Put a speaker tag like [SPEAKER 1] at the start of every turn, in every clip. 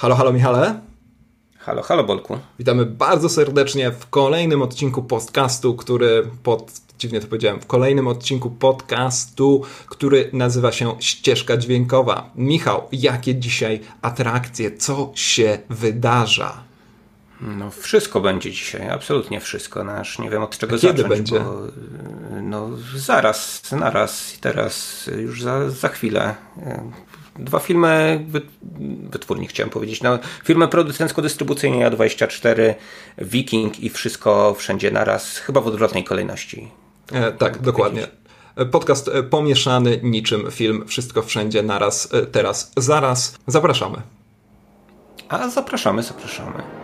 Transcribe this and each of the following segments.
[SPEAKER 1] Halo, halo Michale.
[SPEAKER 2] Halo, halo Bolku.
[SPEAKER 1] Witamy bardzo serdecznie w kolejnym odcinku podcastu, który pod dziwnie to powiedziałem, w kolejnym odcinku podcastu, który nazywa się Ścieżka Dźwiękowa. Michał, jakie dzisiaj atrakcje, co się wydarza?
[SPEAKER 2] No wszystko będzie dzisiaj, absolutnie wszystko. Nasz nie wiem od czego
[SPEAKER 1] A
[SPEAKER 2] zacząć.
[SPEAKER 1] Kiedy będzie?
[SPEAKER 2] Bo, no zaraz, naraz i teraz, już za, za chwilę. Dwa filmy wytwórni chciałem powiedzieć. No, firmy producencko-dystrybucyjne A24, Viking i wszystko wszędzie naraz, chyba w odwrotnej kolejności.
[SPEAKER 1] E, tak, dokładnie. Podcast e, pomieszany niczym film Wszystko Wszędzie Naraz, e, Teraz, Zaraz. Zapraszamy.
[SPEAKER 2] A zapraszamy, zapraszamy.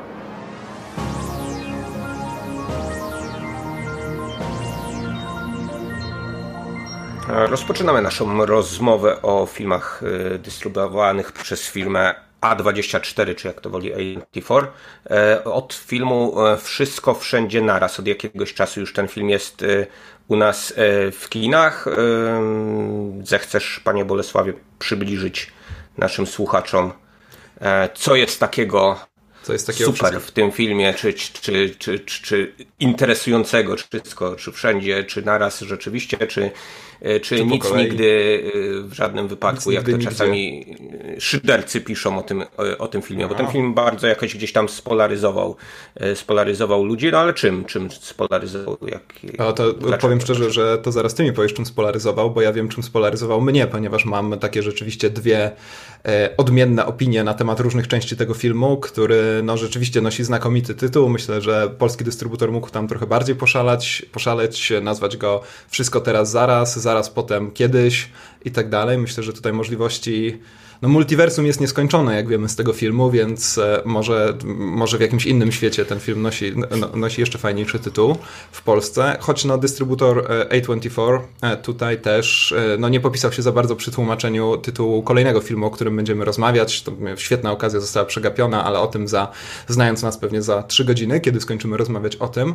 [SPEAKER 2] Rozpoczynamy naszą rozmowę o filmach y, dystrybuowanych przez firmę A24, czy jak to woli A24. E, od filmu e, Wszystko Wszędzie Naraz. Od jakiegoś czasu już ten film jest y, u nas e, w kinach. Zechcesz, panie Bolesławie, przybliżyć naszym słuchaczom, co jest takiego
[SPEAKER 1] co jest takiego
[SPEAKER 2] super wszystko. w tym filmie, czy, czy, czy, czy, interesującego, czy wszystko, czy wszędzie, czy naraz rzeczywiście, czy, czy, czy nic nigdy e, w żadnym wypadku, jak to czasami e, szydercy piszą o tym, o tym filmie, bo ten film bardzo jakoś gdzieś tam spolaryzował, spolaryzował ludzi, no ale czym, czym spolaryzował? Jak,
[SPEAKER 1] A to powiem szczerze, że to zaraz ty mi powiesz, czym spolaryzował, bo ja wiem, czym spolaryzował mnie, ponieważ mam takie rzeczywiście dwie odmienne opinie na temat różnych części tego filmu, który no rzeczywiście nosi znakomity tytuł. Myślę, że polski dystrybutor mógł tam trochę bardziej poszalać, poszaleć, nazwać go Wszystko teraz zaraz, zaraz potem kiedyś i tak dalej. Myślę, że tutaj możliwości no multiversum jest nieskończone, jak wiemy z tego filmu, więc e, może, może w jakimś innym świecie ten film nosi, no, nosi jeszcze fajniejszy tytuł w Polsce, choć no dystrybutor e, A24 e, tutaj też no, nie popisał się za bardzo przy tłumaczeniu tytułu kolejnego filmu, o którym będziemy rozmawiać. To świetna okazja została przegapiona, ale o tym za, znając nas pewnie za trzy godziny, kiedy skończymy rozmawiać o tym.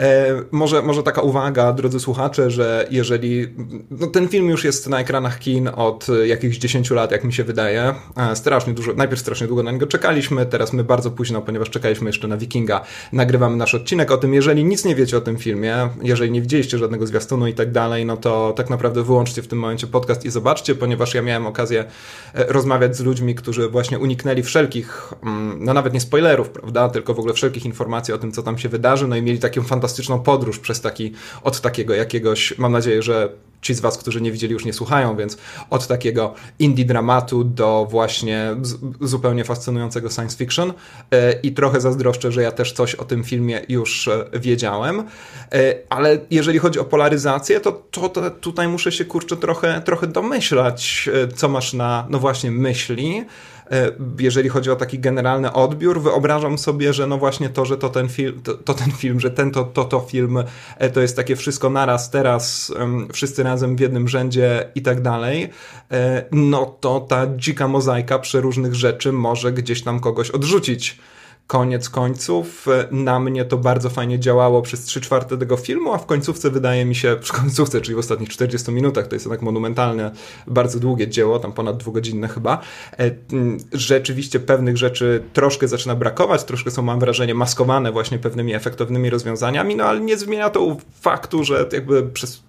[SPEAKER 1] E, może, może taka uwaga, drodzy słuchacze, że jeżeli no ten film już jest na ekranach kin od jakichś 10 lat, jak mi się wydaje, e, strasznie dużo, najpierw strasznie długo na niego czekaliśmy, teraz my bardzo późno, ponieważ czekaliśmy jeszcze na Wikinga, nagrywamy nasz odcinek o tym. Jeżeli nic nie wiecie o tym filmie, jeżeli nie widzieliście żadnego zwiastunu i tak dalej, no to tak naprawdę wyłączcie w tym momencie podcast i zobaczcie, ponieważ ja miałem okazję e, rozmawiać z ludźmi, którzy właśnie uniknęli wszelkich, mm, no nawet nie spoilerów, prawda, tylko w ogóle wszelkich informacji o tym, co tam się wydarzy, no i mieli taką fantastyczną fantastyczną podróż przez taki, od takiego jakiegoś, mam nadzieję, że ci z Was, którzy nie widzieli, już nie słuchają, więc od takiego indie dramatu do właśnie zupełnie fascynującego science fiction. E, i trochę zazdroszczę, że ja też coś o tym filmie już e, wiedziałem, e, ale jeżeli chodzi o polaryzację, to, to, to tutaj muszę się kurczę trochę, trochę domyślać, co masz na, no właśnie, myśli, jeżeli chodzi o taki generalny odbiór, wyobrażam sobie, że no właśnie to, że to ten film, to, to ten film, że ten to, to, to film, e, to jest takie wszystko naraz, teraz, wszyscy razem w jednym rzędzie i tak dalej, e, no to ta dzika mozaika przeróżnych rzeczy może gdzieś tam kogoś odrzucić koniec końców e, na mnie to bardzo fajnie działało przez 3 czwarte tego filmu, a w końcówce wydaje mi się, w końcówce, czyli w ostatnich 40 minutach, to jest jednak monumentalne, bardzo długie dzieło, tam ponad dwugodzinne chyba, e, rzeczywiście pewnych rzeczy troszkę zaczyna brakować, troszkę są, mam wrażenie, maskowane właśnie pewnymi efektownymi rozwiązaniami, no ale nie zmienia to faktu, że jakby przez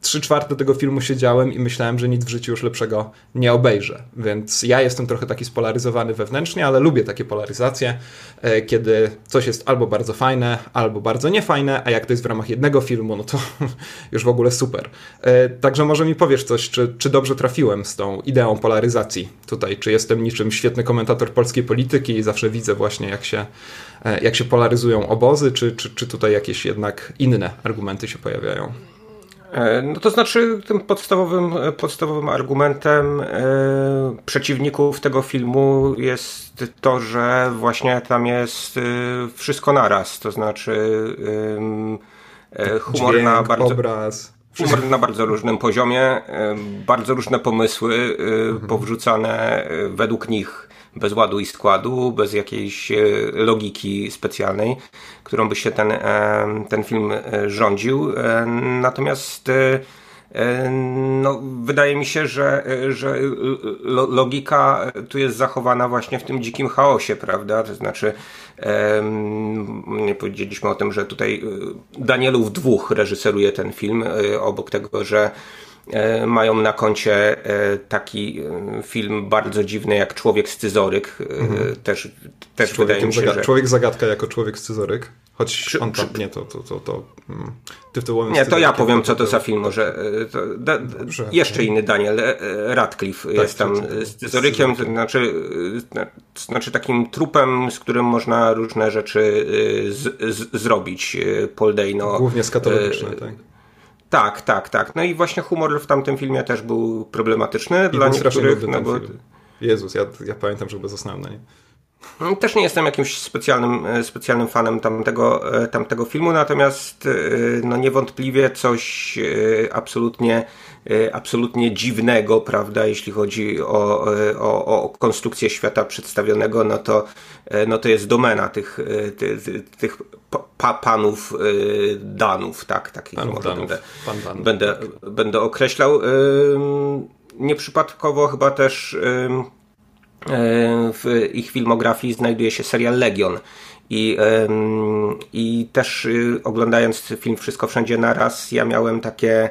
[SPEAKER 1] trzy czwarte tego filmu siedziałem i myślałem, że nic w życiu już lepszego nie obejrzę. Więc ja jestem trochę taki spolaryzowany wewnętrznie, ale lubię takie polaryzacje, e, kiedy coś jest albo bardzo fajne, albo bardzo niefajne, a jak to jest w ramach jednego filmu, no to już w ogóle super. E, także może mi powiesz coś, czy, czy dobrze trafiłem z tą ideą polaryzacji tutaj, czy jestem niczym świetny komentator polskiej polityki i zawsze widzę właśnie, jak się, e, jak się polaryzują obozy, czy, czy, czy tutaj jakieś jednak inne argumenty się pojawiają.
[SPEAKER 2] E, no to znaczy, tym podstawowym, podstawowym argumentem e, przeciwników tego filmu jest to, że właśnie tam jest e, wszystko naraz. To znaczy humor
[SPEAKER 1] Dźwięk,
[SPEAKER 2] na bardzo.
[SPEAKER 1] Obraz.
[SPEAKER 2] Humor na bardzo różnym poziomie, bardzo różne pomysły mhm. powrzucane według nich bez ładu i składu, bez jakiejś e, logiki specjalnej, którą by się ten, e, ten film e, rządził. Natomiast no, wydaje mi się, że, że logika tu jest zachowana właśnie w tym dzikim chaosie, prawda? To znaczy, nie powiedzieliśmy o tym, że tutaj Danielów dwóch reżyseruje ten film, obok tego, że mają na koncie e, taki e, film bardzo dziwny jak Człowiek Scyzoryk. Mhm. Też, też wydaje mi się,
[SPEAKER 1] że... Człowiek Zagadka jako Człowiek Scyzoryk. Choć on tam, przy... nie, to, to, to, to mm.
[SPEAKER 2] ty w tym Nie, to ja powiem, co to za film, może to, da, jeszcze inny Daniel Radcliffe tak, jest tam scyzorykiem, to znaczy, znaczy takim trupem, z którym można różne rzeczy z, z, zrobić. Paul Dano.
[SPEAKER 1] Głównie skatologiczne, tak.
[SPEAKER 2] Tak, tak, tak. No i właśnie humor w tamtym filmie też był problematyczny I dla niektórych. No bo...
[SPEAKER 1] Jezus, ja, ja pamiętam, że zasnąłem na nie.
[SPEAKER 2] Też nie jestem jakimś specjalnym, e, specjalnym fanem tamtego, e, tamtego filmu, natomiast e, no niewątpliwie coś absolutnie, absolutnie dziwnego, prawda, jeśli chodzi o, o, o konstrukcję świata przedstawionego, no to, no to jest domena tych, tych, tych pa, panów Danów, tak, takich
[SPEAKER 1] panów Danów. Będę,
[SPEAKER 2] Pan Danów, będę, tak. będę określał. Nieprzypadkowo chyba też E, w ich filmografii znajduje się serial Legion. I, I też y, oglądając film Wszystko Wszędzie Naraz, ja miałem takie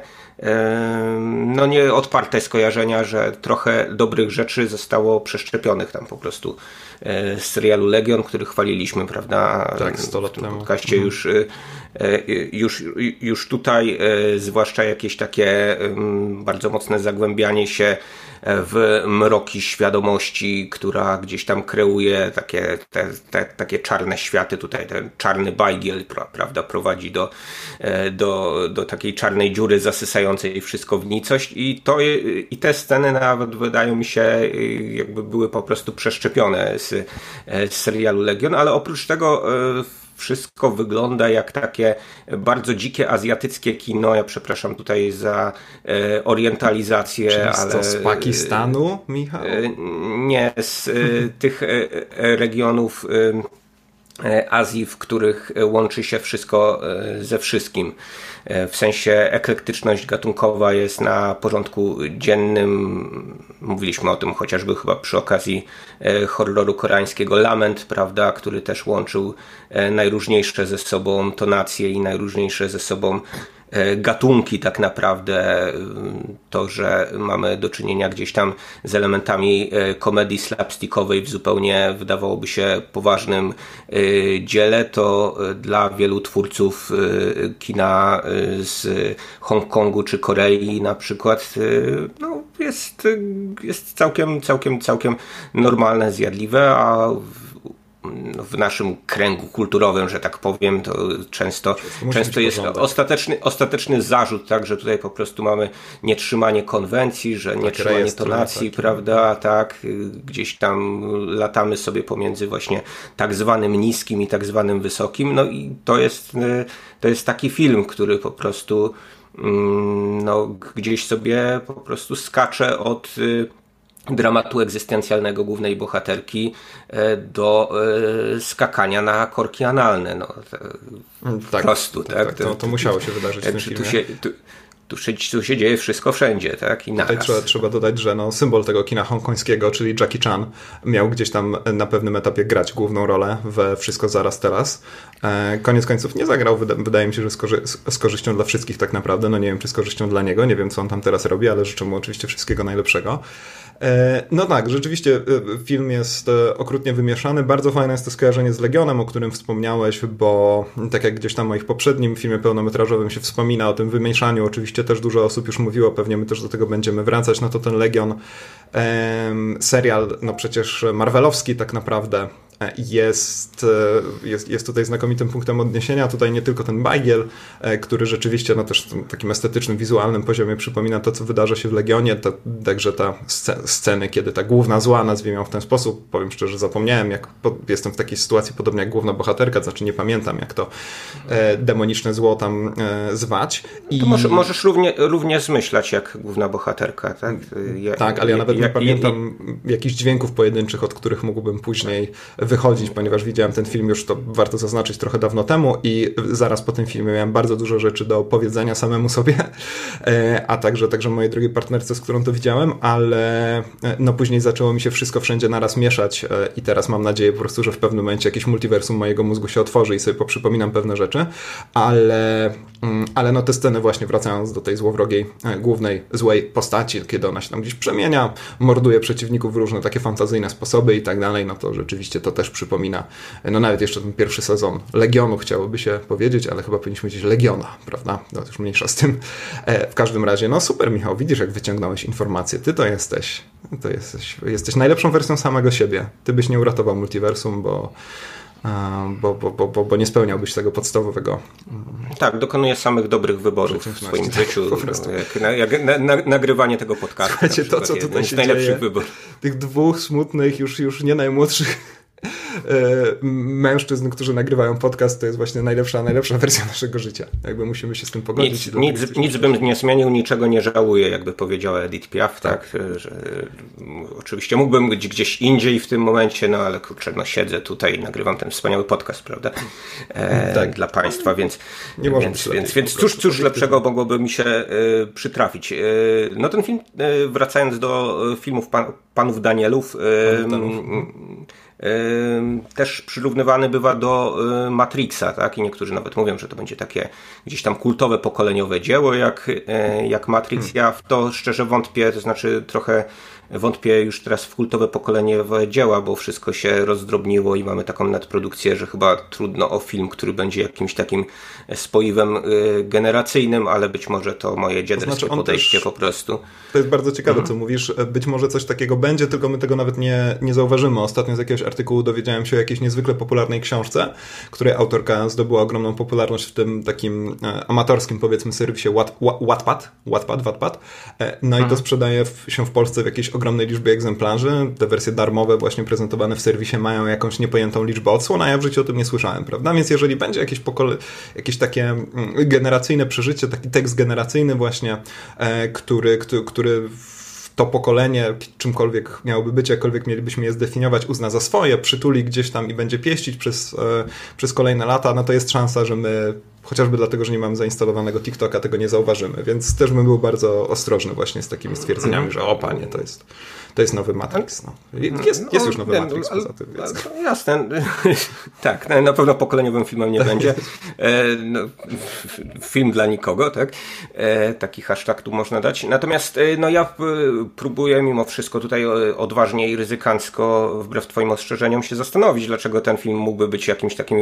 [SPEAKER 2] no nieodparte skojarzenia, że trochę dobrych rzeczy zostało przeszczepionych tam po prostu z serialu Legion, który chwaliliśmy, prawda?
[SPEAKER 1] Tak, 100 lat temu.
[SPEAKER 2] podcaście mhm. już, y, e, już, już tutaj, zwłaszcza jakieś takie bardzo mocne zagłębianie się w mroki świadomości, która gdzieś tam kreuje takie, te, te, takie czarne światy. Tutaj ten czarny bajgiel prawda, prowadzi do, e, do, do takiej czarnej dziury zasysającej wszystko w nicość i, to, i te sceny nawet wydają mi się e, jakby były po prostu przeszczepione z, e, serialu Legion, ale oprócz tego wszystko wygląda jak takie bardzo dzikie azjatyckie kino. Ja przepraszam tutaj za e, orientalizację,
[SPEAKER 1] Czyli
[SPEAKER 2] ale.
[SPEAKER 1] z Pakistanu, Michał? E,
[SPEAKER 2] nie, z e, tych e, e, regionów e, Azji, w których łączy się wszystko ze wszystkim. W sensie eklektyczność gatunkowa jest na porządku dziennym. Mówiliśmy o tym chociażby chyba przy okazji e, horroru koreańskiego Lament, prawda, który też łączył e, najróżniejsze ze sobą tonacje i najróżniejsze ze sobą E, gatunki tak naprawdę, to, że mamy do czynienia gdzieś tam z elementami e, komedii slapstickowej w zupełnie wydawałoby się poważnym e, dziele, to dla wielu twórców kina z Hongkongu czy Korei na przykład no, jest, jest całkiem, całkiem, całkiem normalne, zjadliwe, a w naszym kręgu kulturowym, że tak powiem, to często, często jest ostateczny, ostateczny zarzut, tak, że tutaj po prostu mamy nietrzymanie konwencji, że tak, nietrzymanie tonacji, tak. prawda, tak, gdzieś tam latamy sobie pomiędzy właśnie tak zwanym niskim i tak zwanym wysokim, no i to jest, to jest taki film, który po prostu mm, no, gdzieś sobie po prostu skacze od dramatu egzystencjalnego głównej bohaterki e, do e, skakania na korki analne. No,
[SPEAKER 1] mm, tak, prostu, tak? tak to, to, musiało się wydarzyć w tym filmie. Tu się, tu,
[SPEAKER 2] tu się, tu się dzieje wszystko wszędzie, tak? I
[SPEAKER 1] Tutaj trzeba, trzeba dodać, że no, symbol tego kina hongkońskiego, czyli Jackie Chan, miał gdzieś tam na pewnym etapie grać główną rolę we Wszystko Zaraz Teraz. E, koniec końców nie zagrał, wydaje mi się, że z, korzy z korzyścią dla wszystkich tak naprawdę. No nie wiem, czy z korzyścią dla niego, nie wiem, co on tam teraz robi, ale życzę mu oczywiście wszystkiego najlepszego. E, no tak, rzeczywiście e, film jest e, okrutnie wymieszany. Bardzo fajne jest to skojarzenie z Legionem, o którym wspomniałeś, bo tak jak gdzieś tam w moich poprzednim filmie pełnometrażowym się wspomina o tym wymieszaniu, oczywiście też dużo osób już mówiło, pewnie my też do tego będziemy wracać, no to ten Legion serial, no przecież marvelowski tak naprawdę, jest, e, jest, jest tutaj znakomitym punktem odniesienia. Tutaj nie tylko ten Bajgiel, e, który rzeczywiście na też takim estetycznym, wizualnym poziomie przypomina to, co wydarza się w Legionie, to, także ta sceny, kiedy ta główna zła, nazwijmy ją w ten sposób, powiem szczerze, zapomniałem, jak jestem w takiej sytuacji podobnie jak główna bohaterka, znaczy nie pamiętam, jak to e, demoniczne zło tam zwać.
[SPEAKER 2] I... To może, możesz równie, równie zmyślać jak główna bohaterka, tak?
[SPEAKER 1] Ja, tak, ale ja nawet ja, nie pamiętam jakichś dźwięków pojedynczych, od których mógłbym później wychodzić, ponieważ widziałem ten film już, to warto zaznaczyć, trochę dawno temu i zaraz po tym filmie miałem bardzo dużo rzeczy do powiedzenia samemu sobie, a także, także mojej drugiej partnerce, z którą to widziałem, ale no później zaczęło mi się wszystko wszędzie naraz mieszać i teraz mam nadzieję po prostu, że w pewnym momencie jakieś multiversum mojego mózgu się otworzy i sobie poprzypominam pewne rzeczy, ale, mm, ale no te sceny właśnie wracając do tej złowrogiej, głównej, złej postaci, kiedy ona się tam gdzieś przemienia, morduje przeciwników w różne takie fantazyjne sposoby i tak dalej, no to rzeczywiście to też przypomina, no nawet jeszcze ten pierwszy sezon Legionu chciałoby się powiedzieć, ale chyba powinniśmy powiedzieć Legiona, prawda? No już mniejsza z tym. E, w każdym razie, no super Michał, widzisz jak wyciągnąłeś informacje, ty to jesteś, to jesteś, jesteś najlepszą wersją samego siebie. Ty byś nie uratował multiversum, bo bo, bo, bo, bo, nie spełniałbyś tego podstawowego.
[SPEAKER 2] Tak, dokonuję samych dobrych wyborów w swoim życiu. Jak, jak na, na, nagrywanie tego podcastu.
[SPEAKER 1] Słuchajcie, to co tutaj się dzieje, wyborów. tych dwóch smutnych, już, już nie najmłodszych mężczyzn, którzy nagrywają podcast, to jest właśnie najlepsza, najlepsza wersja naszego życia. Jakby musimy się z tym pogodzić.
[SPEAKER 2] Nic, nic, nic bym nie zmienił, niczego nie żałuję, jakby powiedziała Edith Piaf, tak? tak że, oczywiście mógłbym być gdzieś indziej w tym momencie, no ale kurczę, no siedzę tutaj i nagrywam ten wspaniały podcast, prawda? E, tak. Dla Państwa, więc nie więc, więc, więc cóż, cóż lepszego mogłoby mi się e, przytrafić. E, no ten film, e, wracając do filmów pan, Panów Danielów, też przyrównywany bywa do y, Matrixa, tak? I niektórzy nawet mówią, że to będzie takie gdzieś tam kultowe, pokoleniowe dzieło jak, y, jak Matrix. Hmm. Ja w to szczerze wątpię, to znaczy trochę wątpię już teraz w kultowe pokoleniowe dzieła, bo wszystko się rozdrobniło i mamy taką nadprodukcję, że chyba trudno o film, który będzie jakimś takim spoiwem y, generacyjnym, ale być może to moje dziaderskie to znaczy podejście po prostu.
[SPEAKER 1] To jest bardzo ciekawe, mhm. co mówisz. Być może coś takiego będzie, tylko my tego nawet nie, nie zauważymy. Ostatnio z jakiegoś artykułu dowiedziałem się o jakiejś niezwykle popularnej książce, której autorka zdobyła ogromną popularność w tym takim e, amatorskim, powiedzmy, serwisie Wattpad, Wattpad, Wattpad. E, no i to mhm. sprzedaje się w Polsce w jakiejś ogromnej liczbie egzemplarzy. Te wersje darmowe właśnie prezentowane w serwisie mają jakąś niepojętą liczbę odsłon, a ja w życiu o tym nie słyszałem, prawda? Więc jeżeli będzie jakieś, pokole... jakieś takie mm, generacyjne przeżycie, taki tekst generacyjny właśnie, e, który, który, który to pokolenie, czymkolwiek miałoby być, jakkolwiek mielibyśmy je zdefiniować, uzna za swoje, przytuli gdzieś tam i będzie pieścić przez, e, przez kolejne lata, no to jest szansa, że my chociażby dlatego, że nie mamy zainstalowanego TikToka, tego nie zauważymy, więc też bym był bardzo ostrożny właśnie z takimi stwierdzeniami, że o panie, to jest to jest nowy Matrix. No. Jest, jest już nowy no, Matrix poza tym. Więc.
[SPEAKER 2] Jasne. tak, na pewno pokoleniowym filmem nie będzie. E, no, film dla nikogo, tak? E, taki hashtag tu można dać. Natomiast e, no, ja próbuję mimo wszystko tutaj odważnie i ryzykancko, wbrew Twoim ostrzeżeniom, się zastanowić, dlaczego ten film mógłby być jakimś takim,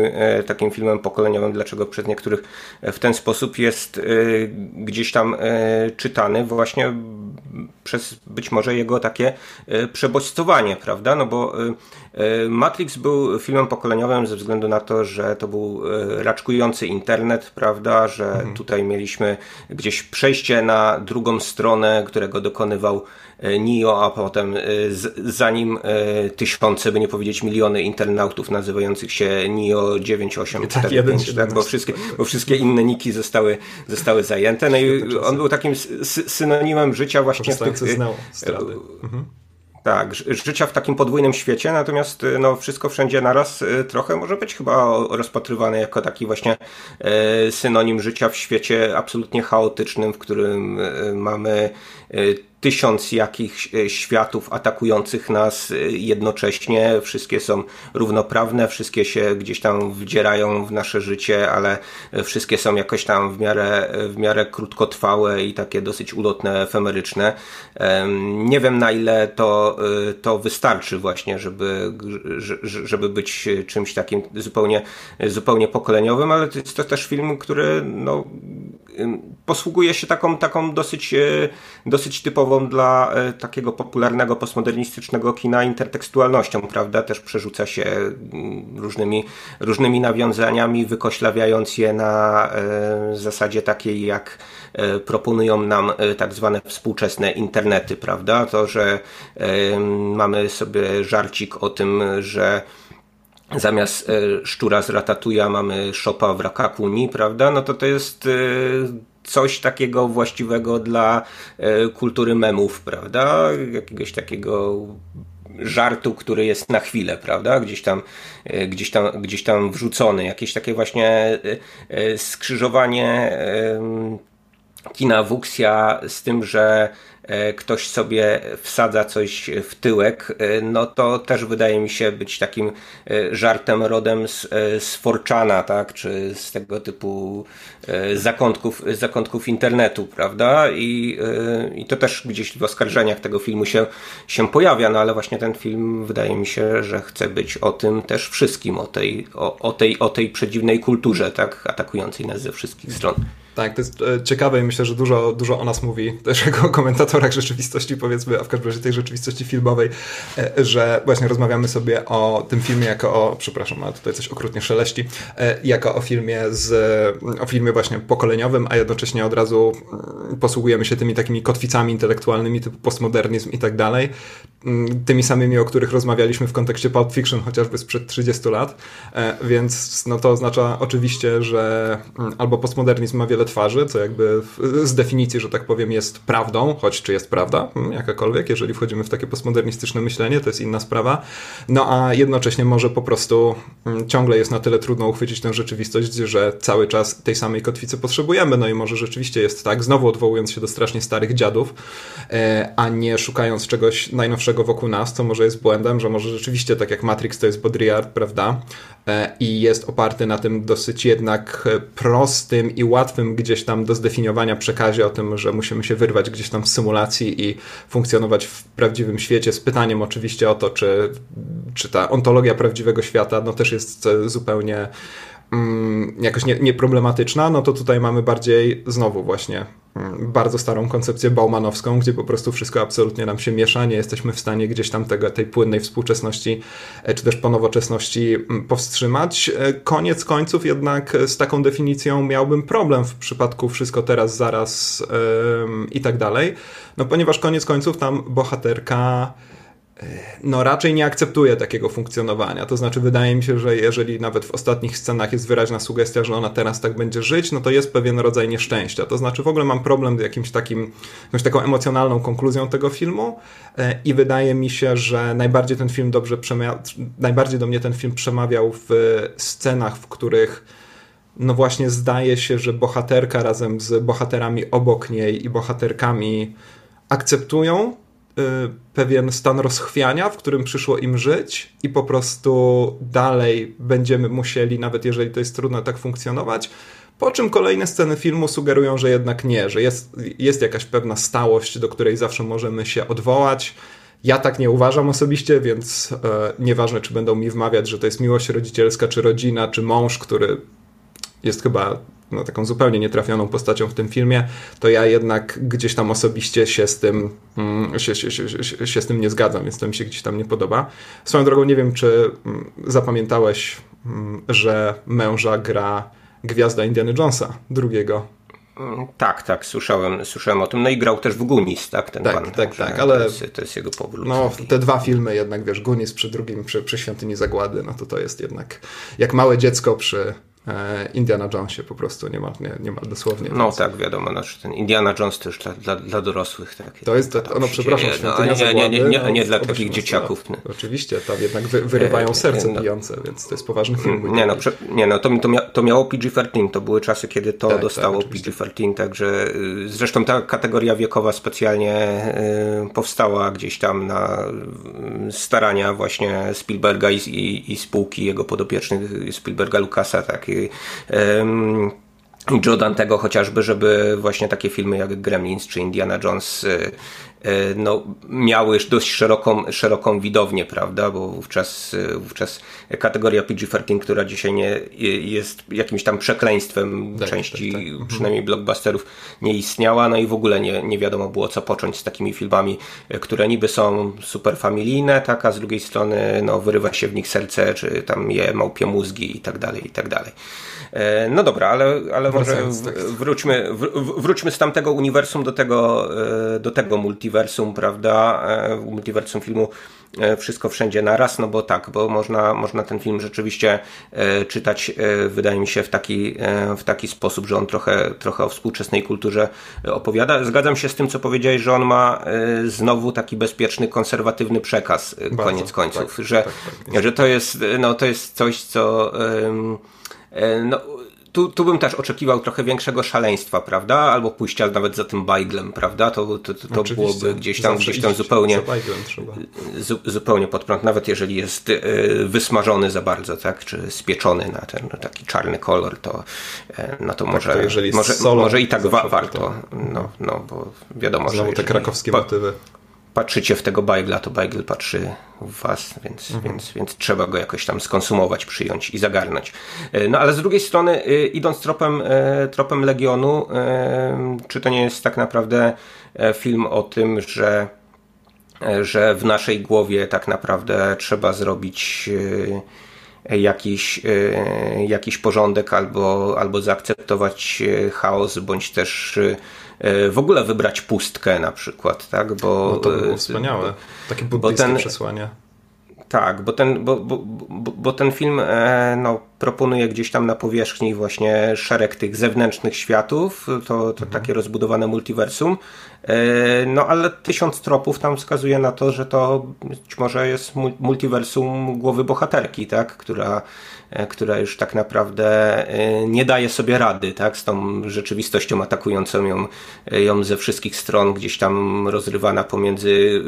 [SPEAKER 2] takim filmem pokoleniowym, dlaczego przez niektórych w ten sposób jest gdzieś tam czytany właśnie przez być może jego takie e, przebodźcowanie, prawda? No bo e, e, Matrix był filmem pokoleniowym ze względu na to, że to był raczkujący internet, prawda? Że mhm. tutaj mieliśmy gdzieś przejście na drugą stronę, którego dokonywał Nio, a potem zanim tysiące, by nie powiedzieć miliony internautów nazywających się Nio 9845, tak, tak, bo, wszystkie, bo wszystkie inne niki zostały, zostały zajęte. No i on był takim synonimem życia właśnie w tych... Znał mhm. Tak, życia w takim podwójnym świecie, natomiast no, wszystko wszędzie naraz trochę może być chyba rozpatrywane jako taki właśnie synonim życia w świecie absolutnie chaotycznym, w którym mamy tysiąc jakichś e, światów atakujących nas e, jednocześnie. Wszystkie są równoprawne, wszystkie się gdzieś tam wdzierają w nasze życie, ale e, wszystkie są jakoś tam w miarę, w miarę krótkotrwałe i takie dosyć ulotne, efemeryczne. Nie wiem na ile to, to wystarczy właśnie, żeby, żeby być czymś takim zupełnie, zupełnie pokoleniowym, ale to jest to też film, który no, posługuje się taką, taką dosyć, dosyć typową dla e, takiego popularnego postmodernistycznego kina intertekstualnością, prawda? Też przerzuca się mm, różnymi, różnymi nawiązaniami, wykoślawiając je na e, zasadzie takiej, jak e, proponują nam tak zwane współczesne internety, prawda? To, że mamy sobie żarcik o tym, że zamiast szczura z ratatuja mamy szopa w rakakuni, prawda? No to to jest coś takiego właściwego dla e, kultury memów, prawda? Jakiegoś takiego żartu, który jest na chwilę, prawda? Gdzieś tam, gdzieś tam, gdzieś tam wrzucony. Jakieś takie właśnie skrzyżowanie kina Wuxia z tym, że E, ktoś sobie wsadza coś w tyłek, e, no to też wydaje mi się być takim e, żartem rodem z, z Forczana, tak, czy z tego typu zakątków, zakątków internetu, prawda? I, I to też gdzieś w oskarżeniach tego filmu się, się pojawia, no ale właśnie ten film wydaje mi się, że chce być o tym też wszystkim, o tej, o, o tej, o tej przedziwnej kulturze, tak, atakującej nas ze wszystkich stron.
[SPEAKER 1] Tak, to jest ciekawe i myślę, że dużo, dużo o nas mówi też jako komentator aktorach rzeczywistości, powiedzmy, a w każdym razie tej rzeczywistości filmowej, e, że właśnie rozmawiamy sobie o tym filmie jako o, przepraszam, ale tutaj coś okrutnie szeleści, e, jako o filmie z, o filmie właśnie pokoleniowym, a jednocześnie od razu mm, posługujemy się tymi takimi kotwicami intelektualnymi typu postmodernizm i tak dalej, mm, tymi samymi, o których rozmawialiśmy w kontekście Pulp Fiction chociażby sprzed 30 lat, e, więc no to oznacza oczywiście, że mm, albo postmodernizm ma wiele twarzy, co jakby z definicji, że tak powiem, jest prawdą, choć czy jest prawda, hmm, jakakolwiek, jeżeli wchodzimy w takie postmodernistyczne myślenie, to jest inna sprawa. No a jednocześnie może po prostu hmm, ciągle jest na tyle trudno uchwycić tę rzeczywistość, że cały czas tej samej kotwicy potrzebujemy. No i może rzeczywiście jest tak, znowu odwołując się do strasznie starych dziadów, e, a nie szukając czegoś najnowszego wokół nas, co może jest błędem, że może rzeczywiście tak jak Matrix to jest Baudrillard, prawda? E, I jest oparty na tym dosyć jednak e, prostym i łatwym gdzieś tam do zdefiniowania przekazie o tym, że musimy się wyrwać gdzieś tam z symulacji symulacji i funkcjonować w prawdziwym świecie, z pytaniem oczywiście o to, czy, czy ta ontologia prawdziwego świata no też jest zupełnie mm, jakoś nie, nieproblematyczna, no to tutaj mamy bardziej znowu właśnie mm, bardzo starą koncepcję baumanowską, gdzie po prostu wszystko absolutnie nam się miesza, nie jesteśmy w stanie gdzieś tam tego, tej płynnej współczesności e, czy też ponowoczesności mm, powstrzymać. E, koniec końców jednak z taką definicją miałbym problem w przypadku wszystko teraz, zaraz yy, i tak dalej, no ponieważ koniec końców tam bohaterka no raczej nie akceptuje takiego funkcjonowania. To znaczy, wydaje mi się, że jeżeli nawet w ostatnich scenach jest wyraźna sugestia, że ona teraz tak będzie żyć, no to jest pewien rodzaj nieszczęścia. To znaczy, w ogóle mam problem z jakimś takim, jakąś taką emocjonalną konkluzją tego filmu e, i wydaje mi się, że najbardziej ten film dobrze przemawia, najbardziej do mnie ten film przemawiał w scenach, w których no właśnie zdaje się, że bohaterka razem z bohaterami obok niej i bohaterkami akceptują pewien stan rozchwiania, w którym przyszło im żyć, i po prostu dalej będziemy musieli, nawet jeżeli to jest trudno, tak funkcjonować. Po czym kolejne sceny filmu sugerują, że jednak nie, że jest, jest jakaś pewna stałość, do której zawsze możemy się odwołać. Ja tak nie uważam osobiście, więc e, nieważne, czy będą mi wmawiać, że to jest miłość rodzicielska, czy rodzina, czy mąż, który jest chyba no, taką zupełnie nietrafioną postacią w tym filmie, to ja jednak gdzieś tam osobiście się z tym, mm, się, się, się, się, z tym nie zgadzam, więc to mi się gdzieś tam nie podoba. Swoją drogą nie wiem, czy mm, zapamiętałeś, mm, że męża gra gwiazda Indiana Jonesa, drugiego.
[SPEAKER 2] Tak, tak, słyszałem, słyszałem o tym. No i grał też w Gunis, tak? Ten
[SPEAKER 1] tak,
[SPEAKER 2] pan,
[SPEAKER 1] tak, tak, ale
[SPEAKER 2] to jest, to jest jego powrót.
[SPEAKER 1] No, te dwa filmy jednak, wiesz, Gunis przy drugim, przy, przy Świątyni Zagłady, no to to jest jednak jak małe dziecko przy, Indiana Jonesie po prostu nie ma, nie, nie ma dosłownie.
[SPEAKER 2] No więc. tak, wiadomo, znaczy ten Indiana Jones też dla, dla, dla dorosłych. Tak,
[SPEAKER 1] to jest, to, no przepraszam,
[SPEAKER 2] no, nie, nie, nie, nie, nie, nie dla takich dzieciaków.
[SPEAKER 1] Oczywiście, tam jednak wy, wyrywają e, serce no, bijące, więc to jest poważny film.
[SPEAKER 2] Nie, no, prze, nie, no to, to, mia, to miało PG-13, to były czasy, kiedy to tak, dostało tak, PG-13, także y, zresztą ta kategoria wiekowa specjalnie y, powstała gdzieś tam na y, starania właśnie Spielberga i, i, i spółki jego podopiecznych, Spielberga Lucasa, tak, i, Joe Dantego chociażby, żeby właśnie takie filmy jak Gremlins czy Indiana Jones y, no, miały dość szeroką, szeroką widownię, prawda, bo wówczas, e, wówczas kategoria PG-13, która dzisiaj nie jest jakimś tam przekleństwem tak, części tak, tak. Przynajmniej blockbusterów nie istniała, no i w ogóle nie, nie wiadomo było co począć z takimi filmami, e, które niby są super familijne, tak, a z drugiej strony no, wyrywa się w nich serce, czy tam je małpie mózgi i tak dalej, i tak dalej. No dobra, ale, ale może wróćmy, wróćmy z tamtego uniwersum do tego, do tego multiversum multiversum, prawda, e, multiversum filmu E, wszystko wszędzie naraz, no bo tak, bo można, można ten film rzeczywiście e, czytać, wydaje mi się, w taki, w taki sposób, że on trochę, trochę o współczesnej kulturze opowiada. Zgadzam się z tym, co powiedziałeś, że on ma znowu taki bezpieczny, konserwatywny przekaz, Bardzo, koniec końców, tak, że, tak, tak, że to jest, no, to jest coś, co no, tu, tu bym też oczekiwał trochę większego szaleństwa, prawda? Albo pójścia nawet za tym bajglem, prawda? To, to, to, to byłoby gdzieś tam, gdzieś tam zupełnie, zu, zupełnie pod prąd, nawet jeżeli jest y, wysmażony za bardzo, tak? Czy spieczony na ten taki czarny kolor, to, y, no to tak, może, to jeżeli może, może i tak wa warto. No, no, bo wiadomo,
[SPEAKER 1] Znowu
[SPEAKER 2] że
[SPEAKER 1] te krakowskie motywy
[SPEAKER 2] patrzycie w tego bajgla, to bajgl patrzy w was, więc, mhm. więc, więc trzeba go jakoś tam skonsumować, przyjąć i zagarnąć. E, no ale z drugiej strony, e, idąc tropem, e, tropem Legionu, czy to nie jest tak naprawdę film o tym, że, że w naszej głowie tak naprawdę trzeba zrobić jakiś, jakiś porządek albo, albo zaakceptować chaos, bądź też w ogóle wybrać pustkę na przykład, tak?
[SPEAKER 1] Bo, no to by było e, wspaniałe. Takie buddyjskie ten, przesłanie.
[SPEAKER 2] Tak, bo ten, bo, bo, bo, bo, ten film e, no, proponuje gdzieś tam na powierzchni właśnie szereg tych zewnętrznych światów, to, to mhm. takie rozbudowane multiversum, no ale tysiąc tropów tam wskazuje na to, że to być może jest multiversum głowy bohaterki, tak, która E, która już tak naprawdę e, nie daje sobie rady tak, z tą rzeczywistością atakującą ją, e, ją ze wszystkich stron, gdzieś tam rozrywana pomiędzy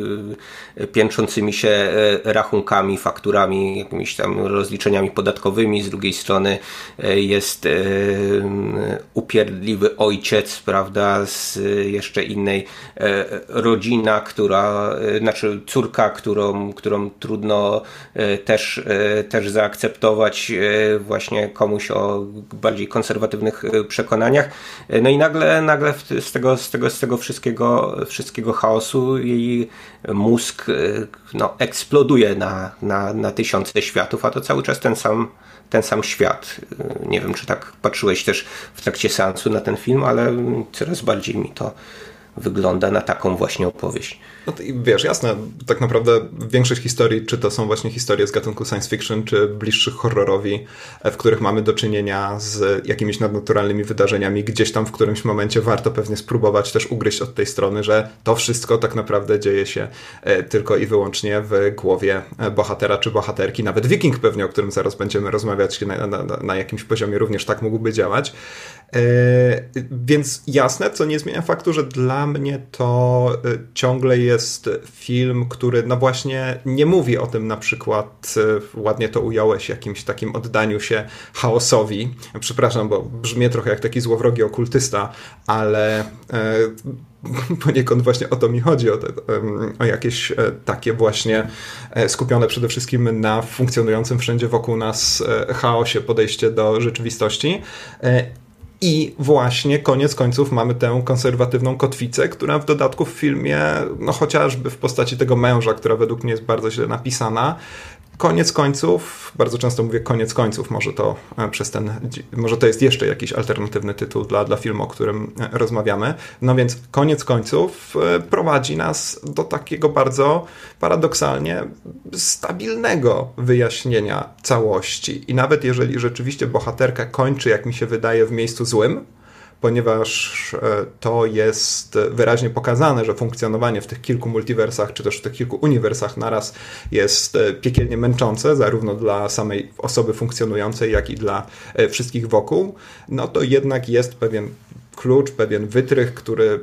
[SPEAKER 2] piętrzącymi się rachunkami, fakturami, jakimiś tam rozliczeniami podatkowymi. Z drugiej strony jest upierdliwy ojciec, prawda, z jeszcze innej rodzina, która, znaczy córka, którą, którą trudno też, też zaakceptować E, właśnie komuś o bardziej konserwatywnych e, przekonaniach. E, no i nagle, nagle z tego, z tego, z tego wszystkiego, wszystkiego chaosu jej mózg no, eksploduje na, na, na tysiące światów, a to cały czas ten sam ten sam świat. Nie wiem, czy tak patrzyłeś też w trakcie seansu na ten film, ale coraz bardziej mi to wygląda na taką właśnie opowieść.
[SPEAKER 1] No to, wiesz, jasne, tak naprawdę większość historii, czy to są właśnie historie z gatunku science fiction, czy bliższych horrorowi, e, w których mamy do czynienia z jakimiś nadnaturalnymi wydarzeniami, gdzieś tam w którymś momencie warto pewnie spróbować też ugryźć od tej strony, że to wszystko tak naprawdę dzieje się e, tylko i wyłącznie w głowie e, bohatera czy bohaterki. Nawet Wiking pewnie, o którym zaraz będziemy rozmawiać, na, na, na jakimś poziomie również tak mógłby działać. Więc jasne, co nie zmienia faktu, że dla mnie to ciągle jest film, który no właśnie nie mówi o tym na przykład, e, ładnie to ująłeś, jakimś takim oddaniu się chaosowi. Przepraszam, bo brzmię trochę jak taki złowrogi okultysta, ale e, poniekąd właśnie o to mi chodzi, o, te, o, jakieś e, takie właśnie skupione przede wszystkim na funkcjonującym wszędzie wokół nas chaosie podejście do rzeczywistości. I właśnie koniec końców mamy tę konserwatywną kotwicę, która w dodatku w filmie, no chociażby w postaci tego męża, która według mnie jest bardzo źle napisana, Koniec końców, bardzo często mówię koniec końców, może to e, przez ten, może to jest jeszcze jakiś alternatywny tytuł dla, dla filmu, o którym e, rozmawiamy. No więc koniec końców e, prowadzi nas do takiego bardzo paradoksalnie stabilnego wyjaśnienia całości. I nawet jeżeli rzeczywiście bohaterka kończy, jak mi się wydaje, w miejscu złym, ponieważ e, to jest wyraźnie pokazane, że funkcjonowanie w tych kilku multiversach, czy też w tych kilku uniwersach naraz jest e, piekielnie męczące, zarówno dla samej osoby funkcjonującej, jak i dla e, wszystkich wokół, no to jednak jest pewien klucz, pewien wytrych, który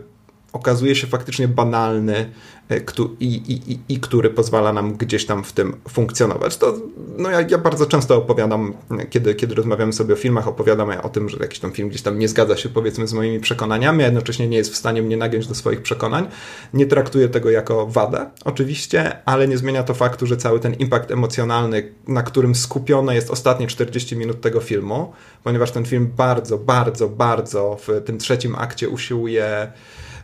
[SPEAKER 1] okazuje się faktycznie banalny e, i, i, i, i, który pozwala nam gdzieś tam w tym funkcjonować. To, no ja, ja, bardzo często opowiadam, kiedy, kiedy rozmawiamy sobie o filmach, opowiadam o tym, że jakiś tam film gdzieś tam nie zgadza się powiedzmy z moimi przekonaniami, a jednocześnie nie jest w stanie mnie nagiąć do swoich przekonań. Nie traktuję tego jako wadę, oczywiście, ale nie zmienia to faktu, że cały ten impact emocjonalny, na którym skupione jest ostatnie 40 minut tego filmu, ponieważ ten film bardzo, bardzo, bardzo w tym trzecim akcie usiłuje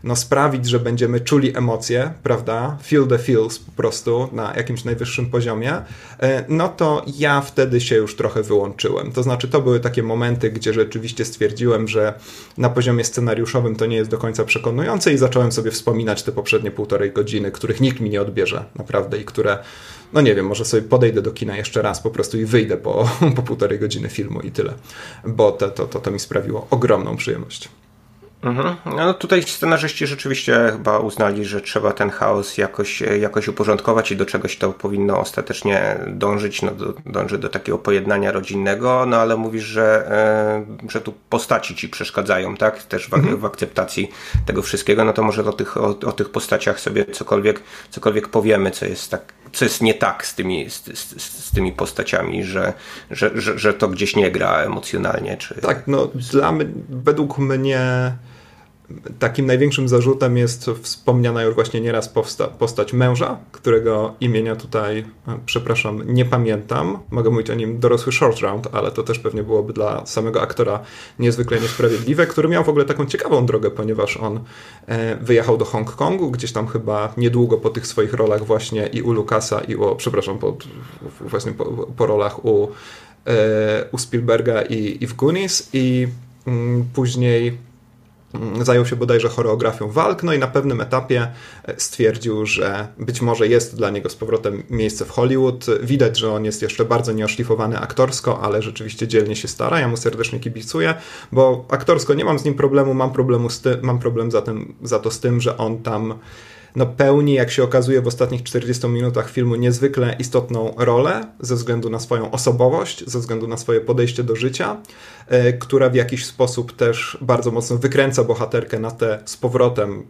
[SPEAKER 1] no, sprawić, że będziemy czuli emocje, prawda? Feel the feels po prostu na jakimś najwyższym poziomie, e, no to ja wtedy się już trochę wyłączyłem. To znaczy, to były takie momenty, gdzie rzeczywiście stwierdziłem, że na poziomie scenariuszowym to nie jest do końca przekonujące i zacząłem sobie wspominać te poprzednie półtorej godziny, których nikt mi nie odbierze, naprawdę, i które no nie wiem, może sobie podejdę do kina jeszcze raz po prostu i wyjdę po, po półtorej godziny filmu i tyle, bo to, to, to, to mi sprawiło ogromną przyjemność.
[SPEAKER 2] Mhm. No tutaj scenarzyści rzeczywiście chyba uznali, że trzeba ten chaos jakoś, jakoś uporządkować i do czegoś to powinno ostatecznie dążyć, no, do, dąży do takiego pojednania rodzinnego, no ale mówisz, że, e, że tu postaci ci przeszkadzają, tak? Też w, mhm. w akceptacji tego wszystkiego, no to może o tych, o, o, tych postaciach sobie cokolwiek, cokolwiek powiemy, co jest tak co jest nie tak z tymi, z, z, z, tymi postaciami, że, że, że, że to gdzieś nie gra emocjonalnie. Czy...
[SPEAKER 1] Tak, no dla według mnie takim największym zarzutem jest wspomniana już właśnie nieraz posta postać męża, którego imienia tutaj, e, przepraszam, nie pamiętam. Mogę mówić o nim dorosły short round, ale to też pewnie byłoby dla samego aktora niezwykle niesprawiedliwe, który miał w ogóle taką ciekawą drogę, ponieważ on e, wyjechał do Hongkongu, gdzieś tam chyba niedługo po tych swoich rolach właśnie i u Lucasa i u, przepraszam, po, właśnie po, po rolach u, e, u Spielberga i, i w Goonies i mm, później zajął się bodajże choreografią walk, no i na pewnym etapie e, stwierdził, że być może jest dla niego z powrotem miejsce w Hollywood. Widać, że on jest jeszcze bardzo nieoszlifowany aktorsko, ale rzeczywiście dzielnie się stara. Ja mu serdecznie kibicuję, bo aktorsko nie mam z nim problemu, mam, problemu z ty- mam problem za, tym, za to z tym, że on tam no, pełni, jak się okazuje w ostatnich 40 minutach filmu, niezwykle istotną rolę ze względu na swoją osobowość, ze względu na swoje podejście do życia, e, która w jakiś sposób też bardzo mocno wykręca bohaterkę na te z powrotem,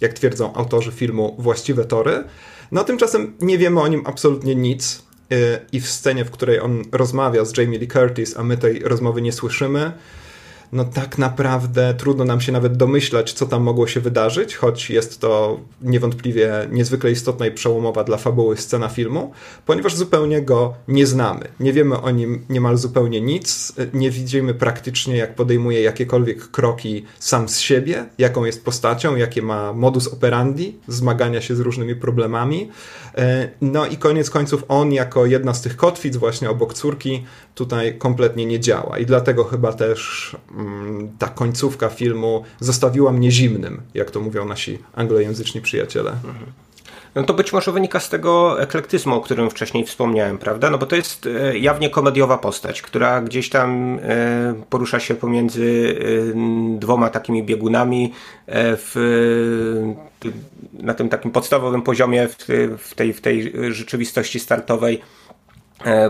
[SPEAKER 1] jak twierdzą autorzy filmu, właściwe tory. No tymczasem nie wiemy o nim absolutnie nic e, i w scenie, w której on rozmawia z Jamie Lee Curtis, a my tej rozmowy nie słyszymy, no tak naprawdę trudno nam się nawet domyślać, co tam mogło się wydarzyć, choć jest to niewątpliwie niezwykle istotna i przełomowa dla fabuły scena filmu, ponieważ zupełnie go nie znamy. Nie wiemy o nim niemal zupełnie nic, nie widzimy praktycznie, jak podejmuje jakiekolwiek kroki sam z siebie, jaką jest postacią, jakie ma modus operandi zmagania się z różnymi problemami. E, no i koniec końców on, jako jedna z tych kotwic, właśnie obok córki, tutaj kompletnie nie działa. I dlatego chyba też mm, ta końcówka filmu zostawiła mnie zimnym, jak to mówią nasi anglojęzyczni przyjaciele. Mhm.
[SPEAKER 2] No to być może wynika z tego eklektyzmu, o którym wcześniej wspomniałem, prawda? No bo to jest e, jawnie komediowa postać, która gdzieś tam e, porusza się pomiędzy dwoma takimi biegunami w, na tym takim podstawowym poziomie w tej, w tej rzeczywistości startowej E,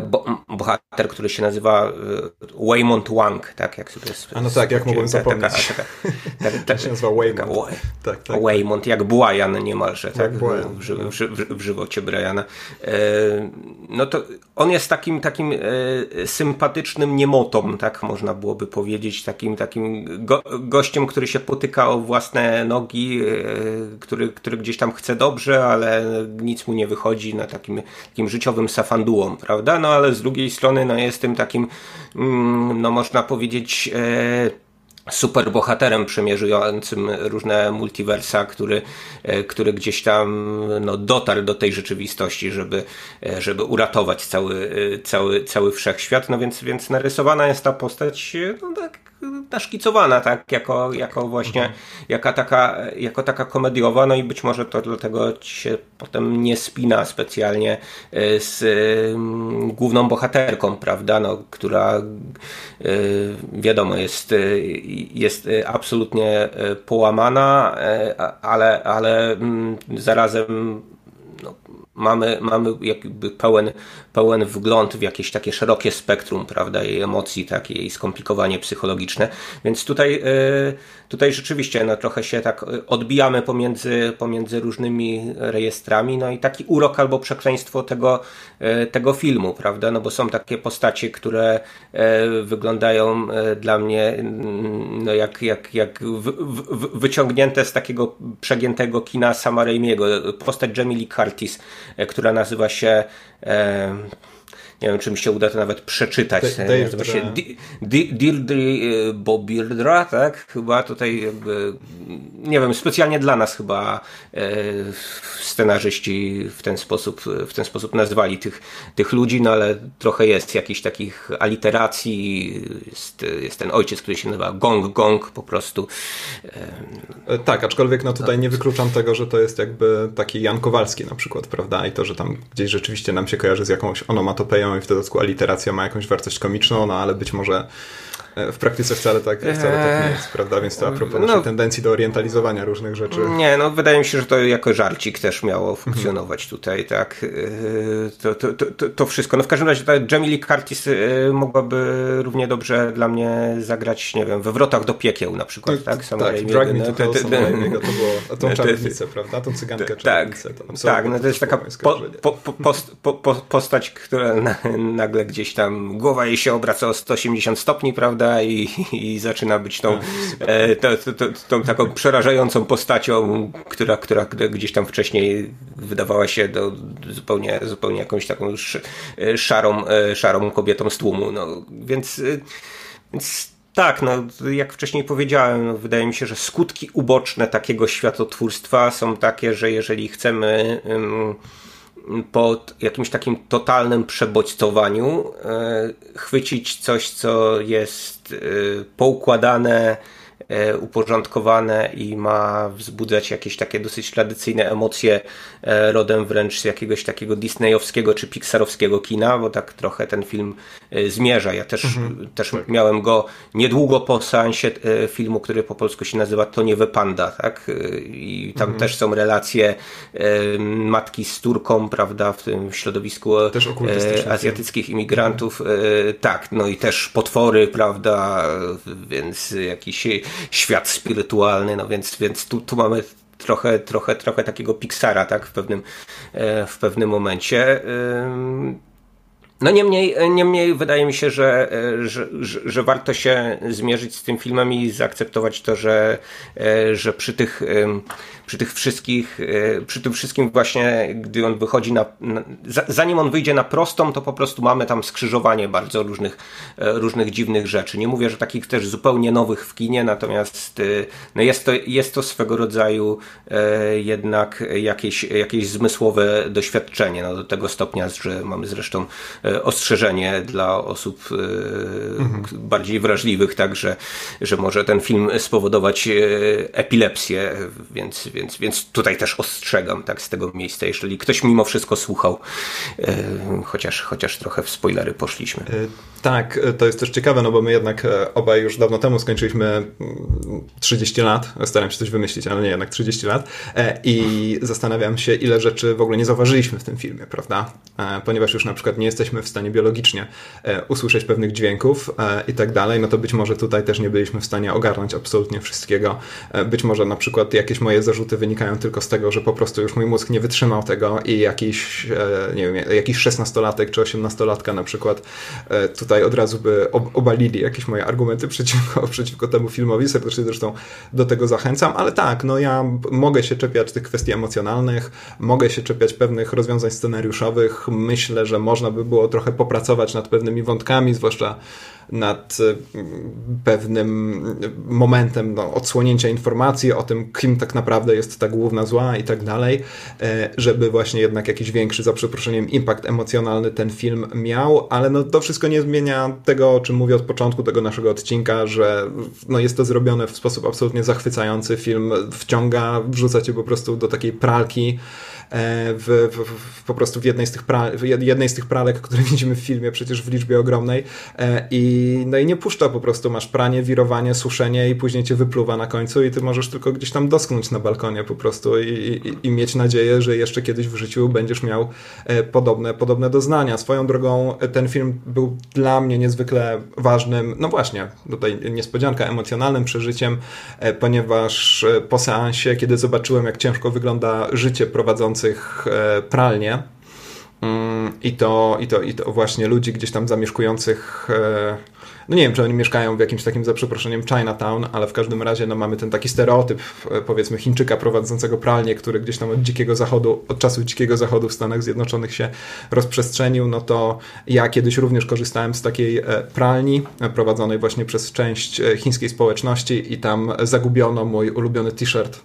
[SPEAKER 2] bo, bohater, który się nazywa e, Waymont Wang, tak jak sobie
[SPEAKER 1] A no tak, jak mogłem zapomnieć. Taka, taka, taka, się nazywa Waymont.
[SPEAKER 2] Tak, tak. Waymont, jak Brian niemalże, tak? tak w, w, w, w, żywocie Briana. E, no to on jest takim takim sympatycznym niemotą, tak można byłoby powiedzieć, takim takim go, gościem, który się potyka o własne nogi, który, który gdzieś tam chce dobrze, ale nic mu nie wychodzi na takim, takim życiowym safandułą, prawda? Prawda? No ale z drugiej strony no, jest tym takim, mm, no można powiedzieć, e, super bohaterem przemierzującym różne multiversa, który, e, który gdzieś tam no, dotarł do tej rzeczywistości, żeby, e, żeby uratować cały, cały, cały wszechświat. No więc, więc narysowana jest ta postać no, tak naszkicowana, tak, jako, jako właśnie, mhm. jaka taka, jako taka komediowa, no i być może to dlatego się potem nie spina specjalnie e, z mm, główną bohaterką, prawda, no, która e, wiadomo jest, e, jest absolutnie połamana, ale, ale mm, zarazem no, mamy, mamy jakby pełen, pełen wgląd w jakieś takie szerokie spektrum, prawda, jej emocji, takie jej skomplikowanie psychologiczne. Więc tutaj, e, tutaj rzeczywiście no, trochę się tak odbijamy pomiędzy, pomiędzy różnymi rejestrami, no i taki urok albo przekleństwo tego, e, tego filmu, prawda, no bo są takie postacie, które wyglądają dla mnie no, jak, jak, jak w, w, wyciągnięte z takiego przegiętego kina Sama. Postać Jamie Lee Curtis, która nazywa się nie wiem, czy mi się uda to nawet przeczytać. Nazywa się Deirdre Bobirdra, tak? Chyba tutaj jakby, nie wiem, specjalnie dla nas chyba scenarzyści w ten sposób, w ten sposób nazwali tych, tych ludzi, no ale trochę jest jakichś takich aliteracji, jest, jest ten ojciec, który się nazywa Gong Gong po prostu.
[SPEAKER 1] Tak, aczkolwiek no tutaj nie wykluczam tego, że to jest jakby taki Jan Kowalski na przykład, prawda? I to, że tam gdzieś rzeczywiście nam się kojarzy z jakąś onomatopeją i w dodatku aliteracja ma jakąś wartość komiczną, no ale być może w praktyce wcale tak, wcale tak nie jest, prawda? Więc to a propos no, naszej tendencji do orientalizowania różnych rzeczy.
[SPEAKER 2] Nie, no wydaje mi się, że to jako żarcik też miało funkcjonować tutaj, tak? E, to, to, to, to, wszystko. No w każdym razie ta Jamie Lee Curtis e, mogłaby równie dobrze dla mnie zagrać, nie wiem, we Wrotach do piekieł na przykład, tak? tak?
[SPEAKER 1] Sama tak, Drag Me to Hell, to było, tą czarownicę, prawda? Tą cygankę
[SPEAKER 2] Tak, tak, no to jest taka po, po, po, post, postać, która nagle gdzieś tam, głowa jej się obraca o 180 stopni, prawda? Prawda? I, i zaczyna być tą, e, to, to, to, tą taką przerażającą postacią, która, która gdzieś tam wcześniej wydawała się do zupełnie, zupełnie jakąś taką e, szarą, e, szarą kobietą z tłumu. No, więc, więc tak, no, jak wcześniej powiedziałem, no, wydaje mi się, że skutki uboczne takiego światotwórstwa są takie, że jeżeli chcemy. Um, po jakimś takim totalnym przebodźcowaniu e, chwycić coś, co jest e, poukładane uporządkowane i ma wzbudzać jakieś takie dosyć tradycyjne emocje e, rodem wręcz z jakiegoś takiego disneyowskiego czy pixarowskiego kina, bo tak trochę ten film e, zmierza. Ja też, mhm. też tak. miałem go niedługo po seansie filmu, który po polsku się nazywa To nie Panda, tak? I tam mhm. też są relacje matki z Turką, prawda, w tym środowisku azjatyckich imigrantów. Mhm. Tak, no i też potwory, prawda, więc jakiś świat spirytualny, no więc, więc tu, tu mamy trochę, trochę, trochę takiego Pixara, tak, w pewnym, e, w pewnym momencie. No niemniej, niemniej wydaje mi się, że, e, że, że, że, warto się zmierzyć z tym filmem i zaakceptować to, że, e, że przy tych przy tych wszystkich, e, przy tym wszystkim właśnie, gdy on wychodzi na, na, zanim on wyjdzie na prostą, to po prostu mamy tam skrzyżowanie bardzo różnych, e, różnych dziwnych rzeczy. Nie mówię, że takich też zupełnie nowych w kinie, natomiast e, no jest, to, jest to swego rodzaju jednak jakieś, jakieś zmysłowe doświadczenie, no do tego stopnia, że mamy zresztą ostrzeżenie dla osób mhm. bardziej wrażliwych, tak, że, że może ten film spowodować epilepsję, więc więc, więc tutaj też ostrzegam tak z tego miejsca, jeżeli ktoś mimo wszystko słuchał, e, chociaż, chociaż trochę w spoilery poszliśmy. E,
[SPEAKER 1] tak, e, to jest też ciekawe, no bo my jednak obaj już dawno temu skończyliśmy 30 mm, lat, staram się coś wymyślić, ale nie, jednak 30 lat i zastanawiam się, ile rzeczy w ogóle nie zauważyliśmy w tym filmie, prawda? Ponieważ już na przykład nie jesteśmy w stanie biologicznie usłyszeć pewnych dźwięków i tak dalej, no to być może tutaj też nie byliśmy w stanie ogarnąć absolutnie wszystkiego. Być może na przykład jakieś moje zarzuty wynikają tylko z tego, że po prostu już mój mózg nie wytrzymał tego i jakiś, e, nie wiem, jakiś szesnastolatek czy osiemnastolatka na przykład e, tutaj od razu by obalili jakieś moje argumenty przeciwko, przeciwko temu filmowi. Serdecznie zresztą do tego zachęcam, ale tak, no ja mogę się czepiać tych kwestii emocjonalnych, mogę się czepiać pewnych rozwiązań scenariuszowych. Myślę, że można by było trochę popracować nad pewnymi wątkami, zwłaszcza nad e, pewnym momentem no, odsłonięcia informacji o tym, kim tak naprawdę jest ta główna zła i tak dalej, e, żeby właśnie jednak jakiś większy, za przeproszeniem, impact emocjonalny ten film miał, ale no, to wszystko nie zmienia tego, o czym mówię od początku tego naszego odcinka, że no, jest to zrobione w sposób absolutnie zachwycający. Film wciąga, wrzuca cię po prostu do takiej pralki, w, w, w, po prostu w jednej z, tych pra, jednej z tych pralek, które widzimy w filmie, przecież w liczbie ogromnej. E, I, no i nie puszcza po prostu, masz pranie, wirowanie, suszenie i później cię wypluwa na końcu i ty możesz tylko gdzieś tam dosknąć na balkonie po prostu i, i, i mieć nadzieję, że jeszcze kiedyś w życiu będziesz miał e, podobne, podobne doznania. Swoją drogą ten film był dla mnie niezwykle ważnym, no właśnie, tutaj niespodzianka, emocjonalnym przeżyciem, ponieważ po seansie, kiedy zobaczyłem, jak ciężko wygląda życie prowadzące e, pralnię, Mm, I to, i, to, I to właśnie ludzi gdzieś tam zamieszkujących e, no nie wiem, czy oni mieszkają w jakimś takim, za przeproszeniem, Chinatown, ale w każdym razie no, mamy ten taki stereotyp, e, powiedzmy, Chińczyka prowadzącego pralnię, który gdzieś tam od dzikiego zachodu, od czasu dzikiego zachodu w Stanach Zjednoczonych się rozprzestrzenił, no to ja kiedyś również korzystałem z takiej pralni prowadzonej właśnie przez część chińskiej społeczności i tam zagubiono mój ulubiony t-shirt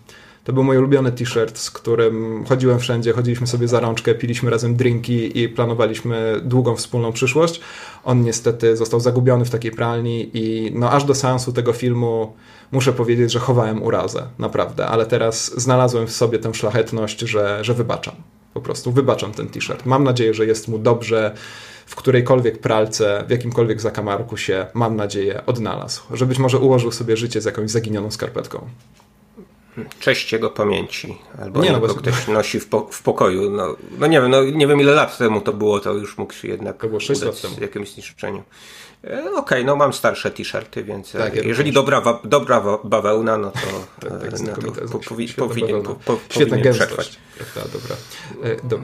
[SPEAKER 1] to był mój ulubiony t-shirt, z którym chodziłem wszędzie, chodziliśmy sobie za rączkę, piliśmy razem drinki i planowaliśmy długą wspólną przyszłość. On niestety został zagubiony w takiej pralni i no aż do seansu tego filmu muszę powiedzieć, że chowałem urazę, naprawdę, ale teraz znalazłem w sobie tę szlachetność, że, że wybaczam. Po prostu wybaczam ten t-shirt. Mam nadzieję, że jest mu dobrze w którejkolwiek pralce, w jakimkolwiek zakamarku się, mam nadzieję, odnalazł. Że być może ułożył sobie życie z jakąś zaginioną skarpetką
[SPEAKER 2] cześć jego pamięci, albo nie, no, go ktoś nosi w, po, w pokoju. No, no, nie wiem, no, nie wiem ile lat temu to było, to już mógł się jednak
[SPEAKER 1] to było 6 lat temu.
[SPEAKER 2] jakimś zniszczeniu. E, okej, okay, no mam starsze t-shirty, więc tak, ja jeżeli dobra, wa, dobra bawełna, no to, tak, tak, no to po, powi, powinien, po, po,
[SPEAKER 1] Świetna powinien przetrwać. Ta, dobra. E, do,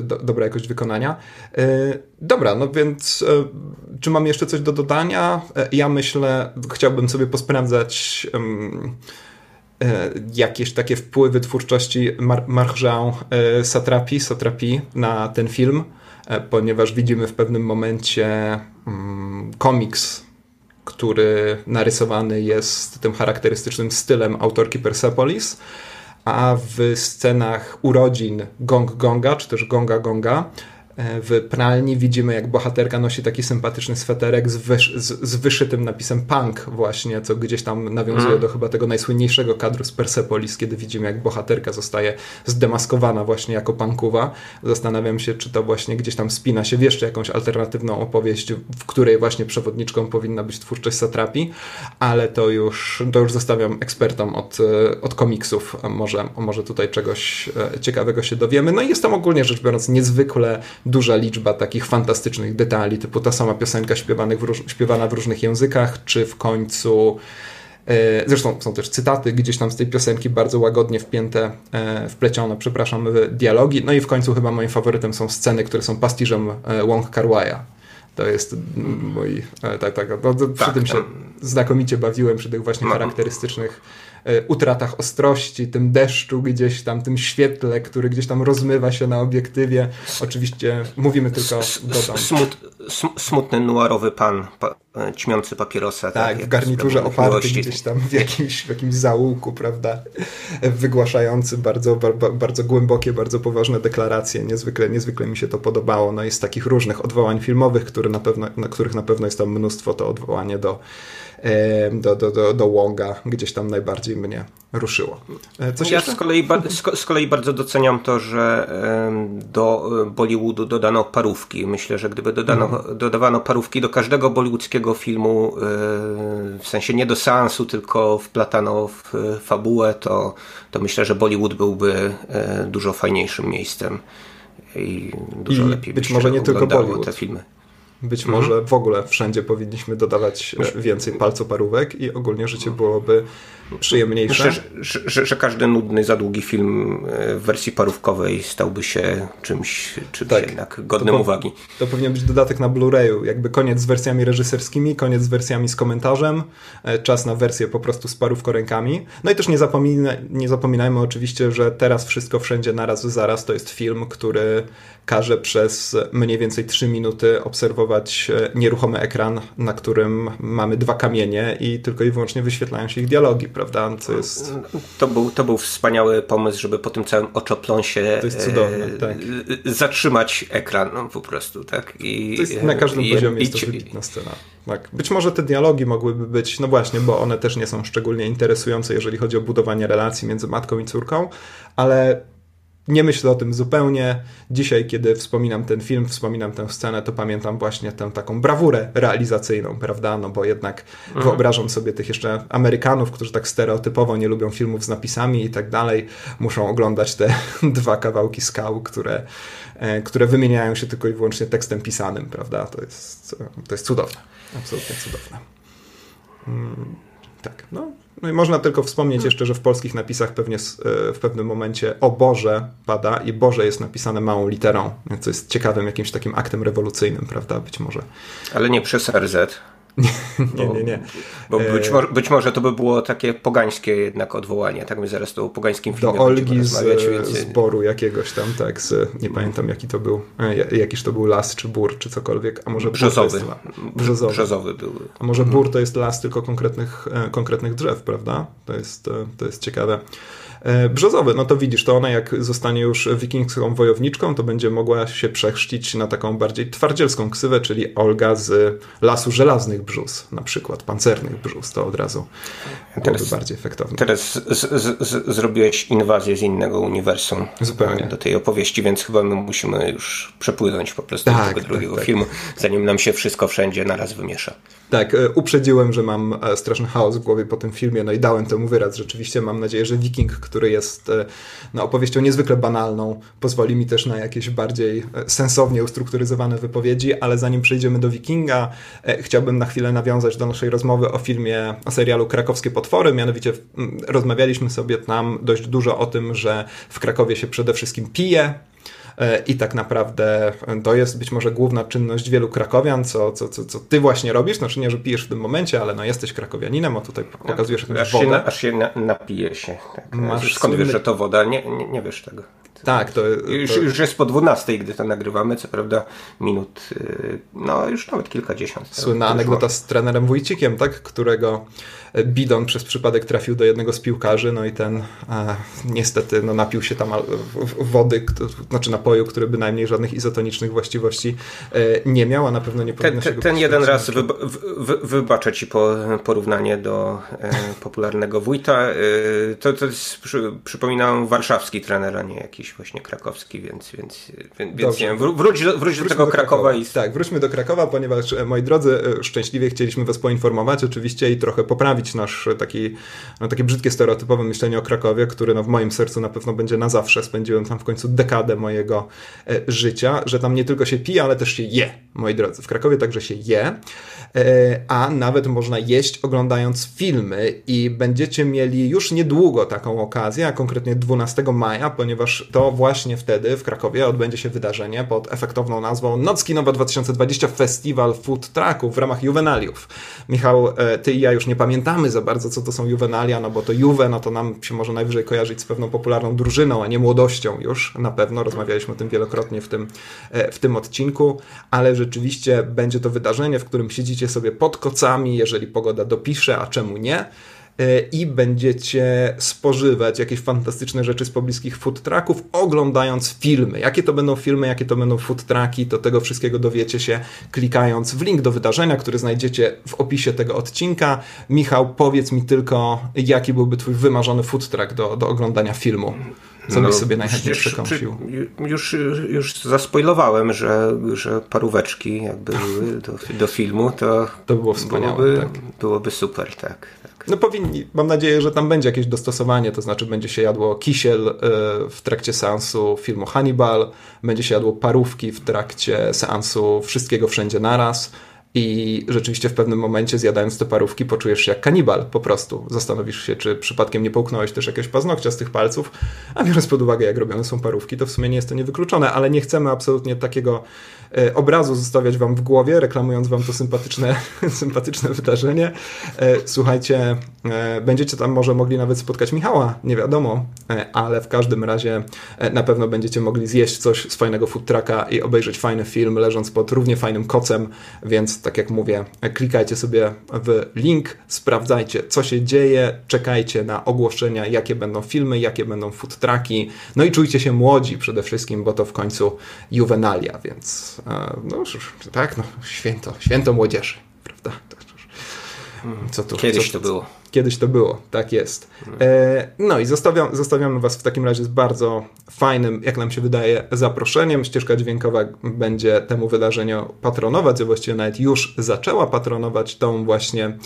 [SPEAKER 1] do, dobra jakość wykonania. Dobra, no więc czy mam jeszcze coś do dodania? Ja myślę, chciałbym sobie posprawdzać um, E, jakieś takie wpływy twórczości Mar Marjan e, Satrapi, Satrapi na ten film, e, ponieważ widzimy w pewnym momencie mm, komiks, który narysowany jest tym charakterystycznym stylem autorki Persepolis, a w scenach urodzin Gong Gonga, czy też Gonga Gonga, E, w pralni widzimy, jak bohaterka nosi taki sympatyczny sweterek z, wysz, z, z wyszytym napisem punk właśnie, co gdzieś tam nawiązuje mm. do chyba tego najsłynniejszego kadru z Persepolis, kiedy widzimy, jak bohaterka zostaje zdemaskowana właśnie jako punkowa. Zastanawiam się, czy to właśnie gdzieś tam spina się w jeszcze jakąś alternatywną opowieść, w której właśnie przewodniczką powinna być twórczość Satrapi, ale to już, to już zostawiam ekspertom od, e, od komiksów. Może, może tutaj czegoś e, ciekawego się dowiemy. No i jest tam ogólnie rzecz biorąc niezwykle duża liczba takich fantastycznych detali, typu ta sama piosenka śpiewanych w róż, śpiewana w różnych językach, czy w końcu e, Zresztą są też cytaty gdzieś tam z tej piosenki bardzo łagodnie wpięte, e, wplecione, przepraszam, w dialogi. No i w końcu chyba moim faworytem są sceny, które są pastiżem e, Wong Kar To jest mój. Tak, tak. No, przy tak, tym się znakomicie bawiłem, przy tych właśnie charakterystycznych utratach ostrości, tym deszczu gdzieś tam, tym świetle, który gdzieś tam rozmywa się na obiektywie. Oczywiście mówimy tylko, dodam.
[SPEAKER 2] Smut, smutny, nuarowy pan, pa, e, ćmiący papierosa.
[SPEAKER 1] Tak, tak w garniturze oparty gdzieś tam w jakimś, w jakimś zaułku, prawda, wygłaszający bardzo, bardzo, bardzo głębokie, bardzo poważne deklaracje. Niezwykle, niezwykle mi się to podobało. No jest takich różnych odwołań filmowych, które na pewno, na których na pewno jest tam mnóstwo, to odwołanie do do, do, do, do Wonga gdzieś tam najbardziej mnie ruszyło.
[SPEAKER 2] E, coś ja z kolei, z kolei bardzo doceniam to, że do Bollywoodu dodano parówki. Myślę, że gdyby dodano, mm. dodawano parówki do każdego bollywoodzkiego filmu, e, w sensie nie do seansu, tylko wplatano w fabułę, to, to myślę, że Bollywood byłby e, dużo fajniejszym miejscem i dużo I lepiej
[SPEAKER 1] być może nie tylko Bollywood.
[SPEAKER 2] te filmy.
[SPEAKER 1] Być mhm. może w ogóle wszędzie powinniśmy dodawać więcej palcoparówek i ogólnie życie byłoby przyjemniejsze.
[SPEAKER 2] Myślę, że, że, że, każdy nudny, za długi film e, w wersji parówkowej stałby się czymś, czymś tak. jednak godnym
[SPEAKER 1] to
[SPEAKER 2] uwagi.
[SPEAKER 1] To powinien być dodatek na Blu-rayu, jakby koniec z wersjami reżyserskimi, koniec z wersjami z komentarzem, e, czas na wersję po prostu z parówkorękami. No i też nie, zapomina, nie zapominajmy oczywiście, że teraz wszystko wszędzie naraz zaraz to jest film, który każe przez mniej więcej 3 minuty obserwować e, nieruchomy ekran, na którym mamy dwa kamienie i tylko i wyłącznie wyświetlają się ich dialogi, prawda? Co jest...
[SPEAKER 2] to, był, to był wspaniały pomysł, żeby po tym całym oczopląsie
[SPEAKER 1] to jest cudowne, e, tak.
[SPEAKER 2] zatrzymać ekran no, po prostu, tak?
[SPEAKER 1] I, to jest, na każdym i, poziomie i, jest to wybitna scena. Tak. Być może te dialogi mogłyby być, no właśnie, bo one też nie są szczególnie interesujące, jeżeli chodzi o budowanie relacji między matką i córką, ale nie myślę o tym zupełnie. Dzisiaj, kiedy wspominam ten film, wspominam tę scenę, to pamiętam właśnie tę taką brawurę realizacyjną, prawda? No bo jednak mhm. wyobrażam sobie tych jeszcze Amerykanów, którzy tak stereotypowo nie lubią filmów z napisami i tak dalej, muszą oglądać te dwa kawałki skał, które, e, które wymieniają się tylko i wyłącznie tekstem pisanym, prawda? To jest, to jest cudowne. Absolutnie cudowne. Hmm. Tak, no. No i można tylko wspomnieć jeszcze, że w polskich napisach pewnie w pewnym momencie o Boże pada i Boże jest napisane małą literą, co jest ciekawym jakimś takim aktem rewolucyjnym, prawda? Być może.
[SPEAKER 2] Ale nie przez RZ.
[SPEAKER 1] Nie, nie, nie.
[SPEAKER 2] Bo być, e, może, być może to by było takie pogańskie jednak odwołanie, tak my zaraz to o pogańskim filmie
[SPEAKER 1] Do Olgi z więc... zboru jakiegoś tam, tak, z, nie pamiętam jaki to był, e, jakiś to był las, czy bór, czy cokolwiek, a może
[SPEAKER 2] Brzozowy.
[SPEAKER 1] Jest,
[SPEAKER 2] brzozowy. Brzozowy był.
[SPEAKER 1] A może mhm. bór to jest las tylko konkretnych, e, konkretnych drzew, prawda? To jest, to jest ciekawe. E, brzozowy, no to widzisz, to ona jak zostanie już wikingską wojowniczką, to będzie mogła się przechrzcić na taką bardziej twardzielską ksywę, czyli Olga z Lasu Żelaznych Brzus, na przykład, pancernych brzus, to od razu byłoby teraz, bardziej efektowne.
[SPEAKER 2] Teraz z, z, z, zrobiłeś inwazję z innego uniwersum
[SPEAKER 1] Zupełnie.
[SPEAKER 2] do tej opowieści, więc chyba my musimy już przepłynąć po prostu tak, do tego tak, drugiego tak. filmu, zanim nam się wszystko wszędzie naraz wymiesza.
[SPEAKER 1] Tak, e, uprzedziłem, że mam e, straszny chaos w głowie po tym filmie, no i dałem temu wyraz. Rzeczywiście mam nadzieję, że Wiking, który jest e, no, opowieścią niezwykle banalną, pozwoli mi też na jakieś bardziej sensownie ustrukturyzowane wypowiedzi, ale zanim przejdziemy do Wikinga, chciałbym na chwilę nawiązać do naszej rozmowy o filmie, o serialu Krakowskie Potwory. Mianowicie rozmawialiśmy sobie tam dość dużo o tym, że w Krakowie się przede wszystkim pije, E, i tak naprawdę to jest być może główna czynność wielu krakowian, co, co, co, co ty właśnie robisz, znaczy nie, że pijesz w tym momencie, ale no jesteś krakowianinem, a tutaj pokazujesz jakąś
[SPEAKER 2] aż
[SPEAKER 1] wodę.
[SPEAKER 2] Się, aż się na, napije się. Tak. Masz Skąd wiesz, że to woda? Nie, nie, nie wiesz tego.
[SPEAKER 1] Tak, to, to...
[SPEAKER 2] Już, już jest po 12, gdy to nagrywamy, co prawda minut, y, no już nawet kilkadziesiąt.
[SPEAKER 1] Słynna anegdota z trenerem Wójcikiem, tak, którego bidon przez przypadek trafił do jednego z piłkarzy, no i ten e, niestety no, napił się tam wody, to, znaczy napoju, który bynajmniej żadnych izotonicznych właściwości e, nie miał, a na pewno nie powinno
[SPEAKER 2] ten,
[SPEAKER 1] się
[SPEAKER 2] Ten jeden raz wy, wybaczę ci po, porównanie do e, popularnego wójta. E, to, to jest, przy, przypominam, warszawski trener, a nie jakiś właśnie krakowski, więc, więc, więc, nie wiem, wróć, do, wróć do tego do Krakowa. Krakowa. i...
[SPEAKER 1] Tak, wróćmy do Krakowa, ponieważ e, moi drodzy, e, szczęśliwie chcieliśmy was poinformować oczywiście i trochę poprawić nasz taki, no, takie brzydkie, stereotypowe myślenie o Krakowie, które no, w moim sercu na pewno będzie na zawsze. Spędziłem tam w końcu dekadę mojego e, życia, że tam nie tylko się pije, ale też się je, moi drodzy. W Krakowie także się je, a nawet można jeść oglądając filmy i będziecie mieli już niedługo taką okazję, a konkretnie 12 maja, ponieważ to właśnie wtedy w Krakowie odbędzie się wydarzenie pod efektowną nazwą Noc Kinowa 2020 Festiwal Food Trucków w ramach Juvenaliów. Michał, e, ty i ja już nie pamiętamy pamiętamy za bardzo, co to są juvenalia, no bo to Juve, no to nam się może najwyżej kojarzyć z pewną popularną drużyną, a nie młodością już, na pewno. Rozmawialiśmy o tym wielokrotnie w tym, e, w tym odcinku, ale rzeczywiście będzie to wydarzenie, w którym siedzicie sobie pod kocami, jeżeli pogoda dopisze, a czemu nie E, i będziecie spożywać jakieś fantastyczne rzeczy z pobliskich food trucków, oglądając filmy. Jakie to będą filmy, jakie to będą food trucki, to tego wszystkiego dowiecie się klikając w link do wydarzenia, który znajdziecie w opisie tego odcinka. Michał, powiedz mi tylko, jaki byłby twój wymarzony food truck do, do oglądania filmu? Co no, byś sobie najchętniej przekąsił?
[SPEAKER 2] Już, już zaspoilowałem, że, że paróweczki jakby były do, do filmu, to,
[SPEAKER 1] to było wspaniałe. Byłoby, tak.
[SPEAKER 2] byłoby super, tak.
[SPEAKER 1] No powinni, mam nadzieję, że tam będzie jakieś dostosowanie, to znaczy będzie się jadło kisiel e, w trakcie seansu filmu Hannibal, będzie się jadło parówki w trakcie seansu Wszystkiego Wszędzie Naraz i rzeczywiście w pewnym momencie zjadając te parówki poczujesz się jak kanibal po prostu. Zastanowisz się, czy przypadkiem nie połknąłeś też jakiegoś paznokcia z tych palców, a biorąc pod uwagę jak robione są parówki, to w sumie nie jest to niewykluczone, ale nie chcemy absolutnie takiego obrazu zostawiać wam w głowie, reklamując wam to sympatyczne, sympatyczne wydarzenie. E, słuchajcie, e, będziecie tam może mogli nawet spotkać Michała, nie wiadomo, ale w każdym razie na pewno będziecie mogli zjeść coś z fajnego food trucka i obejrzeć fajny film, leżąc pod równie fajnym kocem, więc tak jak mówię, klikajcie sobie w link, sprawdzajcie co się dzieje, czekajcie na ogłoszenia, jakie będą filmy, jakie będą food trucki, no i czujcie się młodzi przede wszystkim, bo to w końcu juvenalia, więc no tak, no, święto, święto młodzieży, prawda?
[SPEAKER 2] Co tu, Kiedyś co, to było.
[SPEAKER 1] Kiedyś to było, tak jest. E, no i zostawiam, zostawiamy Was w takim razie z bardzo fajnym, jak nam się wydaje, zaproszeniem. Ścieżka dźwiękowa będzie temu wydarzeniu patronować, a właściwie nawet już zaczęła patronować tą właśnie e,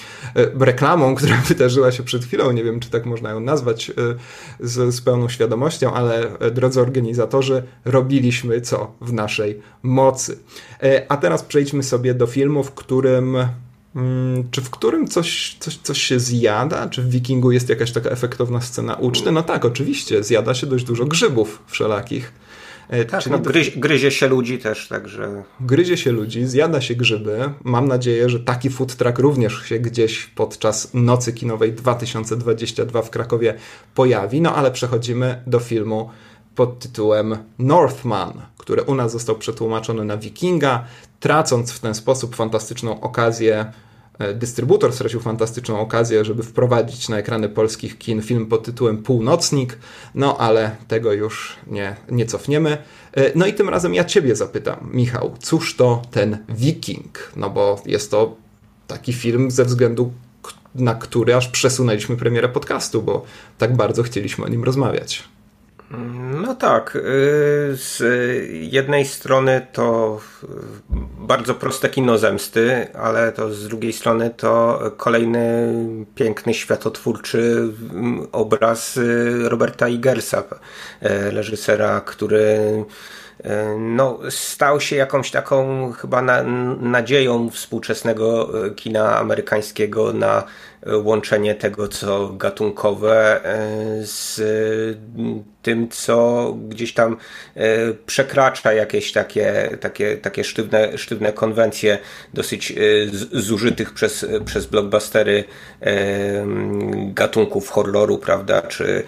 [SPEAKER 1] reklamą, która wydarzyła się przed chwilą. Nie wiem, czy tak można ją nazwać e, z, z pełną świadomością, ale drodzy organizatorzy, robiliśmy co w naszej mocy. A teraz przejdźmy sobie do filmu, w którym czy w którym coś, coś, coś się zjada? Czy w Wikingu jest jakaś taka efektowna scena uczty? No tak, oczywiście, zjada się dość dużo grzybów wszelakich.
[SPEAKER 2] E, tak, no, gryzie, gryzie się ludzi też, także...
[SPEAKER 1] Gryzie się ludzi, zjada się grzyby. Mam nadzieję, że taki food truck również się gdzieś podczas Nocy Kinowej 2022 w Krakowie pojawi. No ale przechodzimy do filmu pod tytułem Northman, który u nas został przetłumaczony na Wikinga, tracąc w ten sposób fantastyczną okazję E, dystrybutor stracił fantastyczną okazję, żeby wprowadzić na ekrany polskich kin film pod tytułem Północnik, no ale tego już nie, nie cofniemy. E, no i tym razem ja Ciebie zapytam, Michał, cóż to ten Wiking? No bo jest to taki film ze względu na który aż przesunęliśmy premierę podcastu, bo tak bardzo chcieliśmy o nim rozmawiać.
[SPEAKER 2] No tak. Y, z jednej strony to bardzo proste kino zemsty, ale to z drugiej strony to kolejny piękny, światotwórczy obraz Roberta Igersa, e, reżysera, który no, stał się jakąś taką chyba na, nadzieją współczesnego kina amerykańskiego na łączenie tego, co gatunkowe e, z tym, co gdzieś tam e, przekracza jakieś takie, takie, takie sztywne, sztywne konwencje dosyć e, zużytych przez, przez blockbustery gatunków horroru, prawda, czy,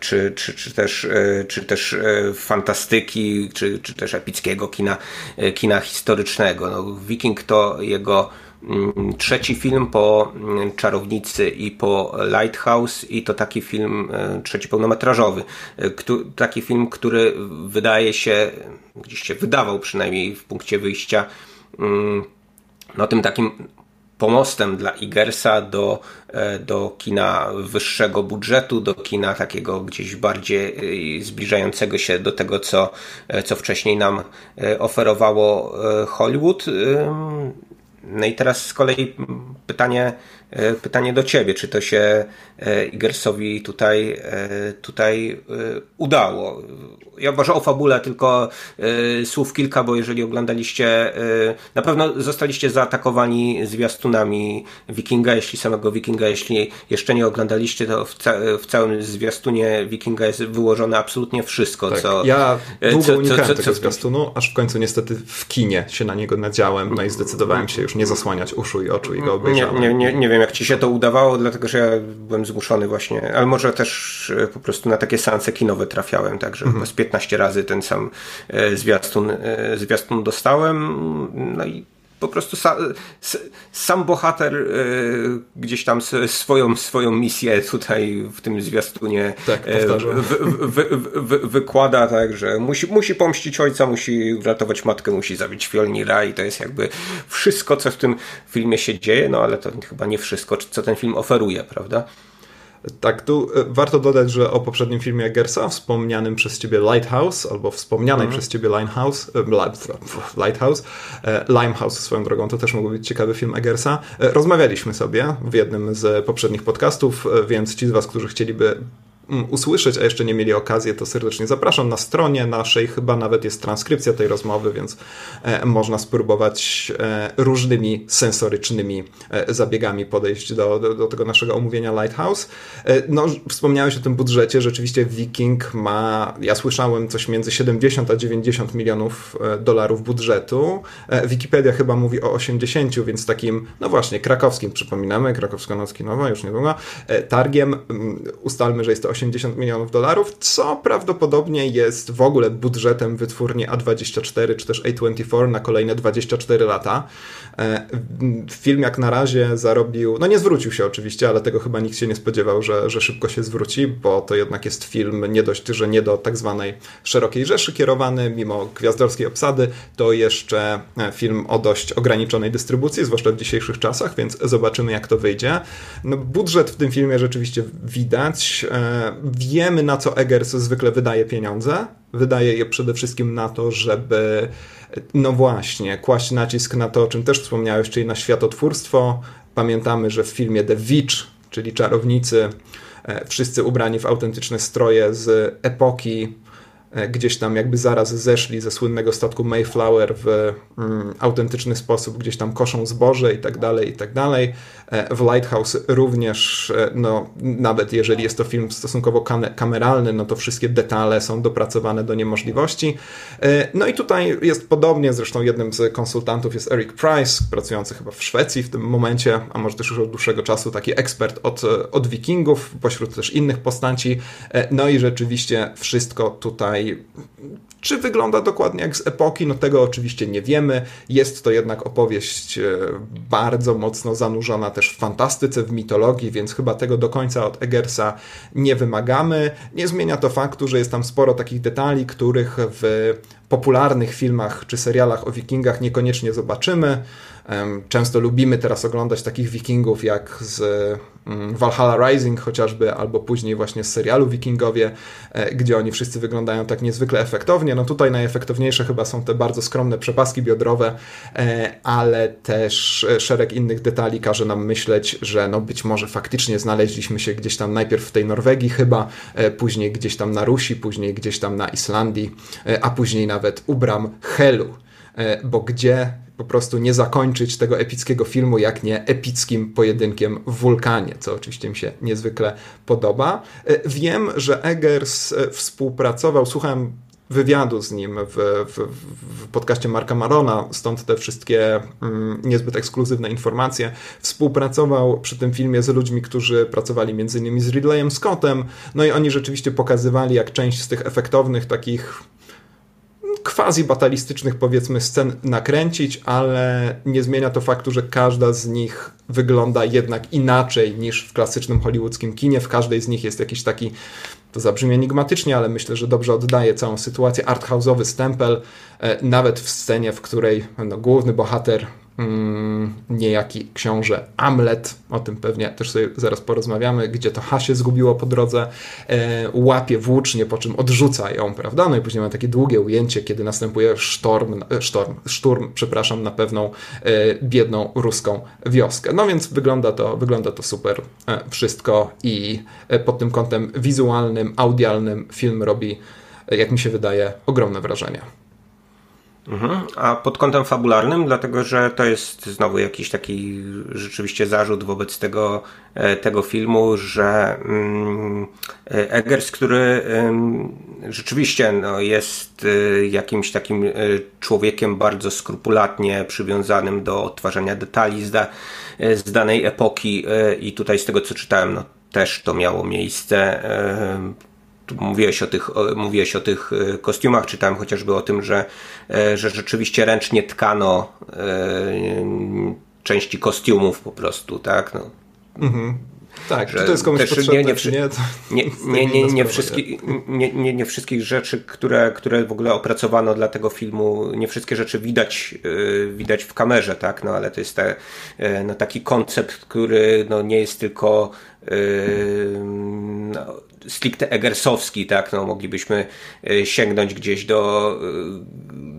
[SPEAKER 2] czy, czy, czy, też, czy też fantastyki, czy, czy też epickiego kina, kina historycznego. No, Viking to jego trzeci film po mm, Czarownicy i po Lighthouse i to taki film e, trzeci pełnometrażowy. E, taki film, który wydaje się, gdzieś się wydawał przynajmniej w punkcie wyjścia, mm, no tym takim pomostem dla Igersa do, e, do kina wyższego budżetu, do kina takiego gdzieś bardziej zbliżającego się do tego, co, co wcześniej nam oferowało Hollywood. No i teraz z kolei pytanie, pytanie do Ciebie, czy to się e, Igersowi tutaj, e, tutaj udało? Ja może o fabule tylko słów kilka, bo jeżeli oglądaliście, na pewno zostaliście zaatakowani zwiastunami Wikinga, jeśli samego Wikinga, jeśli jeszcze nie oglądaliście, to w, ca w całym zwiastunie Wikinga jest wyłożone absolutnie wszystko,
[SPEAKER 1] tak.
[SPEAKER 2] co...
[SPEAKER 1] Ja długo co, unikałem co, co, tego zwiastunu, aż w końcu niestety w kinie się na niego nadziałem, no i zdecydowałem się już nie zasłaniać uszu i oczu i go obejrzałem.
[SPEAKER 2] Nie, nie, nie wiem, jak ci się to udawało, dlatego że ja byłem zmuszony właśnie, ale może też e, po prostu na takie seanse kinowe trafiałem, także mhm. z 15 razy ten sam e, zwiastun, e, zwiastun dostałem, no i po prostu sa, sam bohater y, gdzieś tam swoją, swoją misję tutaj w tym zwiastunie tak, wykłada, tak, że musi, musi pomścić ojca, musi uratować matkę, musi zabić Fjolnira i to jest jakby wszystko, co w tym filmie się dzieje, no ale to chyba nie wszystko, co ten film oferuje, prawda?
[SPEAKER 1] Tak, tu e, warto dodać, że o poprzednim filmie Eggersa, wspomnianym przez ciebie Lighthouse, albo wspomnianej mm. przez ciebie Limehouse, e, Lighthouse, e, Limehouse swoją drogą, to też mógł być ciekawy film Eggersa. Rozmawialiśmy sobie w jednym z poprzednich podcastów, więc ci z was, którzy chcieliby usłyszeć, a jeszcze nie mieli okazji, to serdecznie zapraszam. Na stronie naszej chyba nawet jest transkrypcja tej rozmowy, więc e, można spróbować e, różnymi sensorycznymi e, zabiegami podejść do, do, do, tego naszego omówienia Lighthouse. No, wspomniałeś o tym budżecie. Rzeczywiście Viking ma, ja słyszałem coś między 70 a 90 milionów dolarów budżetu. Wikipedia chyba mówi o 80, więc takim, no właśnie, krakowskim, przypominamy, krakowska noc kinowa, już niedługo, targiem mm, ustalmy, że jest to 80 milionów dolarów, co prawdopodobnie jest w ogóle budżetem wytwórni A24 czy też A24 na kolejne 24 lata. E, film jak na razie zarobił, no nie zwrócił się oczywiście, ale tego chyba nikt się nie spodziewał, że, że szybko się zwróci, bo to jednak jest film nie dość, że nie do tak zwanej szerokiej rzeszy kierowany, mimo gwiazdorskiej obsady, to jeszcze e, film o dość ograniczonej dystrybucji, zwłaszcza w dzisiejszych czasach, więc zobaczymy jak to wyjdzie. No, budżet w tym filmie rzeczywiście widać. E, wiemy, na co Eggers zwykle wydaje pieniądze. Wydaje je przede wszystkim na to, żeby, no właśnie, kłaść nacisk na to, o czym też wspomniałeś, czyli na światotwórstwo. Pamiętamy, że w filmie The Witch, czyli czarownicy, e, wszyscy ubrani w autentyczne stroje z epoki gdzieś tam jakby zaraz zeszli ze słynnego statku Mayflower w mm, autentyczny sposób, gdzieś tam koszą zboże i tak dalej, i tak dalej. W Lighthouse również, no, nawet jeżeli jest to film stosunkowo kameralny, no to wszystkie detale są dopracowane do niemożliwości. No i tutaj jest podobnie, zresztą jednym z konsultantów jest Eric Price, pracujący chyba w Szwecji w tym momencie, a może też już od dłuższego czasu taki ekspert od, od wikingów, pośród też innych postaci. No i rzeczywiście wszystko tutaj czy wygląda dokładnie jak z epoki? No tego oczywiście nie wiemy. Jest to jednak opowieść e, bardzo mocno zanurzona też w fantastyce, w mitologii, więc chyba tego do końca od Eggersa nie wymagamy. Nie zmienia to faktu, że jest tam sporo takich detali, których w popularnych filmach czy serialach o wikingach niekoniecznie zobaczymy. Często lubimy teraz oglądać takich wikingów jak z Valhalla Rising chociażby, albo później właśnie z serialu Wikingowie, e, gdzie oni wszyscy wyglądają tak niezwykle efektownie. No tutaj najefektowniejsze chyba są te bardzo skromne przepaski biodrowe, e, ale też e, szereg innych detali każe nam myśleć, że no być może faktycznie znaleźliśmy się gdzieś tam najpierw w tej Norwegii chyba, później gdzieś tam na Rusi, później gdzieś tam na Islandii, a później nawet u bram Helu bo gdzie po prostu nie zakończyć tego epickiego filmu, jak nie epickim pojedynkiem w wulkanie, co oczywiście mi się niezwykle podoba. E, wiem, że Eggers e, współpracował, słuchałem wywiadu z nim w, w, w podcaście Marka Marona, stąd te wszystkie mm, niezbyt ekskluzywne informacje. Współpracował przy tym filmie z ludźmi, którzy pracowali m.in. z Ridleyem Scottem, no i oni rzeczywiście pokazywali, jak część z tych efektownych takich quasi-batalistycznych powiedzmy scen nakręcić, ale nie zmienia to faktu, że każda z nich wygląda jednak inaczej niż w klasycznym hollywoodzkim kinie. W każdej z nich jest jakiś taki, to zabrzmi enigmatycznie, ale myślę, że dobrze oddaje całą sytuację, arthouse'owy stempel, e, nawet w scenie, w której no, główny bohater Mm, niejaki książę Amlet, o tym pewnie też sobie zaraz porozmawiamy, gdzie to H się zgubiło po drodze, e, łapie włócznie, po czym odrzuca ją, prawda? No i później ma takie długie ujęcie, kiedy następuje sztorm, e, sztorm, szturm, przepraszam, na pewną e, biedną ruską wioskę. No więc wygląda to, wygląda to super wszystko i pod tym kątem wizualnym, audialnym film robi, jak mi się wydaje, ogromne wrażenie.
[SPEAKER 2] Mhm. A pod kątem fabularnym, dlatego że to jest znowu jakiś taki rzeczywiście zarzut wobec tego, e, tego filmu, że mm, Eggers, który rzeczywiście no, jest e, jakimś takim e, człowiekiem bardzo skrupulatnie przywiązanym do odtwarzania detali z, da, z danej epoki i tutaj z tego co czytałem, no, też to miało miejsce mówiłeś o tych, mówiłeś o tych e, kostiumach, czytałem chociażby o tym, że, e, że rzeczywiście ręcznie tkano e, części kostiumów po prostu, tak? No.
[SPEAKER 1] Mhm. Tak, że to jest komuś potrzebne, nie, nie, nie?
[SPEAKER 2] Nie, nie, nie, nie, wszystki, nie, nie, nie wszystkich rzeczy, które, które w ogóle opracowano dla tego filmu, nie wszystkie rzeczy widać, widać w kamerze, tak? No ale to jest te, no, taki koncept, który no, nie jest tylko no, stricte Eggersowski, tak, no moglibyśmy e, sięgnąć gdzieś do, e,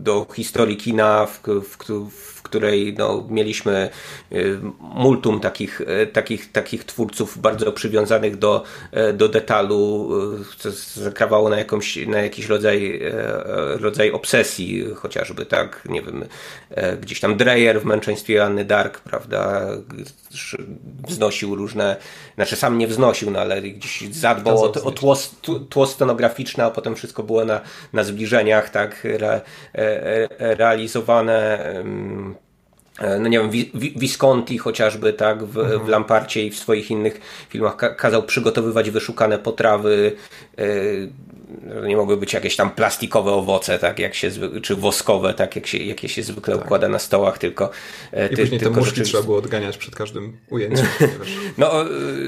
[SPEAKER 2] do historii kina, w, w, w której no, mieliśmy y, multum takich, takich, takich twórców bardzo przywiązanych do, do detalu, co zakrawało na, jakąś, na jakiś rodzaj, rodzaj obsesji, chociażby tak, nie wiem, gdzieś tam Dreyer w męczeństwie Anny Dark, prawda, wznosił różne, znaczy sam nie wznosił, no ale gdzieś zadbał o, o tło, tło scenograficzne, a potem wszystko było na, na zbliżeniach, tak, re, re, realizowane E, no nie wiem, Visconti chociażby, tak, w, mhm. w Lamparcie i w swoich innych filmach kazał przygotowywać wyszukane potrawy, e, nie mogły być jakieś tam plastikowe owoce, tak, jak się, czy woskowe, tak, jak się, jakie się zwykle tak. układa na stołach, tylko...
[SPEAKER 1] E, I ty, później te muszki rzeczywiście... trzeba było odganiać przed każdym ujęciem.
[SPEAKER 2] no,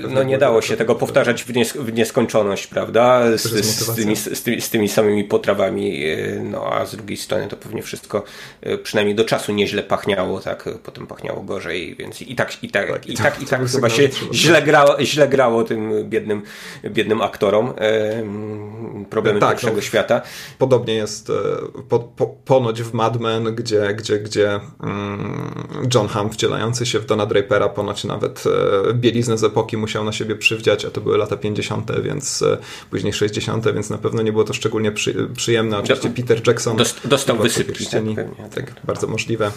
[SPEAKER 2] no nie dało się tego powtarzać w, nies w nieskończoność, prawda, z, z, tymi, z, tymi, z tymi samymi potrawami, no a z drugiej strony to pewnie wszystko przynajmniej do czasu nieźle pachniało, tak, tak potem pachniało gorzej, więc i tak, i tak, tak i, tak, i tak chyba się źle grało, źle grało tym biednym, biednym aktorom. Problemy tak, pierwszego no, świata.
[SPEAKER 1] Podobnie jest po, po, ponoć w Mad Men, gdzie, gdzie, gdzie mm, John Hamm wcielający się w Dona Drapera ponoć nawet bieliznę z epoki musiał na siebie przywdziać, a to były lata 50., więc później 60., więc na pewno nie było to szczególnie przy, przyjemne. Oczywiście Peter Jackson
[SPEAKER 2] dostał wysypki. Pierścieni,
[SPEAKER 1] tak, tak, bardzo możliwe.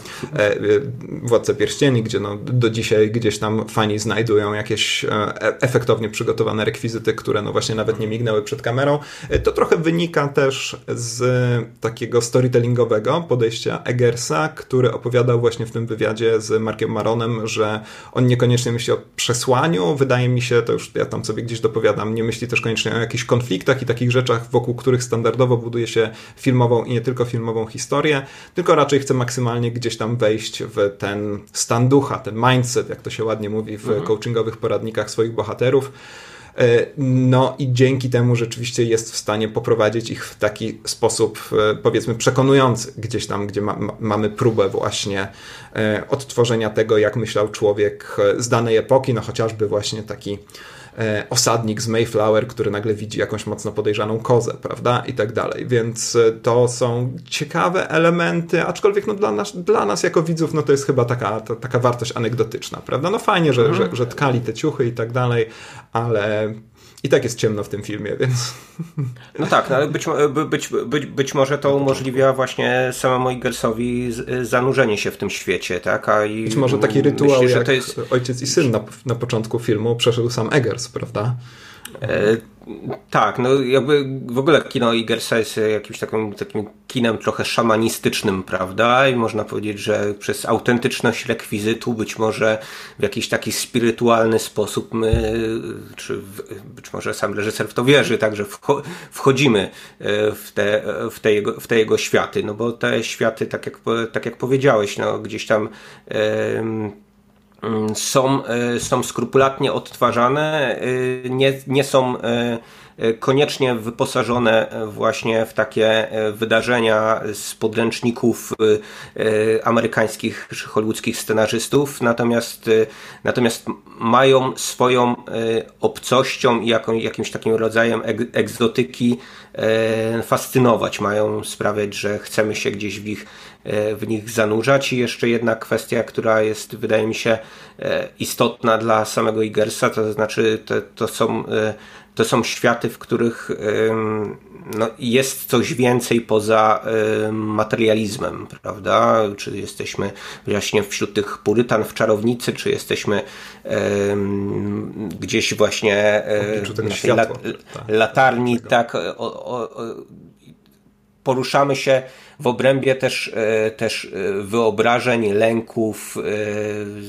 [SPEAKER 1] Władca Pierścieni, gdzie no, do dzisiaj gdzieś tam fani znajdują jakieś efektownie przygotowane rekwizyty, które no właśnie nawet nie mignęły przed kamerą. To trochę wynika też z takiego storytellingowego podejścia Eggersa, który opowiadał właśnie w tym wywiadzie z Markiem Maronem, że on niekoniecznie myśli o przesłaniu, wydaje mi się, to już ja tam sobie gdzieś dopowiadam, nie myśli też koniecznie o jakichś konfliktach i takich rzeczach, wokół których standardowo buduje się filmową i nie tylko filmową historię, tylko raczej chce maksymalnie gdzieś tam wejść w ten stan ducha, ten mindset, jak to się ładnie mówi w mhm. coachingowych poradnikach swoich bohaterów. E, no i dzięki temu rzeczywiście jest w stanie poprowadzić ich w taki sposób, e, powiedzmy, przekonujący, gdzieś tam, gdzie ma, mamy próbę właśnie e, odtworzenia tego, jak myślał człowiek z danej epoki, no chociażby właśnie taki osadnik z Mayflower, który nagle widzi jakąś mocno podejrzaną kozę, prawda? I tak dalej. Więc e, to są ciekawe elementy, aczkolwiek no dla, nas, dla nas jako widzów no to jest chyba taka, taka wartość anegdotyczna, prawda? No fajnie, że, mhm. że, że tkali te ciuchy i tak dalej, ale i tak jest ciemno w tym filmie, więc.
[SPEAKER 2] No tak, no ale być, być, być, być może to umożliwia właśnie samemu Iggersowi zanurzenie się w tym świecie, tak? A
[SPEAKER 1] i być może taki rytuał jak jest... ojciec i syn na, na początku filmu przeszedł sam Eggers, prawda?
[SPEAKER 2] E, tak, no jakby w ogóle kino Igersa jest jakimś takim, takim kinem trochę szamanistycznym, prawda? I można powiedzieć, że przez autentyczność rekwizytu być może w jakiś taki spirytualny sposób my, czy być może sam reżyser w to wierzy, także wchodzimy e, w te, w te, jego, w te jego światy, no bo te światy, tak jak, tak jak powiedziałeś, no gdzieś tam Mm, są, e, są skrupulatnie odtwarzane, e, nie, nie są e, koniecznie wyposażone właśnie w takie wydarzenia z podręczników amerykańskich czy hollywoodzkich scenarzystów, natomiast, natomiast mają swoją obcością i jakimś takim rodzajem egzotyki fascynować, mają sprawiać, że chcemy się gdzieś w nich E, w nich zanurzać. I jeszcze jedna kwestia, która jest, wydaje mi się, e, istotna dla samego Igersa, to znaczy to, to są e, to są światy, w których no, jest coś więcej poza materializmem, prawda? Czy jesteśmy właśnie wśród tych purytan w czarownicy, czy jesteśmy gdzieś właśnie
[SPEAKER 1] światła, lat,
[SPEAKER 2] tak. latarni, tak, o, o, poruszamy się w obrębie też, e, też e, wyobrażeń, lęków e,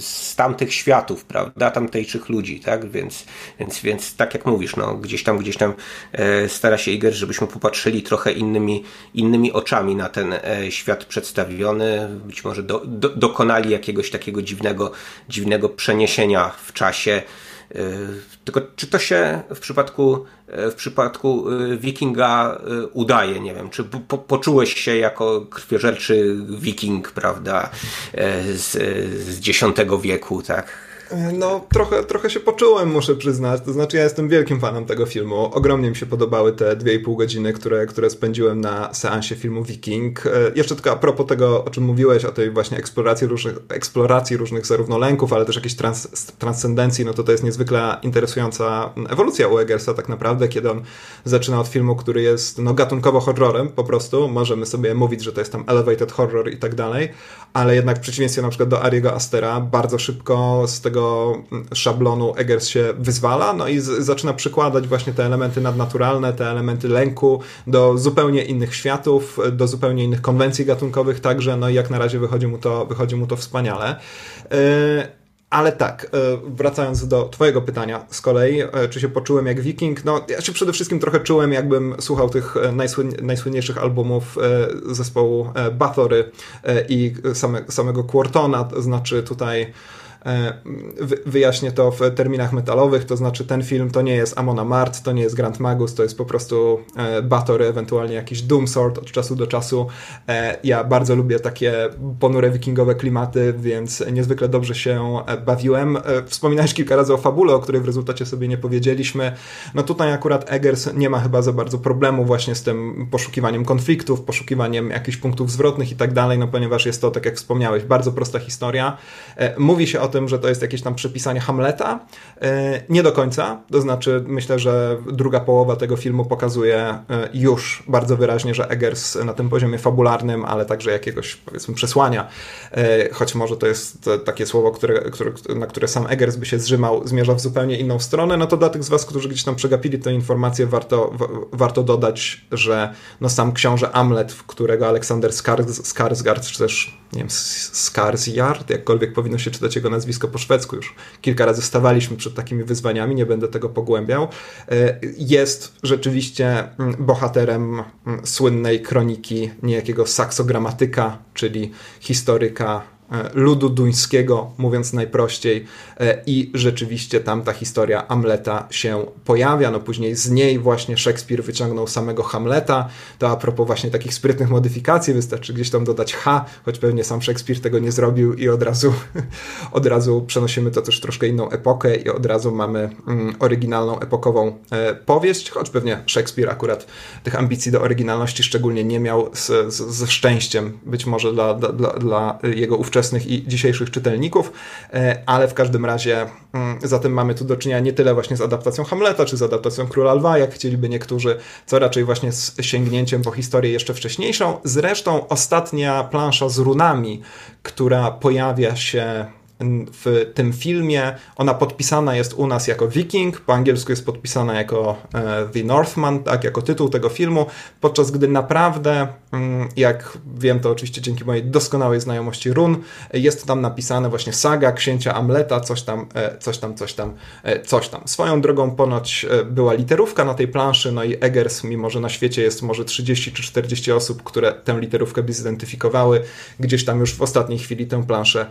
[SPEAKER 2] z tamtych światów, prawda, tamtejszych ludzi, tak, więc, więc, więc tak jak mówisz, no, gdzieś tam, gdzieś tam stara się Iger, żebyśmy popatrzyli trochę innymi, innymi oczami na ten świat przedstawiony, być może do, do, dokonali jakiegoś takiego dziwnego, dziwnego przeniesienia w czasie, tylko czy to się w przypadku, w przypadku wikinga udaje? Nie wiem, czy po, poczułeś się jako krwiożerczy wiking, prawda, z, z X wieku, tak?
[SPEAKER 1] No, trochę, trochę się poczułem, muszę przyznać. To znaczy, ja jestem wielkim fanem tego filmu. Ogromnie mi się podobały te dwie i pół godziny, które, które spędziłem na seansie filmu Viking. E, jeszcze tylko a propos tego, o czym mówiłeś, o tej właśnie eksploracji różnych, eksploracji różnych zarówno lęków, ale też jakiejś trans, transcendencji, no to to jest niezwykle interesująca ewolucja u Eggersa tak naprawdę, kiedy on zaczyna od filmu, który jest no, gatunkowo horrorem po prostu. Możemy sobie mówić, że to jest tam elevated horror i tak dalej, ale jednak w przeciwieństwie na przykład do Ariego Astera bardzo szybko z tego szablonu Eggers się wyzwala, no i z, zaczyna przykładać właśnie te elementy nadnaturalne, te elementy lęku do zupełnie innych światów, do zupełnie innych konwencji gatunkowych także, no i jak na razie wychodzi mu to, wychodzi mu to wspaniale. Yy, ale tak, e, wracając do Twojego pytania z kolei, e, czy się poczułem jak wiking? No, ja się przede wszystkim trochę czułem, jakbym słuchał tych najsłyn najsłynniejszych albumów zespołu Bathory i same, samego Quartona, to znaczy tutaj wyjaśnię to w terminach metalowych, to znaczy ten film to nie jest Amona Mart, to nie jest Grand Magus, to jest po prostu Batory, ewentualnie jakiś Doom Sword od czasu do czasu. Ja bardzo lubię takie ponure wikingowe klimaty, więc niezwykle dobrze się bawiłem. Wspominałeś kilka razy o fabule, o której w rezultacie sobie nie powiedzieliśmy. No tutaj akurat Eggers nie ma chyba za bardzo problemu właśnie z tym poszukiwaniem konfliktów, poszukiwaniem jakichś punktów zwrotnych i tak dalej, no ponieważ jest to, tak jak wspomniałeś, bardzo prosta historia. E, mówi się o tym, że to jest jakieś tam przepisanie Hamleta. E, nie do końca, to znaczy myślę, że druga połowa tego filmu pokazuje e, już bardzo wyraźnie, że Eggers na tym poziomie fabularnym, ale także jakiegoś powiedzmy przesłania, choć może to jest takie słowo, które, które, na które sam Eggers by się zrzymał, zmierza w zupełnie inną stronę, no to dla tych z Was, którzy gdzieś tam przegapili tę informację, warto, warto dodać, że no sam książę Amlet, w którego Aleksander Skarsgård, czy też nie wiem, Skarsgård, jakkolwiek powinno się czytać jego nazwisko po szwedzku, już. Kilka razy stawaliśmy przed takimi wyzwaniami, nie będę tego pogłębiał, e, jest rzeczywiście mm, bohaterem mm, słynnej kroniki niejakiego saksogramatyka, czyli historyka ludu duńskiego, mówiąc najprościej, e, i rzeczywiście tam ta historia Amleta się pojawia. No później z niej właśnie Szekspir wyciągnął samego Hamleta. To a propos właśnie takich sprytnych modyfikacji, wystarczy gdzieś tam dodać H, choć pewnie sam Szekspir tego nie zrobił i od razu, od razu przenosimy to też troszkę inną epokę i od razu mamy mm, oryginalną, epokową e, powieść, choć pewnie Szekspir akurat tych ambicji do oryginalności szczególnie nie miał ze szczęściem, być może dla, dla, dla jego ówczesnego ówczesnych i dzisiejszych czytelników, e, ale w każdym razie mm, zatem mamy tu do czynienia nie tyle właśnie z adaptacją Hamleta, czy z adaptacją Króla Lwa, jak chcieliby niektórzy, co raczej właśnie z sięgnięciem po historię jeszcze wcześniejszą. Zresztą ostatnia plansza z runami, która pojawia się w tym filmie. Ona podpisana jest u nas jako Viking, po angielsku jest podpisana jako e, The Northman, tak, jako tytuł tego filmu, podczas gdy naprawdę, mm, jak wiem to oczywiście dzięki mojej doskonałej znajomości run, jest tam napisane właśnie saga księcia Amleta, coś tam, e, coś tam, coś tam, e, coś tam. Swoją drogą ponoć była literówka na tej planszy, no i Eggers, mimo że na świecie jest może 30 czy 40 osób, które tę literówkę by zidentyfikowały, gdzieś tam już w ostatniej chwili tę planszę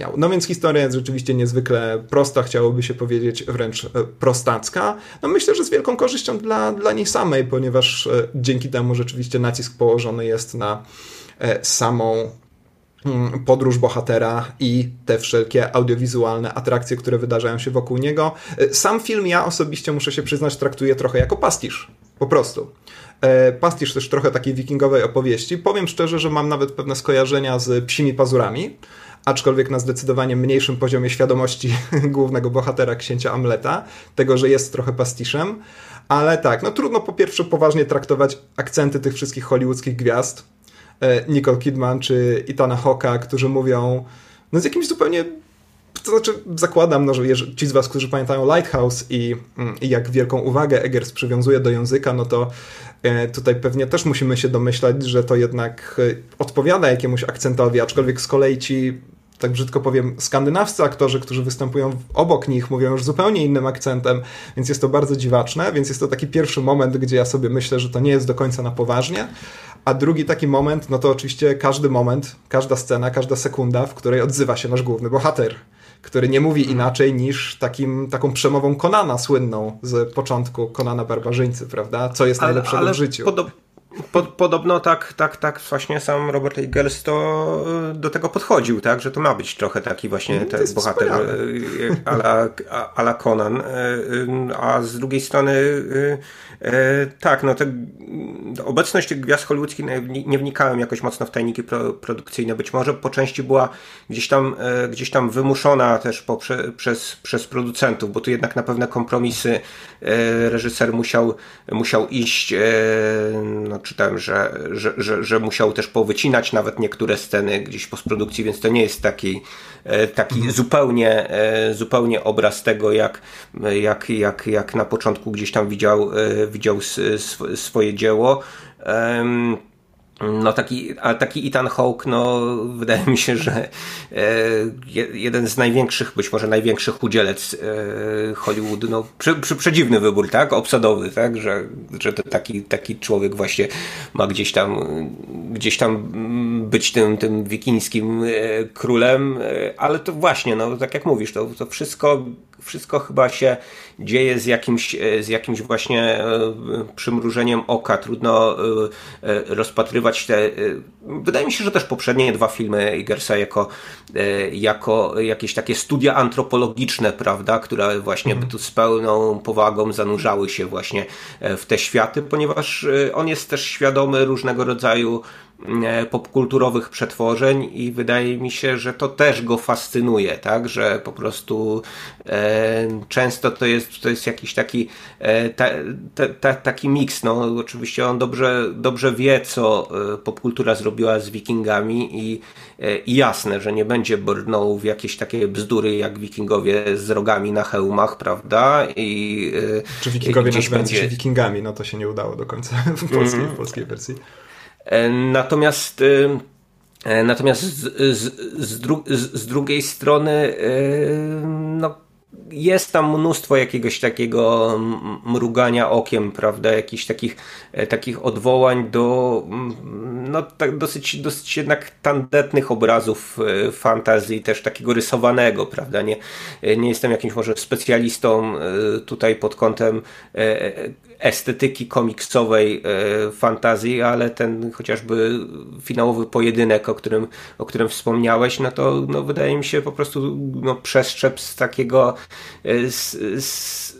[SPEAKER 1] podmienia. No więc historia jest rzeczywiście niezwykle prosta, chciałoby się powiedzieć wręcz e, prostacka. No myślę, że z wielką korzyścią dla, dla niej samej, ponieważ e, dzięki temu rzeczywiście nacisk położony jest na e, samą mm, podróż bohatera i te wszelkie audiowizualne atrakcje, które wydarzają się wokół niego. Sam film ja osobiście, muszę się przyznać, traktuję trochę jako pastisz. Po prostu. Pastisz też trochę takiej wikingowej opowieści. Powiem szczerze, że mam nawet pewne skojarzenia z psimi pazurami, aczkolwiek na zdecydowanie mniejszym poziomie świadomości głównego bohatera księcia Amleta, tego, że jest trochę pastiszem. Ale tak, no trudno po pierwsze poważnie traktować akcenty tych wszystkich hollywoodzkich gwiazd, e, Nicole Kidman czy Itana Hawke'a, którzy mówią no z jakimś zupełnie to znaczy, zakładam, no, że ci z Was, którzy pamiętają Lighthouse i, mm, i, jak wielką uwagę Eggers przywiązuje do języka, no to e, tutaj pewnie też musimy się domyślać, że to jednak e, odpowiada jakiemuś akcentowi, aczkolwiek z kolei ci tak brzydko powiem, skandynawscy aktorzy, którzy występują obok nich, mówią już zupełnie innym akcentem, więc jest to bardzo dziwaczne, więc jest to taki pierwszy moment, gdzie ja sobie myślę, że to nie jest do końca na poważnie. A drugi taki moment, no to oczywiście każdy moment, każda scena, każda sekunda, w której odzywa się nasz główny bohater który nie mówi inaczej niż takim, taką przemową Konana słynną z początku Konana Barbarzyńcy, prawda? Co jest najlepszego ale w życiu.
[SPEAKER 2] Podob podobno tak, tak, tak właśnie sam Robert Eggers to y, do tego podchodził, tak, że to ma być trochę taki właśnie mm, ten bohater y, ala, ala Conan, y, a z drugiej strony tak, no te, obecność tych gwiazd hollywoodzkich nie wnikałem jakoś mocno w tajniki pro, produkcyjne, być może po części była gdzieś tam, gdzieś tam wymuszona też poprze, przez, przez producentów, bo tu jednak na pewne kompromisy reżyser musiał, musiał iść no, czytałem, że, że, że, że musiał też powycinać nawet niektóre sceny gdzieś postprodukcji, więc to nie jest taki, e, taki mhm. zupełnie, e, zupełnie obraz tego, jak, jak, jak, jak na początku gdzieś tam widział, e, widział swoje dzieło. no taki, a taki Ethan Hawke, no wydaje mi się, że e, jeden z największych, być może największych udzielec e, Hollywoodu, no przy, przy, przedziwny wybór, tak, obsadowy, tak, że, że to taki, taki człowiek właśnie ma gdzieś tam, gdzieś tam być tym, tym wikińskim e, królem, ale to właśnie, no tak jak mówisz, to, to wszystko wszystko chyba się dzieje z jakimś, z jakimś właśnie e, przymrużeniem oka. Trudno e, e, rozpatrywać te. Wydaje mi się, że też poprzednie dwa filmy Igersa jako, jako jakieś takie studia antropologiczne, prawda, które właśnie by tu z pełną powagą zanurzały się właśnie w te światy, ponieważ on jest też świadomy różnego rodzaju E, popkulturowych przetworzeń i wydaje mi się, że to też go fascynuje, tak, że po prostu e, często to jest, to jest jakiś taki e, ta, ta, ta, taki miks, no oczywiście on dobrze, dobrze wie, co e, popkultura zrobiła z wikingami i, e, i jasne, że nie będzie brnął w jakieś takie bzdury jak wikingowie z rogami na hełmach, prawda, i
[SPEAKER 1] czy wikingowie nazywający będzie... się wikingami, no to się nie udało do końca w polskiej, mm. w polskiej wersji.
[SPEAKER 2] E, natomiast y, e, Natomiast z, z, z, dru z, drugiej strony, y, no, jest tam mnóstwo jakiegoś takiego mrugania okiem, prawda, jakichś takich, e, takich odwołań do no, tak dosyć, dosyć jednak tandetnych obrazów fantazji, też takiego rysowanego, prawda, nie, nie jestem jakimś może specjalistą tutaj pod kątem estetyki komiksowej e, fantazji, ale ten chociażby finałowy pojedynek, o którym, o którym wspomniałeś, no to no, wydaje mi się po prostu no, przeszczep z takiego e, z, z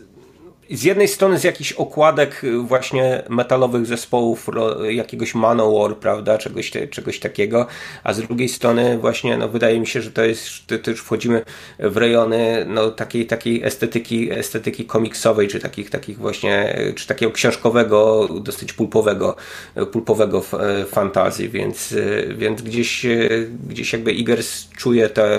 [SPEAKER 2] z jednej strony z jakichś okładek y, właśnie metalowych zespołów, jakiegoś Manowar, prawda, czegoś, czegoś takiego, a z drugiej strony właśnie, no wydaje mi się, że to jest, już wchodzimy w rejony no, takiej, takiej estetyki, estetyki komiksowej, czy takich, takich właśnie, czy takiego książkowego, dosyć pulpowego, pulpowego fantazji, więc, e, więc gdzieś, e, gdzieś jakby Igers czuje te,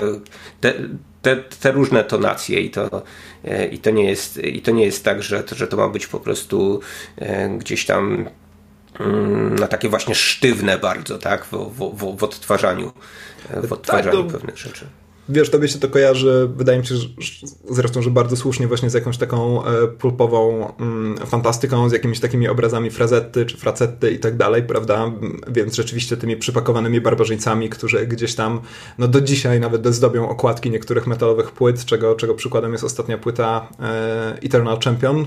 [SPEAKER 2] te, te, te różne tonacje i to E, i to nie jest, i to nie jest tak, że, że to ma być po prostu e, gdzieś tam mm, na takie właśnie sztywne bardzo, tak, w, w, w odtwarzaniu, w odtwarzaniu tak, to... pewnych rzeczy
[SPEAKER 1] wiesz, tobie się to kojarzy, wydaje mi się, że, zresztą, że bardzo słusznie właśnie z jakąś taką e, pulpową mm, fantastyką, z jakimiś takimi obrazami frazetty czy fracetty i tak dalej, prawda? Więc rzeczywiście tymi przypakowanymi barbarzyńcami, którzy gdzieś tam, no do dzisiaj nawet dozdobią okładki niektórych metalowych płyt, czego, czego przykładem jest ostatnia płyta e, Eternal Champion.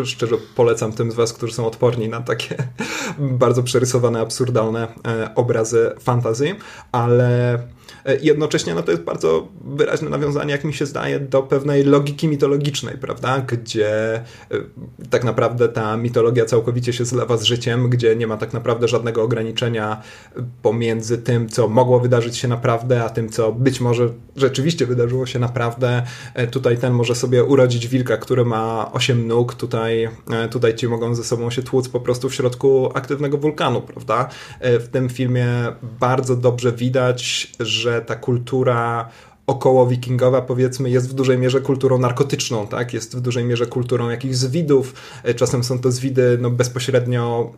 [SPEAKER 1] E, szczerze polecam tym z was, którzy są odporni na takie bardzo przerysowane, absurdalne obrazy fantazji, ale E, jednocześnie no to jest bardzo wyraźne nawiązanie, jak mi się zdaje, do pewnej logiki mitologicznej, prawda? Gdzie e, tak naprawdę ta mitologia całkowicie się zlewa z życiem, gdzie nie ma tak naprawdę żadnego ograniczenia pomiędzy tym, co mogło wydarzyć się naprawdę, a tym, co być może rzeczywiście wydarzyło się naprawdę. E, tutaj ten może sobie urodzić wilka, który ma 8 nóg, tutaj, tutaj ci mogą ze sobą się tłuc po prostu w środku aktywnego wulkanu, prawda? W tym filmie bardzo dobrze widać, że że ta kultura około wikingowa powiedzmy jest w dużej mierze kulturą narkotyczną, tak? Jest w dużej mierze kulturą jakichś zwidów, e, czasem są to zwidy no, bezpośrednio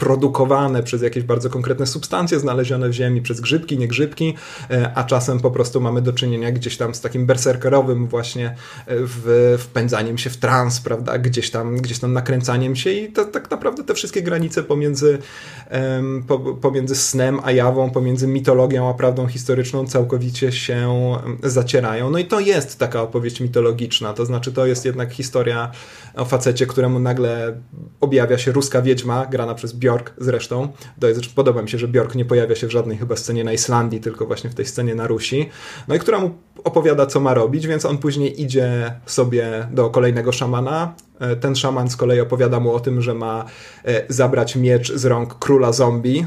[SPEAKER 1] produkowane przez jakieś bardzo konkretne substancje znalezione w ziemi, przez grzybki, nie grzybki, e, a czasem po prostu mamy do czynienia gdzieś tam z takim berserkerowym właśnie e, w, wpędzaniem się w trans, prawda, gdzieś tam, gdzieś tam nakręcaniem się i to, tak naprawdę te wszystkie granice pomiędzy, po, pomiędzy snem a jawą, pomiędzy mitologią a prawdą historyczną całkowicie się zacierają. No i to jest taka opowieść mitologiczna, to znaczy to jest jednak historia o facecie, któremu nagle objawia się ruska wiedźma, grana przez Bjork zresztą. To jest, podoba mi się, że Bjork nie pojawia się w żadnej chyba scenie na Islandii, tylko właśnie w tej scenie na Rusi. No i która mu opowiada, co ma robić, więc on później idzie sobie do kolejnego szamana. E, ten szaman z kolei opowiada mu o tym, że ma e, zabrać miecz z rąk króla zombie,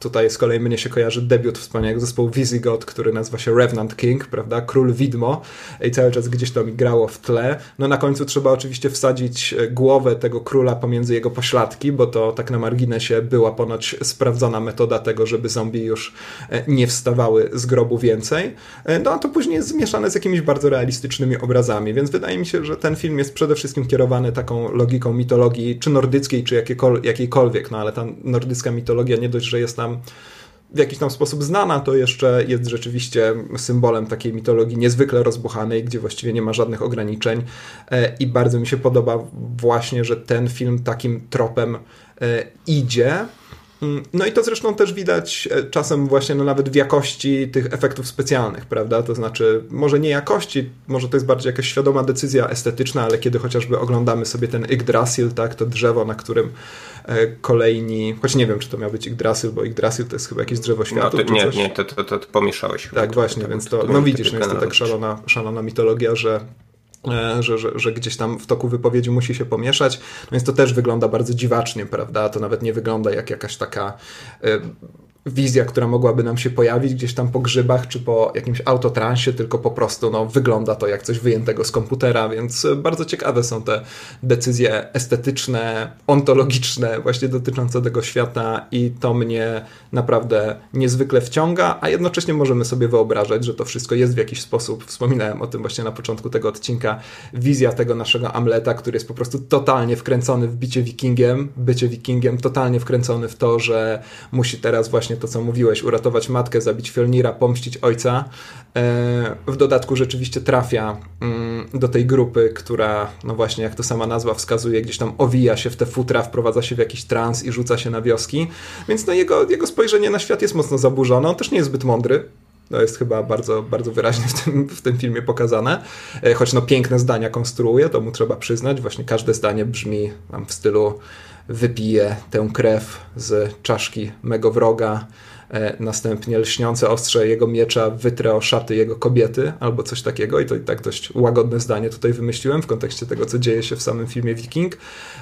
[SPEAKER 1] tutaj z kolei mnie się kojarzy debiut wspaniałego zespołu Visigoth, który nazywa się Revenant King, prawda? Król Widmo i cały czas gdzieś to mi grało w tle. No na końcu trzeba oczywiście wsadzić e, głowę tego króla pomiędzy jego pośladki, bo to tak na marginesie była ponoć sprawdzona metoda tego, żeby zombie już e, nie wstawały z grobu więcej. No a to później jest zmieszane z jakimiś bardzo realistycznymi obrazami, więc wydaje mi się, że ten film jest przede wszystkim kierowany taką logiką mitologii, czy nordyckiej, czy jakiejkolwiek, no ale ta nordycka mitologia nie dość dość, że jest nam w jakiś tam sposób znana, to jeszcze jest rzeczywiście symbolem takiej mitologii niezwykle rozbuchanej, gdzie właściwie nie ma żadnych ograniczeń. E, I bardzo mi się podoba właśnie, że ten film takim tropem e, idzie. Mm, no i to zresztą też widać e, czasem właśnie no nawet w jakości tych efektów specjalnych, prawda? To znaczy, może nie jakości, może to jest bardziej jakaś świadoma decyzja estetyczna, ale kiedy chociażby oglądamy sobie ten Yggdrasil, tak, to drzewo, na którym kolejni, choć nie wiem, czy to miał być Yggdrasil, bo Yggdrasil to jest chyba jakieś drzewo światów.
[SPEAKER 2] No, to, nie, nie, to, to, to, to pomieszałeś.
[SPEAKER 1] Tak, właśnie, to, więc to, no widzisz, no jest to tak szalona, szalona mitologia, że E, że, że, że, gdzieś tam w toku wypowiedzi musi się pomieszać, no więc to też wygląda bardzo dziwacznie, prawda? To nawet nie wygląda jak jakaś taka e, wizja, która mogłaby nam się pojawić gdzieś tam po grzybach czy po jakimś autotransie, tylko po prostu no, wygląda to jak coś wyjętego z komputera, więc bardzo ciekawe są te decyzje estetyczne, ontologiczne właśnie dotyczące tego świata i to mnie naprawdę niezwykle wciąga, a jednocześnie możemy sobie wyobrażać, że to wszystko jest w jakiś sposób, wspominałem o tym właśnie na początku tego odcinka, wizja tego naszego Amleta, który jest po prostu totalnie wkręcony w bicie wikingiem, bycie wikingiem, totalnie wkręcony w to, że musi teraz właśnie to, co mówiłeś, uratować matkę, zabić Fjolnira, pomścić ojca. E, w dodatku rzeczywiście trafia mm, do tej grupy, która, no właśnie, jak to sama nazwa wskazuje, gdzieś tam owija się w te futra, wprowadza się w jakiś trans i rzuca się na wioski. Więc no jego, jego spojrzenie na świat jest mocno zaburzone. On też nie jest zbyt mądry. To jest chyba bardzo, bardzo wyraźnie w tym, w tym filmie pokazane. E, choć no piękne zdania konstruuje, to mu trzeba przyznać. Właśnie każde zdanie brzmi w stylu wypije tę krew z czaszki mego wroga, następnie lśniące ostrze jego miecza wytrę o szaty jego kobiety, albo coś takiego i to i tak dość łagodne zdanie tutaj wymyśliłem w kontekście tego, co dzieje się w samym filmie Viking,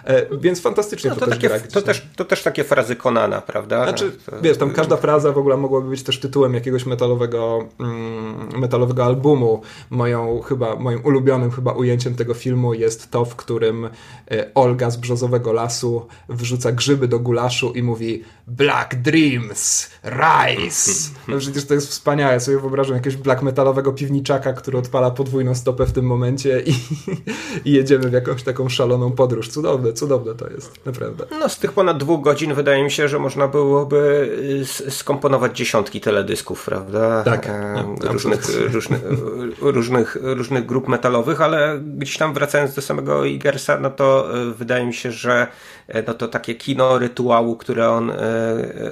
[SPEAKER 1] e, więc fantastycznie
[SPEAKER 2] no
[SPEAKER 1] to,
[SPEAKER 2] to, też takie, to, też, to też takie frazy Konana, prawda?
[SPEAKER 1] Znaczy, wiesz, tam każda fraza w ogóle mogłaby być też tytułem jakiegoś metalowego, mm, metalowego albumu. Moją chyba, moim ulubionym chyba ujęciem tego filmu jest to, w którym e, Olga z Brzozowego Lasu wrzuca grzyby do gulaszu i mówi Black Dreams, Rise! No przecież to jest wspaniałe. Sobie wyobrażam jakiegoś black metalowego piwniczaka, który odpala podwójną stopę w tym momencie i, i jedziemy w jakąś taką szaloną podróż. Cudowne, cudowne to jest, naprawdę.
[SPEAKER 2] No z tych ponad dwóch godzin wydaje mi się, że można byłoby y, skomponować dziesiątki teledysków, prawda?
[SPEAKER 1] Tak.
[SPEAKER 2] No, różnych, różnych, różnych, różnych grup metalowych, ale gdzieś tam wracając do samego Igersa, no to y, wydaje mi się, że y, no to takie kino rytuału, które on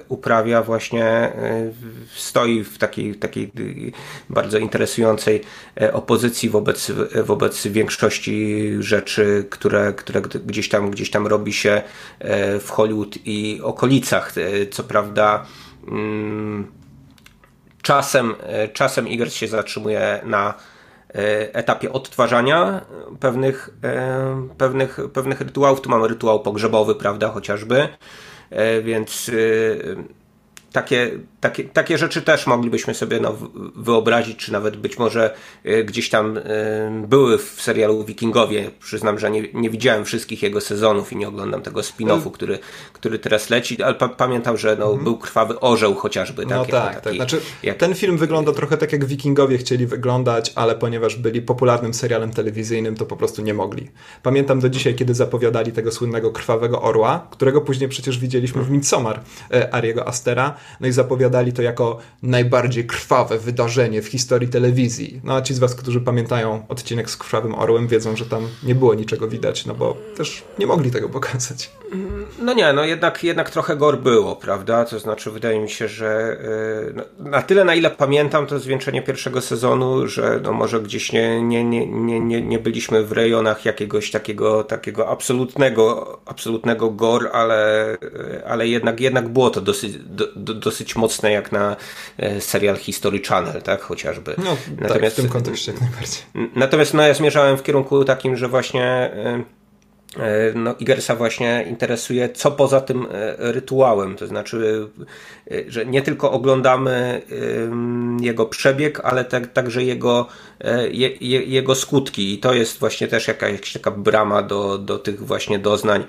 [SPEAKER 2] uprawia właśnie E, stoi w takiej, takiej bardzo interesującej e, opozycji wobec, wobec większości rzeczy, które, które gdzieś, tam, gdzieś tam robi się e, w Hollywood i okolicach. Co prawda mm, czasem, czasem Igor się zatrzymuje na etapie odtwarzania pewnych, pewnych, pewnych rytuałów. Tu mamy rytuał pogrzebowy, prawda, chociażby. Więc takie, takie, takie rzeczy też moglibyśmy sobie no, wyobrazić, czy nawet być może y, gdzieś tam y, były w serialu Wikingowie. Przyznam, że nie, nie widziałem wszystkich jego sezonów i nie oglądam tego spin-offu, który, który teraz leci, ale pa pamiętam, że no, mhm. był krwawy orzeł chociażby. Tak,
[SPEAKER 1] no tak, taki, tak. Znaczy, jak... Ten film wygląda trochę tak, jak Wikingowie chcieli wyglądać, ale ponieważ byli popularnym serialem telewizyjnym, to po prostu nie mogli. Pamiętam do dzisiaj, kiedy zapowiadali tego słynnego Krwawego Orła, którego później przecież widzieliśmy w Midsommar e, Ariego Astera, no i zapowiadali to jako najbardziej krwawe wydarzenie w historii telewizji. No a ci z was, którzy pamiętają odcinek z Krwawym Orłem, wiedzą, że tam nie było niczego widać, no bo też nie mogli tego pokazać.
[SPEAKER 2] No nie, no jednak, jednak trochę gor było, prawda? To znaczy, wydaje mi się, że yy, no, na tyle, na ile pamiętam to zwieńczenie pierwszego sezonu, że no może gdzieś nie, nie, nie, nie, nie, byliśmy w rejonach jakiegoś takiego, takiego absolutnego, absolutnego gor, ale, y, ale jednak, jednak było to dosyć, do, dosyć mocne jak na e, serial History Channel, tak? Chociażby.
[SPEAKER 1] No, natomiast, tak, w tym kontekście najbardziej.
[SPEAKER 2] Natomiast no, ja zmierzałem w kierunku takim, że właśnie no, Igersa właśnie interesuje, co poza tym e, rytuałem. To znaczy, e, że nie tylko oglądamy jego przebieg, ale tak, także jego, je, jego skutki. I to jest właśnie też jakaś taka brama do, do tych właśnie doznań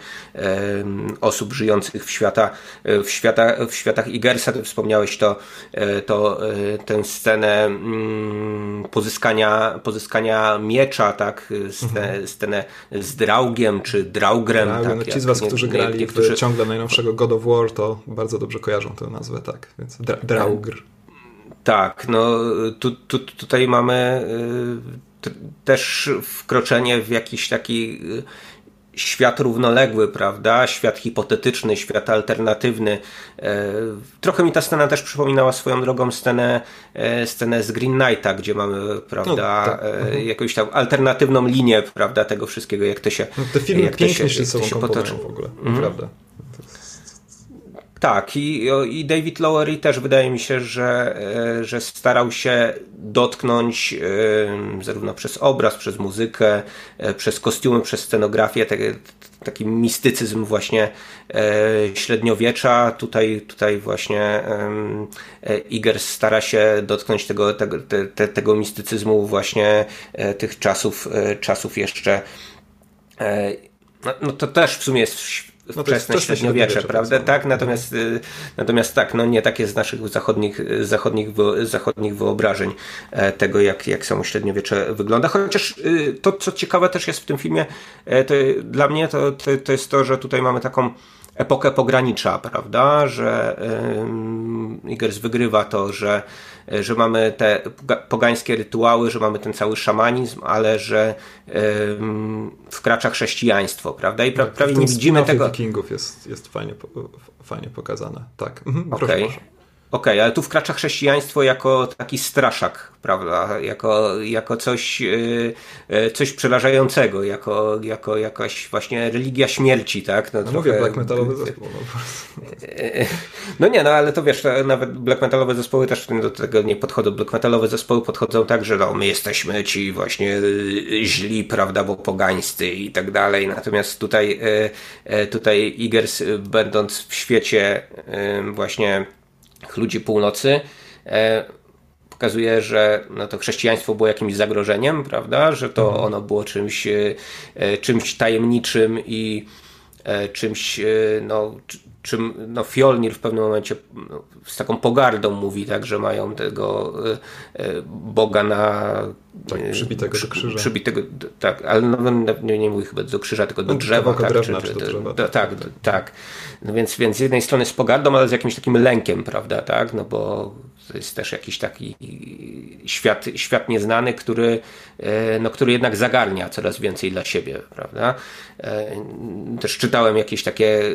[SPEAKER 2] osób żyjących w, świata, w, świata, w światach Igersa. Ty wspomniałeś to, to tę scenę mm, pozyskania, pozyskania miecza, tak? Scenę, mhm. scenę z draugiem, czy czy Draugrem.
[SPEAKER 1] Draugr, tak, no ci z was, którzy grali niektórzy... ciągle najnowszego God of War, to bardzo dobrze kojarzą tę nazwę, tak, więc Dra Draugr.
[SPEAKER 2] Tak, no tu, tu, tutaj mamy y, też wkroczenie w jakiś taki y, świat równoległy, prawda? Świat hipotetyczny, świat alternatywny. E, trochę mi ta scena też przypominała swoją drogą scenę, e, scenę z Green Knighta, gdzie mamy, prawda, no, tak. E, mhm. jakąś tam alternatywną linię, prawda, tego wszystkiego, jak to się...
[SPEAKER 1] No, te filmy jak pięknie się, się, się potoczy. w ogóle, mhm. prawda.
[SPEAKER 2] Tak, i, i David Lowery też wydaje mi się, że, e, że starał się dotknąć e, zarówno przez obraz, przez muzykę, e, przez kostiumy, przez scenografię, taki mistycyzm właśnie średniowiecza. Tutaj, tutaj właśnie Iger stara się dotknąć tego, tego, te, tego mistycyzmu właśnie tych czasów, czasów jeszcze no, no to też w sumie jest wczesne średniowiecze, prawda? Tak, natomiast, y, natomiast tak, no nie takie z naszych zachodnich, zachodnich, zachodnich wyobrażeń e, tego, jak, jak samo średniowiecze wygląda. Chociaż y, to, co ciekawe też jest w tym filmie, e, to dla mnie to, to, to jest to, że tutaj mamy taką epokę pogranicza, prawda? Że Igers wygrywa to, że, że mamy te pogańskie rytuały, że mamy ten cały szamanizm, ale że wkracza chrześcijaństwo, prawda?
[SPEAKER 1] I pra, tak, prawie nie widzimy tego. Wikingów jest, jest fajnie, fajnie pokazane. Tak.
[SPEAKER 2] Mhm, Okej. Okay. Okej, okay, ale tu wkracza chrześcijaństwo jako taki straszak, prawda? Jako, jako coś, yy, coś przerażającego, jako, jako jakaś właśnie religia śmierci, tak?
[SPEAKER 1] No, no trochę... mówię, black metalowy zespół. No,
[SPEAKER 2] no nie, no ale to wiesz, nawet black metalowe zespoły też do tego nie podchodzą. Black metalowe zespoły podchodzą tak, że no, my jesteśmy ci właśnie źli, prawda, bo pogańscy i tak dalej. Natomiast tutaj, tutaj Igers, będąc w świecie właśnie ludzi północy, e, pokazuje, że no to chrześcijaństwo było jakimś zagrożeniem, prawda? Że to mhm. ono było czymś, e, czymś tajemniczym i e, czymś, no, czym no, Fjolnir w pewnym momencie no, z taką pogardą mówi, tak, że mają tego Boga na
[SPEAKER 1] tak, przybitego do krzyża.
[SPEAKER 2] Przybitego, tak, ale no, nie, nie mówi chyba do krzyża, tylko do no, drzewa. Tak,
[SPEAKER 1] drewna, czy, czy, do drzewa,
[SPEAKER 2] do, tak, tak. tak. No więc, więc z jednej strony z pogardą, ale z jakimś takim lękiem, prawda, tak, no bo to jest też jakiś taki świat, świat nieznany, który, e, no, który jednak zagarnia coraz więcej dla siebie, prawda. E, też czytałem jakieś takie e,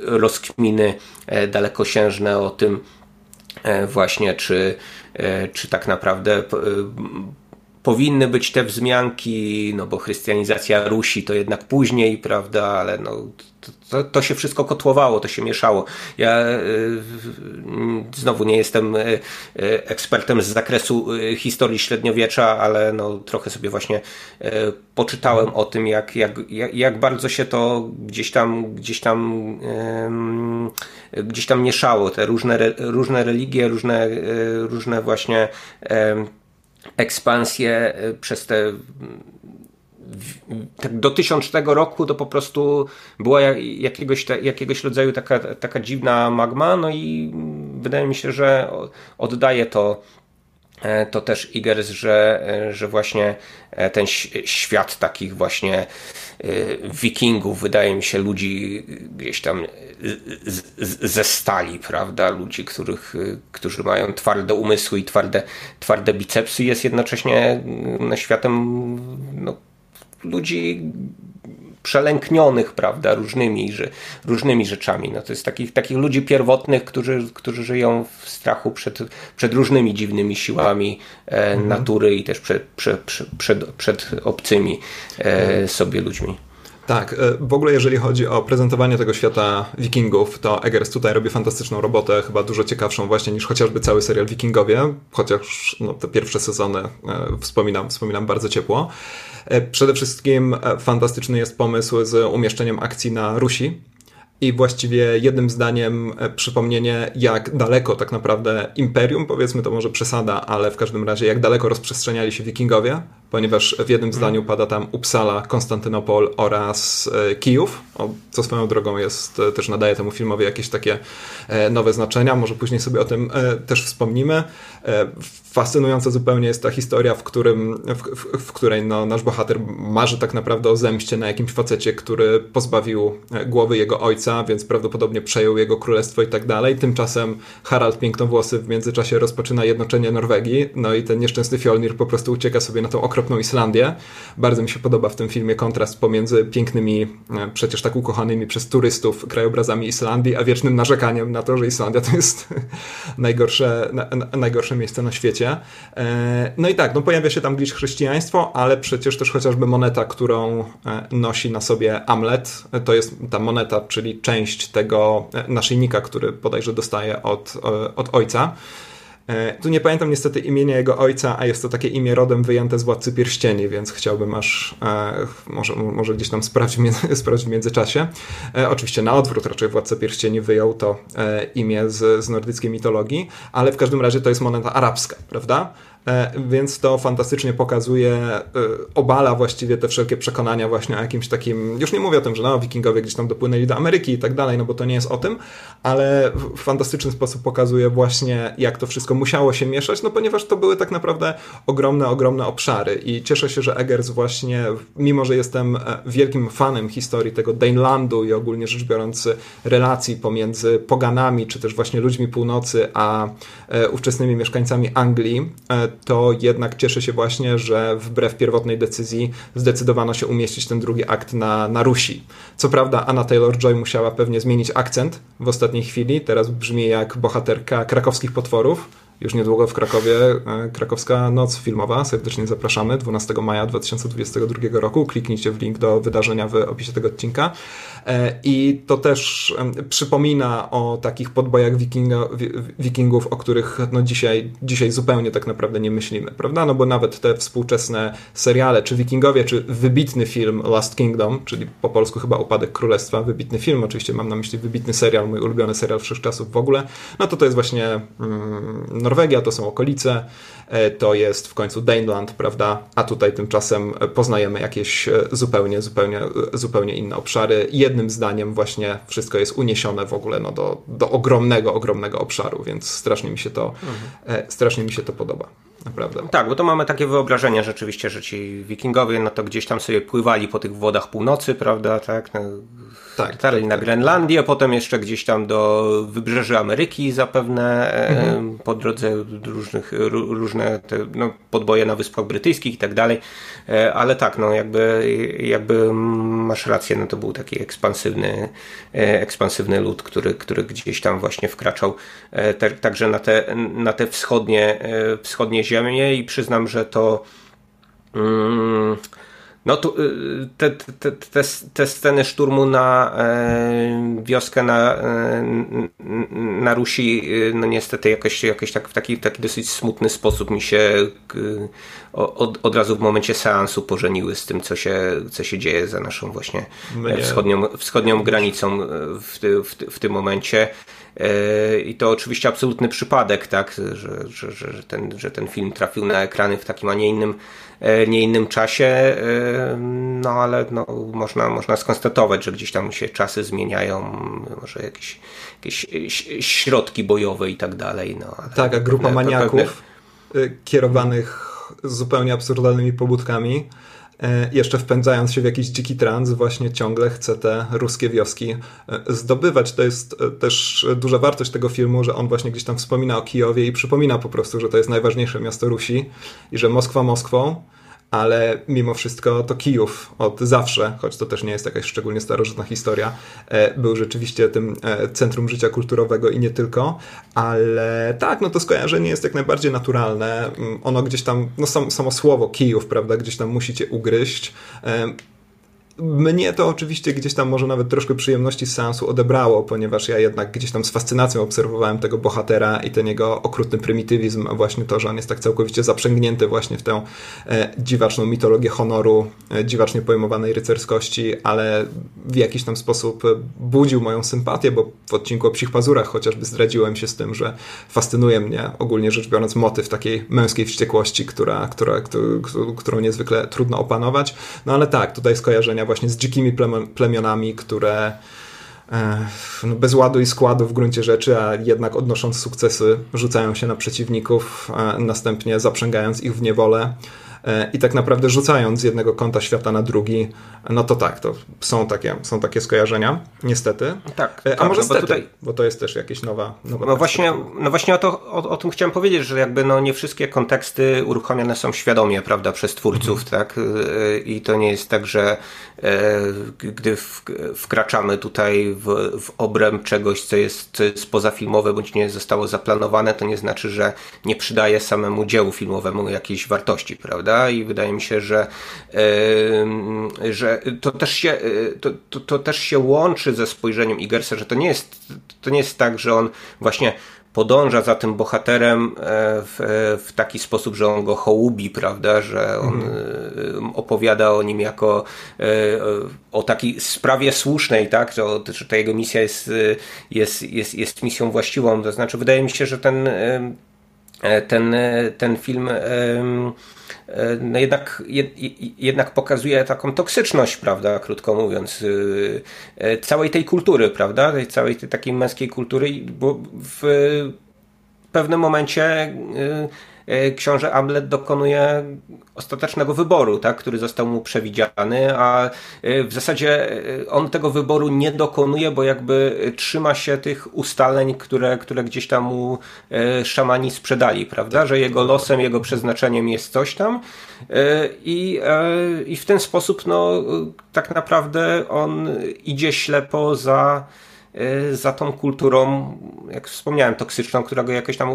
[SPEAKER 2] rozkminy dalekosiężne o tym właśnie, czy, czy tak naprawdę powinny być te wzmianki, no bo chrystianizacja Rusi to jednak później, prawda, ale no to, to, się wszystko kotłowało, to się mieszało. Ja y, znowu nie jestem y, y, ekspertem z zakresu historii średniowiecza, ale no, trochę sobie właśnie poczytałem o tym, jak, jak, jak bardzo się to gdzieś tam, gdzieś tam, gdzieś tam mieszało. Te różne, różne religie, różne, różne właśnie ekspansję przez te tak do 1000 roku to po prostu była jakiegoś, jakiegoś rodzaju taka, taka dziwna magma, no i wydaje mi się, że oddaje to e, to też Igers, że, e, że właśnie e, ten świat takich właśnie wikingów, wydaje mi się, ludzi gdzieś tam ze stali, prawda? Ludzi, których, którzy mają twarde umysły i twarde, twarde bicepsy, jest jednocześnie mm, światem no, ludzi przelęknionych, prawda, różnymi, że, różnymi rzeczami. No to jest takich, takich ludzi pierwotnych, którzy, którzy żyją w strachu przed, przed różnymi dziwnymi siłami e, mhm. natury i też przed, przed, przed, przed obcymi e, sobie ludźmi.
[SPEAKER 1] Tak, e, w ogóle jeżeli chodzi o prezentowanie tego świata wikingów, to Eggers tutaj robi fantastyczną robotę, chyba dużo ciekawszą właśnie niż chociażby cały serial Wikingowie, chociaż no, te pierwsze sezony e, wspominam, wspominam bardzo ciepło. E, przede wszystkim fantastyczny jest pomysł z umieszczeniem akcji na Rusi, i właściwie jednym zdaniem przypomnienie, jak daleko tak naprawdę imperium, powiedzmy to może przesada, ale w każdym razie jak daleko rozprzestrzeniali się wikingowie ponieważ w jednym zdaniu pada tam Uppsala, Konstantynopol oraz Kijów, co swoją drogą jest, też nadaje temu filmowi jakieś takie nowe znaczenia, może później sobie o tym też wspomnimy. Fascynująca zupełnie jest ta historia, w, którym, w, w, w której no, nasz bohater marzy tak naprawdę o zemście na jakimś facecie, który pozbawił głowy jego ojca, więc prawdopodobnie przejął jego królestwo i tak dalej. Tymczasem Harald Pięknowłosy w międzyczasie rozpoczyna jednoczenie Norwegii, no i ten nieszczęsny Fjolnir po prostu ucieka sobie na tą okropną Islandię. Bardzo mi się podoba w tym filmie kontrast pomiędzy pięknymi, e, przecież tak ukochanymi przez turystów krajobrazami Islandii, a wiecznym narzekaniem na to, że Islandia to jest najgorsze, na, najgorsze miejsce na świecie. E, no i tak, no pojawia się tam gdzieś chrześcijaństwo, ale przecież też chociażby moneta, którą e, nosi na sobie Amlet, to jest ta moneta, czyli część tego naszyjnika, który bodajże dostaje od, od ojca. E, tu nie pamiętam niestety imienia jego ojca, a jest to takie imię rodem wyjęte z Władcy Pierścieni, więc chciałbym aż e, może, może gdzieś tam sprawdzić, sprawdzić w międzyczasie. E, oczywiście na odwrót raczej Władca Pierścieni wyjął to imię z, z nordyckiej mitologii, ale w każdym razie to jest moneta arabska, prawda? E, więc to fantastycznie pokazuje, e, obala właściwie te wszelkie przekonania właśnie o jakimś takim, już nie mówię o tym, że no, wikingowie gdzieś tam dopłynęli do Ameryki i tak dalej, no bo to nie jest o tym, ale w fantastyczny sposób pokazuje właśnie, jak to wszystko musiało się mieszać, no ponieważ to były tak naprawdę ogromne, ogromne obszary. I cieszę się, że Eggers właśnie, mimo że jestem e, wielkim fanem historii tego Danelandu i ogólnie rzecz biorąc relacji pomiędzy poganami, czy też właśnie ludźmi północy, a ówczesnymi mieszkańcami Anglii, to jednak cieszę się właśnie, że wbrew pierwotnej decyzji zdecydowano się umieścić ten drugi akt na, na Rusi. Co prawda Anna Taylor-Joy musiała pewnie zmienić akcent w ostatniej chwili, teraz brzmi jak bohaterka krakowskich potworów, już niedługo w Krakowie e, krakowska noc filmowa. Serdecznie zapraszamy 12 maja 2022 roku. Kliknijcie w link do wydarzenia w opisie tego odcinka. E, I to też przypomina o takich podbojach wikingów, o których no dzisiaj, dzisiaj zupełnie tak naprawdę nie myślimy, prawda? No bo nawet te współczesne seriale, czy wikingowie, czy wybitny film Last Kingdom, czyli po polsku chyba Upadek Królestwa, wybitny film, oczywiście mam na myśli wybitny serial, mój ulubiony serial wszechczasów w ogóle, no to to jest właśnie mm, Norwegia, to są okolice, to jest w końcu Daneland, prawda? A tutaj tymczasem poznajemy jakieś e, zupełnie, zupełnie, zupełnie inne obszary. Jednym zdaniem właśnie wszystko jest uniesione w ogóle no, do, do ogromnego, ogromnego obszaru, więc strasznie mi się to, mhm. strasznie mi się to podoba. Naprawdę.
[SPEAKER 2] Tak, bo to mamy takie wyobrażenie rzeczywiście, że ci wikingowie no to gdzieś tam sobie pływali po tych wodach północy, prawda, tak, no, tak, tak, na tak. Grenlandię, potem jeszcze gdzieś tam do wybrzeży Ameryki zapewne mhm. po drodze różnych, różne te, no, podboje na Wyspach Brytyjskich i tak dalej, e, ale tak, no jakby, jakby masz rację, no to był taki ekspansywny, e, ekspansywny lud, który, który gdzieś tam właśnie wkraczał e, także na te, na te wschodnie, wschodnie ziemie i przyznam, że to mm, no tu, y, te, te, te, te sceny szturmu na e, wioskę na, e, na Rusi, y, no niestety jakoś, jakoś tak w taki, taki dosyć smutny sposób mi się y, od, od razu w momencie seansu pożeniły z tym, co się, co się dzieje za naszą właśnie wschodnią, wschodnią granicą w, w, w tym momencie. E, I to oczywiście absolutny przypadek, tak, że, że, że, ten, że ten film trafił na ekrany w takim, a nie innym, e, nie innym czasie, e, no ale no, można, można skonstatować, że gdzieś tam się czasy zmieniają, może jakieś, jakieś środki bojowe i tak dalej. No,
[SPEAKER 1] tak, a grupa maniaków pewne... kierowanych zupełnie absurdalnymi pobudkami jeszcze wpędzając się w jakiś dziki trans, właśnie ciągle chce te ruskie wioski e, zdobywać. To jest e, też duża wartość tego filmu, że on właśnie gdzieś tam wspomina o Kijowie i przypomina po prostu, że to jest najważniejsze miasto Rusi i że Moskwa Moskwą, ale mimo wszystko to Kijów od zawsze, choć to też nie jest jakaś szczególnie starożytna historia, e, był rzeczywiście tym e, centrum życia kulturowego i nie tylko, ale tak, no to skojarzenie jest jak najbardziej naturalne. Mm, ono gdzieś tam, no samo słowo Kijów, prawda, gdzieś tam musicie ugryźć. E, mnie to oczywiście gdzieś tam może nawet troszkę przyjemności z seansu odebrało, ponieważ ja jednak gdzieś tam z fascynacją obserwowałem tego bohatera i ten jego okrutny prymitywizm, a właśnie to, że on jest tak całkowicie zaprzęgnięty właśnie w tę e, dziwaczną mitologię honoru, e, dziwacznie pojmowanej rycerskości, ale w jakiś tam sposób budził moją sympatię, bo w odcinku o psich pazurach chociażby zdradziłem się z tym, że fascynuje mnie ogólnie rzecz biorąc motyw takiej męskiej wściekłości, która, która, którą niezwykle trudno opanować. No ale tak, tutaj skojarzenia właśnie z dzikimi plemionami, które no bez ładu i składu w gruncie rzeczy, a jednak odnosząc sukcesy, rzucają się na przeciwników, następnie zaprzęgając ich w niewolę. E, i tak naprawdę rzucając z jednego kąta świata na drugi, no to tak, to są takie, są takie skojarzenia, niestety.
[SPEAKER 2] Tak.
[SPEAKER 1] E, a
[SPEAKER 2] tak,
[SPEAKER 1] może no bo, tutaj... bo to jest też jakieś nowa, nowa
[SPEAKER 2] no właśnie, no właśnie o, to, o, o, tym chciałem powiedzieć, że jakby no nie wszystkie konteksty uruchomione są świadomie, prawda, przez twórców, mhm. tak? E, I to nie jest tak, że gdy wkraczamy tutaj w, w obręb czegoś, co jest, co jest pozafilmowe, bądź nie zostało zaplanowane, to nie znaczy, że nie przydaje samemu dziełu filmowemu jakiejś wartości, prawda? Prawda? I wydaje mi się, że, że to, też się, to, to, to, też się łączy ze spojrzeniem Igersa, że to nie jest, to nie jest tak, że on właśnie podąża za tym bohaterem e, w, w, taki sposób, że on go hołubi, prawda, że on mhm. opowiada o nim jako e, o takiej sprawie słusznej, tak, że, że ta jego misja jest, jest, jest, jest misją właściwą. To znaczy, wydaje mi się, że ten, ten, ten film E, no jednak, jednak pokazuje taką toksyczność, prawda, krótko mówiąc, y, e, całej tej kultury, prawda, tej całej tej takiej męskiej kultury, bo w pewnym momencie y, książę Hamlet dokonuje ostatecznego wyboru, tak, który został mu przewidziany, a e, w zasadzie e, on tego wyboru nie dokonuje, bo jakby trzyma się tych ustaleń, które, które gdzieś tam mu szamani sprzedali, prawda, że jego losem, jego przeznaczeniem jest coś tam. I, i w ten sposób no, tak naprawdę on idzie ślepo za za tą kulturą, jak wspomniałem, toksyczną, która go jakoś tam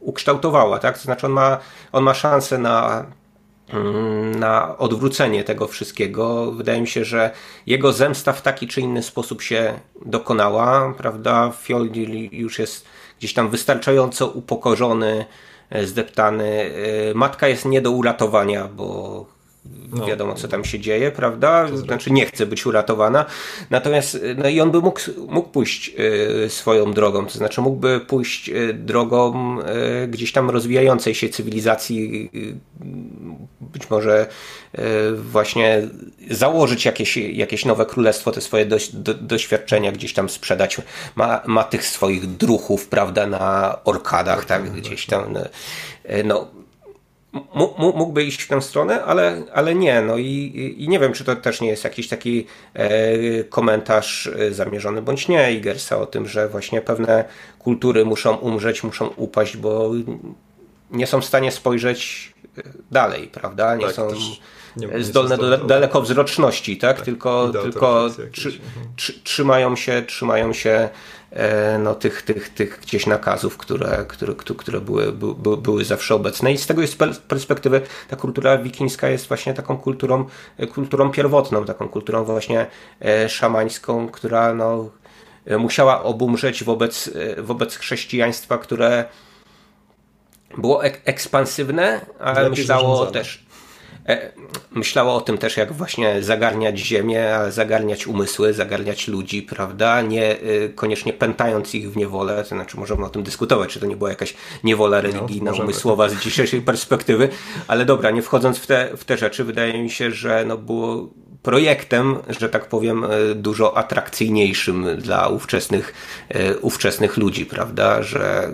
[SPEAKER 2] ukształtowała, tak? To znaczy on ma, on ma szansę na, mm, na odwrócenie tego wszystkiego. Wydaje mi się, że jego zemsta w taki czy inny sposób się dokonała, prawda? Fioldi już jest gdzieś tam wystarczająco upokorzony, e, zdeptany. E, matka jest nie do uratowania, bo no. wiadomo co tam się dzieje, prawda? Znaczy nie chce być uratowana. Natomiast no i on by mógł, mógł pójść y, swoją drogą, to znaczy mógłby pójść y, drogą y, gdzieś tam rozwijającej się cywilizacji, być może właśnie założyć jakieś, jakieś nowe królestwo, te swoje do, do, doświadczenia gdzieś tam sprzedać. Ma, ma tych swoich druchów, prawda, na orkadach, tak, gdzieś tam. No, mógłby iść w tę stronę, ale, ale nie. No i, i nie wiem, czy to też nie jest jakiś taki e, komentarz e, zamierzony bądź nie Igersa o tym, że właśnie pewne kultury muszą umrzeć, muszą upaść, bo nie są w stanie spojrzeć e, dalej, prawda? Nie tak, są nie, zdolne do dalekowzroczności, tak? tak tylko tylko trzy, mhm. trzy, trzymają się, trzymają się no, tych, tych, tych gdzieś nakazów, które, które, które były, by, były zawsze obecne. I z tego jest perspektywy ta kultura wikińska jest właśnie taką kulturą, kulturą pierwotną, taką kulturą właśnie e, szamańską, która no, musiała obumrzeć wobec, e, wobec chrześcijaństwa, które było ekspansywne, ale myślało też E, myślała o tym też, jak właśnie zagarniać ziemię, zagarniać umysły, zagarniać ludzi, prawda? Nie y, koniecznie pętając ich w niewolę, to znaczy możemy o tym dyskutować, czy to nie była jakaś niewola no, religijna, no, umysłowa z dzisiejszej perspektywy, ale dobra, nie wchodząc w te, w te rzeczy, wydaje mi się, że no było projektem, że tak powiem, e, dużo atrakcyjniejszym dla ówczesnych, e, ówczesnych ludzi, prawda? Że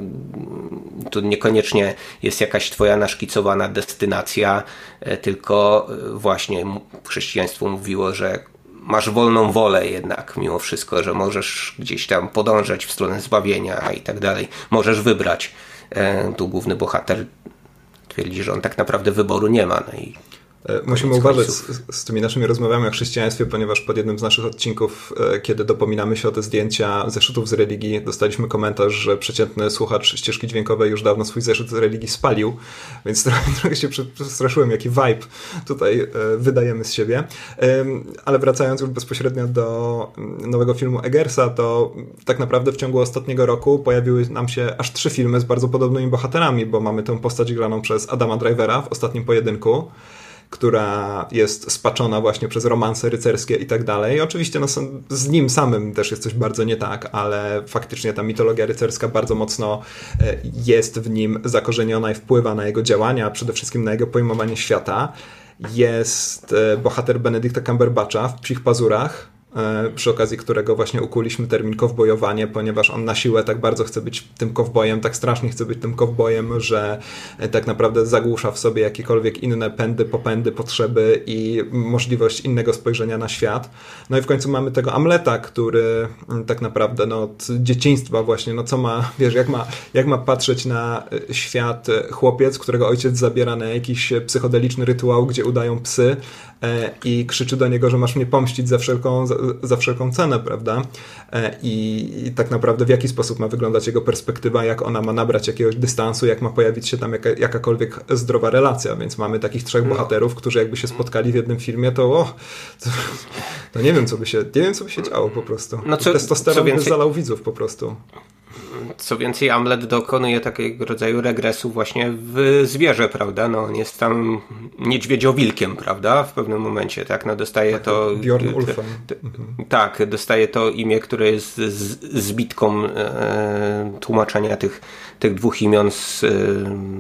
[SPEAKER 2] to niekoniecznie jest jakaś twoja naszkicowana destynacja, e, tylko właśnie chrześcijaństwo mówiło, że masz wolną wolę jednak mimo wszystko, że możesz gdzieś tam podążać w stronę zbawienia i tak dalej. Możesz wybrać. Tu główny bohater twierdzi, że on tak naprawdę wyboru nie ma. No i
[SPEAKER 1] musimy uważać z, z, tymi naszymi rozmowami o chrześcijaństwie, ponieważ pod jednym z naszych odcinków, e, kiedy dopominamy się o te zdjęcia zeszytów z religii, dostaliśmy komentarz, że przeciętny słuchacz ścieżki dźwiękowej już dawno swój zeszyt z religii spalił, więc trochę, trochę się przestraszyłem, jaki vibe tutaj e, wydajemy z siebie. Ale wracając już bezpośrednio do mm, nowego filmu Eggersa, to tak naprawdę w ciągu ostatniego roku pojawiły nam się aż trzy filmy z bardzo podobnymi bohaterami, bo mamy tę postać graną przez Adama Drivera w ostatnim pojedynku, która jest spaczona właśnie przez romanse rycerskie i tak dalej. Oczywiście no, z nim samym też jest coś bardzo nie tak, ale faktycznie ta mitologia rycerska bardzo mocno e, jest w nim zakorzeniona i wpływa na jego działania, przede wszystkim na jego pojmowanie świata. Jest e, bohater Benedykta Cumberbatcha w Psich Pazurach, przy okazji którego właśnie ukuliśmy termin kowbojowanie, ponieważ on na siłę tak bardzo chce być tym kowbojem, tak strasznie chce być tym kowbojem, że e, tak naprawdę zagłusza w sobie jakiekolwiek inne pędy, popędy, potrzeby i możliwość innego spojrzenia na świat. No i w końcu mamy tego Amleta, który tak naprawdę no, od dzieciństwa właśnie, no co ma, wiesz, jak ma, jak ma patrzeć na e, świat chłopiec, którego ojciec zabiera na jakiś psychodeliczny rytuał, gdzie udają psy, E, i krzyczy do niego, że masz mnie pomścić za wszelką, za, za wszelką cenę, prawda? E, I, I, tak naprawdę w jaki sposób ma wyglądać jego perspektywa, jak ona ma nabrać jakiegoś dystansu, jak ma pojawić się tam jaka, jakakolwiek zdrowa relacja, więc mamy takich trzech no. bohaterów, którzy jakby się spotkali w jednym filmie, to, o, to, to, nie wiem, co by się, nie wiem, co by się działo po prostu. No co, Testosteron co więcej... by zalał widzów po prostu.
[SPEAKER 2] Co więcej, Amlet dokonuje takiego rodzaju regresu właśnie w zwierzę, prawda? No, on jest tam niedźwiedziowilkiem, prawda? W pewnym momencie, tak? No, dostaje tak, to...
[SPEAKER 1] Bjorn Ulfen.
[SPEAKER 2] Tak, dostaje to imię, które jest zbitką e, tłumaczenia tych tych dwóch imion z,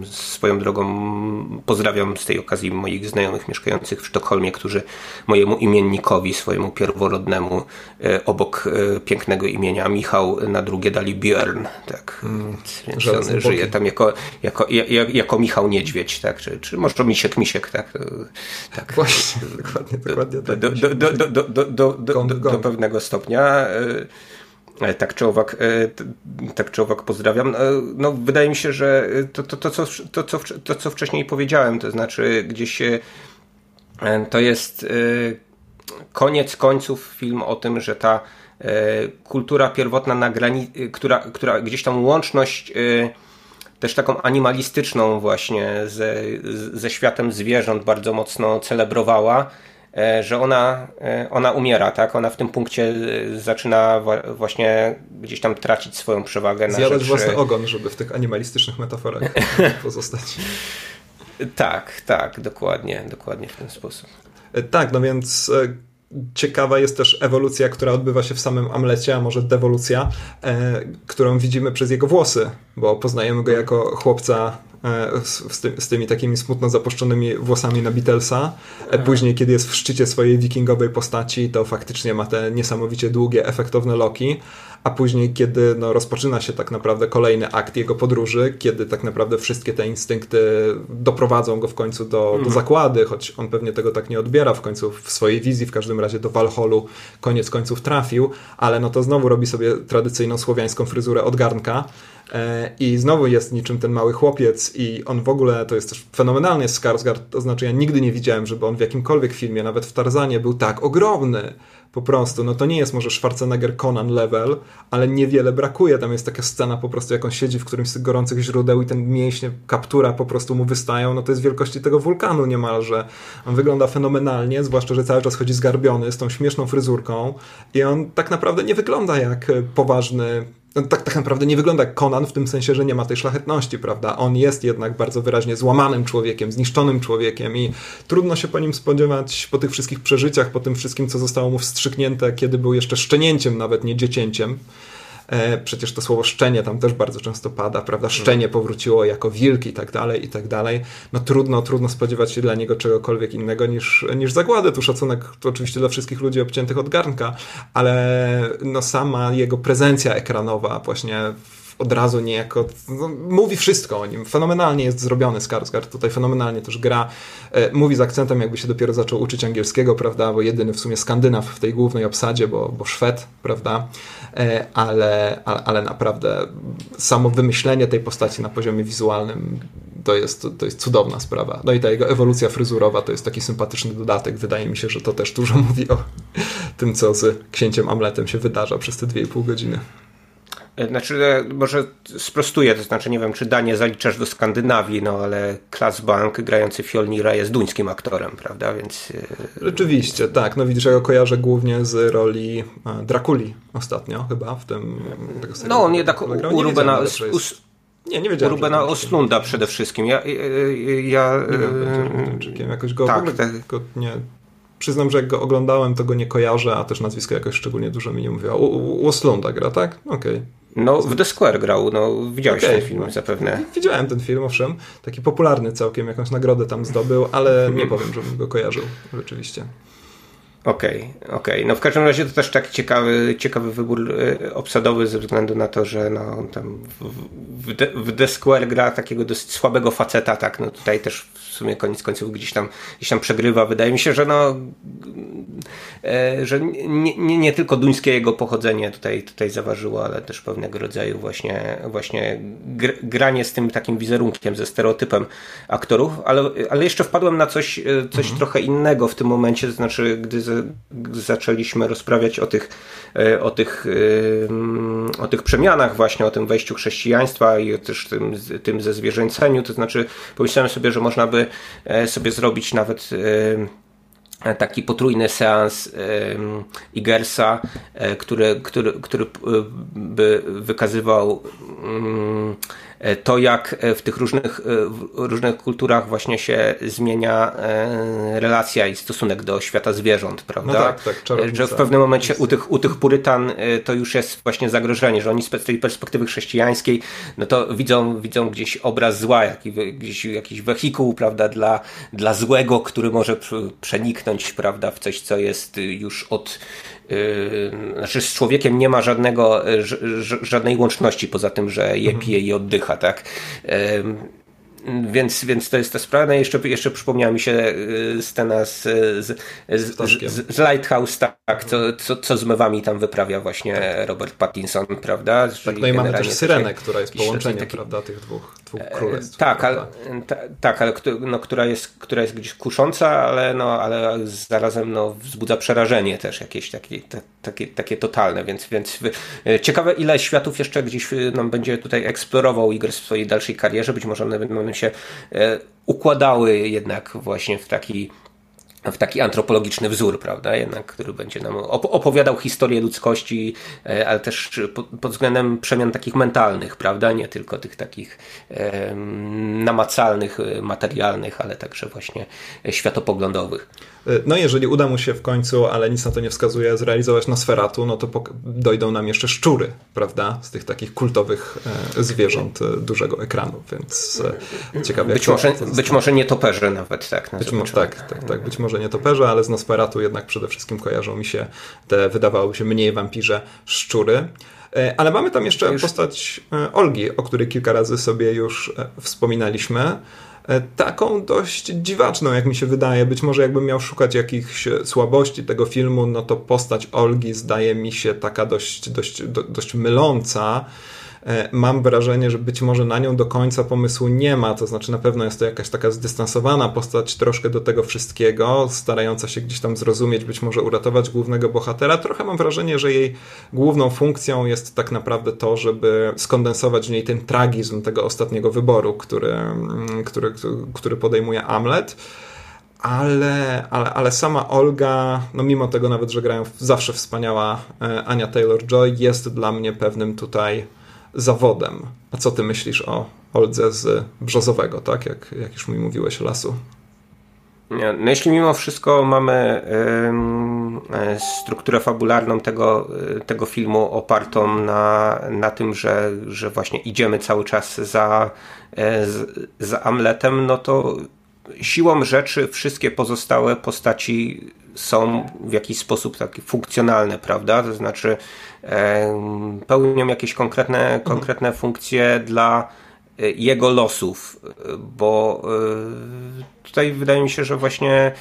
[SPEAKER 2] swoją drogą pozdrawiam z tej okazji moich znajomych mieszkających w Sztokholmie, którzy mojemu imiennikowi, swojemu pierworodnemu e, obok e, pięknego imienia Michał na drugie dali Björn. Tak. Mm, Więc on żyje tam jako, jako, jako Michał Niedźwiedź, tak? czy, czy może Misiek Misiek. Tak?
[SPEAKER 1] tak. Właśnie, dokładnie, dokładnie
[SPEAKER 2] tak. Do, do, do, do, do, do, do, do, do pewnego stopnia. E, E, tak czy owak, e, tak czy owak pozdrawiam. E, no, wydaje mi się, że to, to, to, co, to, co, to, co wcześniej powiedziałem, to znaczy gdzieś to jest koniec końców film o tym, że ta kultura pierwotna na granicy, która, która gdzieś tam łączność też taką animalistyczną właśnie ze, ze światem zwierząt bardzo mocno celebrowała E, że ona, e, ona umiera, tak? Ona w tym punkcie e, zaczyna właśnie gdzieś tam tracić swoją przewagę.
[SPEAKER 1] Na Zjadać rzecz... własny ogon, żeby w tych animalistycznych metaforach pozostać.
[SPEAKER 2] tak, tak, dokładnie, dokładnie w ten sposób.
[SPEAKER 1] Tak, no więc ciekawa jest też ewolucja, która odbywa się w samym Amlecie, a może dewolucja, którą widzimy przez jego włosy, bo poznajemy go jako chłopca E, z, ty, z, tymi takimi smutno zapuszczonymi włosami na Beatlesa. E, później, kiedy jest w szczycie swojej wikingowej postaci, to faktycznie ma te niesamowicie długie, efektowne loki. A później, kiedy no, rozpoczyna się tak naprawdę kolejny akt jego podróży, kiedy tak naprawdę wszystkie te instynkty doprowadzą go w końcu do, do mhm. zakłady, choć on pewnie tego tak nie odbiera w końcu w swojej wizji, w każdym razie do Walholu koniec końców trafił, ale no to znowu robi sobie tradycyjną słowiańską fryzurę od garnka I znowu jest niczym ten mały chłopiec, i on w ogóle to jest też fenomenalny Skarsgård. To znaczy, ja nigdy nie widziałem, żeby on w jakimkolwiek filmie, nawet w Tarzanie, był tak ogromny. Po prostu, no to nie jest może Schwarzenegger Conan level, ale niewiele brakuje. Tam jest taka scena po prostu, jak on siedzi w którymś z tych gorących źródeł i ten mięśnie, kaptura po prostu mu wystają, no to jest wielkości tego wulkanu niemalże. On wygląda fenomenalnie, zwłaszcza, że cały czas chodzi zgarbiony z tą śmieszną fryzurką i on tak naprawdę nie wygląda jak poważny no, tak, tak naprawdę nie wygląda jak Conan w tym sensie, że nie ma tej szlachetności, prawda? On jest jednak bardzo wyraźnie złamanym człowiekiem, zniszczonym człowiekiem i trudno się po nim spodziewać po tych wszystkich przeżyciach, po tym wszystkim, co zostało mu wstrzyknięte, kiedy był jeszcze szczenięciem, nawet nie dziecięciem. E, przecież to słowo szczenie tam też bardzo często pada, prawda? Szczenie powróciło jako wilk i tak dalej, i tak dalej. No trudno, trudno spodziewać się dla niego czegokolwiek innego niż, niż zagłady. Tu szacunek to oczywiście dla wszystkich ludzi obciętych od garnka, ale no sama jego prezencja ekranowa właśnie od razu niejako no, mówi wszystko o nim. Fenomenalnie jest zrobiony Skarsgård, tutaj fenomenalnie też gra. E, mówi z akcentem, jakby się dopiero zaczął uczyć angielskiego, prawda, bo jedyny w sumie Skandynaw w tej głównej obsadzie, bo, bo Szwed, prawda, ale, ale, ale naprawdę samo wymyślenie tej postaci na poziomie wizualnym to jest, to jest cudowna sprawa. No i ta jego ewolucja fryzurowa to jest taki sympatyczny dodatek. Wydaje mi się, że to też dużo mówi o tym, co z księciem Amletem się wydarza przez te 2,5 godziny.
[SPEAKER 2] E, znaczy, e, może sprostuję, to znaczy nie wiem, czy Danię zaliczasz do Skandynawii, no ale Klas Bank grający Fjolnira jest duńskim aktorem, prawda, więc...
[SPEAKER 1] E, Rzeczywiście, tak, no widzisz, ja go kojarzę głównie z roli Drakuli ostatnio chyba, w tym...
[SPEAKER 2] No, on jednak u, u Rubena...
[SPEAKER 1] Nie, nie wiedziałem.
[SPEAKER 2] Rubena Oslunda przede wszystkim. Ja, ja,
[SPEAKER 1] nie wiem, ja jakoś go tak, tak. Go nie, przyznam, że jak go oglądałem, to go nie kojarzę, a też nazwisko jakoś szczególnie dużo mi nie mówiło. Oslunda gra, tak? Okej. Okay.
[SPEAKER 2] No, w The Square grał, no widziałeś okay. ten film zapewne.
[SPEAKER 1] Widziałem ten film, owszem. Taki popularny całkiem, jakąś nagrodę tam zdobył, ale nie powiem, żebym go kojarzył rzeczywiście.
[SPEAKER 2] Okej, okay, okej. Okay. No w każdym razie to też taki ciekawy, ciekawy wybór e, obsadowy ze względu na to, że no, tam w, The, w The Square gra takiego dosyć słabego faceta, tak, no tutaj też w sumie koniec końców gdzieś tam, gdzieś tam przegrywa. Wydaje mi się, że no, e, że nie, nie, nie tylko duńskie jego pochodzenie tutaj, tutaj zaważyło, ale też pewnego rodzaju właśnie, właśnie gr, granie z tym takim wizerunkiem, ze stereotypem aktorów, ale, ale jeszcze wpadłem na coś, e, coś mhm. trochę innego w tym momencie, to znaczy, gdy, z, gdy zaczęliśmy rozprawiać o tych, e, o tych, o tych przemianach właśnie, o tym wejściu chrześcijaństwa i też tym, tym ze zwierzęceniu, to znaczy pomyślałem sobie, że można by E, sobie zrobić nawet e, taki potrójny seans Igersa, e, który, który, który by wykazywał mm, E, to jak e, w tych różnych, e, różnych kulturach właśnie się zmienia relacja i stosunek do świata zwierząt, prawda? No tak, tak, że w pewnym momencie u tych, u tych purytan to już jest właśnie zagrożenie, że oni z tej perspektywy chrześcijańskiej, no to widzą, widzą gdzieś obraz zła, gdzieś jakiś wehikuł, prawda, dla, dla złego, który może przeniknąć, prawda, w coś, co jest już od znaczy z człowiekiem nie ma żadnego, żadnej łączności poza tym, że je pije i oddycha, tak? Więc, więc to jest ta sprawa. No jeszcze, jeszcze przypomniała mi się y, scena z, z, z, z, z Lighthouse, tak, co, co, co z mewami tam wyprawia właśnie tak. Robert Pattinson, prawda?
[SPEAKER 1] Czyli tak, no i mamy też Syrenę, która jest połączeniem, taki... prawda, tych dwóch, dwóch e, królestw.
[SPEAKER 2] Tak, ale, ta, tak, ale no, która, jest, która jest gdzieś kusząca, ale, no, ale zarazem no, wzbudza przerażenie też jakieś takie, te, takie, takie totalne, więc, więc e, ciekawe ile światów jeszcze gdzieś e, nam będzie tutaj eksplorował Igor w swojej dalszej karierze, być może będą się układały jednak właśnie w taki w taki antropologiczny wzór, prawda, jednak, który będzie nam opowiadał historię ludzkości, e, ale też pod względem przemian takich mentalnych, prawda, nie tylko tych takich namacalnych, materialnych, ale także właśnie światopoglądowych.
[SPEAKER 1] E, no jeżeli uda mu się w końcu, ale nic na to nie wskazuje, zrealizować Nosferatu, no to dojdą nam jeszcze szczury, prawda? Z tych takich kultowych e, zwierząt e, dużego ekranu, więc ciekawe.
[SPEAKER 2] Być, może, być może nie toperze nawet, tak?
[SPEAKER 1] Być może, tak, tak, tak. Być może nie toperze, ale z Nosferatu jednak przede wszystkim kojarzą mi się te, wydawałoby się, mniej wampirze szczury. Ale mamy tam jeszcze postać Olgi, o której kilka razy sobie już wspominaliśmy. E, taką dość dziwaczną, jak mi się wydaje. Być może jakbym miał szukać jakichś słabości tego filmu, no to postać Olgi zdaje mi się taka dość, dość, dość myląca. E, mam wrażenie, że być może na nią do końca pomysłu nie ma, to znaczy na pewno jest to jakaś taka zdystansowana postać troszkę do tego wszystkiego, starająca się gdzieś tam zrozumieć, być może uratować głównego bohatera. Trochę mam wrażenie, że jej główną funkcją jest tak naprawdę to, żeby skondensować w niej ten tragizm tego ostatniego wyboru, który, mm, który, który podejmuje Amlet ale, ale, ale sama Olga, no mimo tego nawet, że grają zawsze wspaniała e, Ania Taylor-Joy, jest dla mnie pewnym tutaj zawodem. A co ty myślisz o Oldze z Brzozowego, tak? Jak, jak już mi mówiłeś lasu.
[SPEAKER 2] No jeśli mimo wszystko mamy y, strukturę fabularną tego, tego filmu opartą na, na tym, że, że właśnie idziemy cały czas za, e, za Amletem, no to siłą rzeczy wszystkie pozostałe postaci są w jakiś sposób takie funkcjonalne, prawda? To znaczy pełnią jakieś konkretne, konkretne funkcje dla e, jego losów, bo e, tutaj wydaje mi się, że właśnie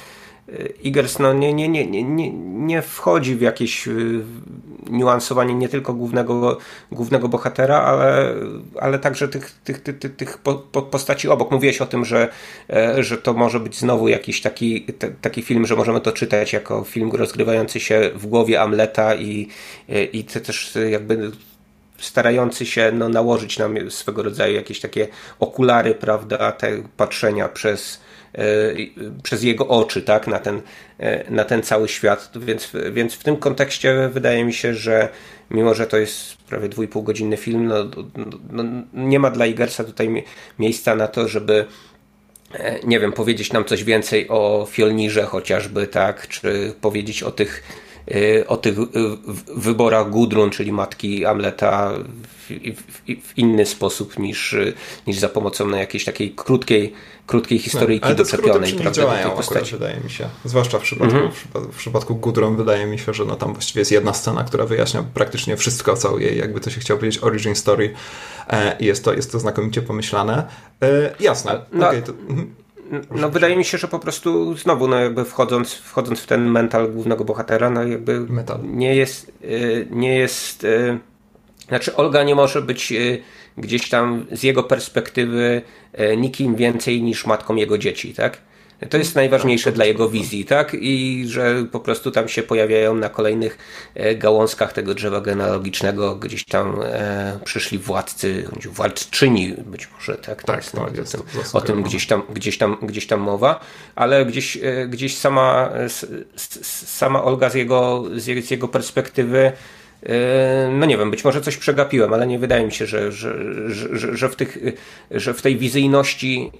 [SPEAKER 2] Igers no, nie, nie, nie, nie, nie wchodzi w jakieś y, niuansowanie nie tylko głównego, głównego bohatera, ale, ale także tych, tych, tych, tych, tych postaci obok. Mówiłeś o tym, że, e, że to może być znowu jakiś taki, taki film, że możemy to czytać jako film rozgrywający się w głowie Amleta i, e, i też jakby starający się no, nałożyć nam swego rodzaju jakieś takie okulary, prawda, te patrzenia przez przez jego oczy, tak, na ten, na ten cały świat. Więc, więc w tym kontekście wydaje mi się, że mimo, że to jest prawie dwójpółgodzinny film, no, no, nie ma dla Igersa tutaj miejsca na to, żeby nie wiem, powiedzieć nam coś więcej o Fjolnirze chociażby, tak, czy powiedzieć o tych o tych y, wyborach Gudrun, czyli matki Amleta w, inny sposób niż, niż za pomocą na jakiejś takiej krótkiej, krótkiej historyjki
[SPEAKER 1] no,
[SPEAKER 2] doczepionej
[SPEAKER 1] prawda, działają. Akurat, wydaje mi się. Zwłaszcza w przypadku, mm -hmm. w przypadku Gudrun wydaje mi się, że no tam właściwie jest jedna scena, która wyjaśnia praktycznie wszystko, całą jej, jakby to się chciał powiedzieć, origin story e, i jest to, jest to znakomicie pomyślane. E, jasne. No, okay, to,
[SPEAKER 2] mm. No wydaje mi się, że po prostu znowu, no jakby wchodząc, wchodząc w ten mental głównego bohatera, no jakby Metal. nie jest, y, nie jest, y, znaczy Olga nie może być y, gdzieś tam z jego perspektywy nikim więcej niż matką jego dzieci, tak? To jest najważniejsze tak, dla jego wizji, tak? I że po prostu tam się pojawiają na kolejnych e, gałązkach tego drzewa genealogicznego, gdzieś tam e, przyszli władcy, władczyni być może, tak?
[SPEAKER 1] Tak, jest, no, jest
[SPEAKER 2] o tym, o tym gdzieś, tam, gdzieś, tam, gdzieś tam mowa, ale gdzieś, e, gdzieś sama, sama Olga z jego, z jego perspektywy no nie wiem, być może coś przegapiłem, ale nie wydaje mi się, że, że, że, że, w, tych, że w tej wizyjności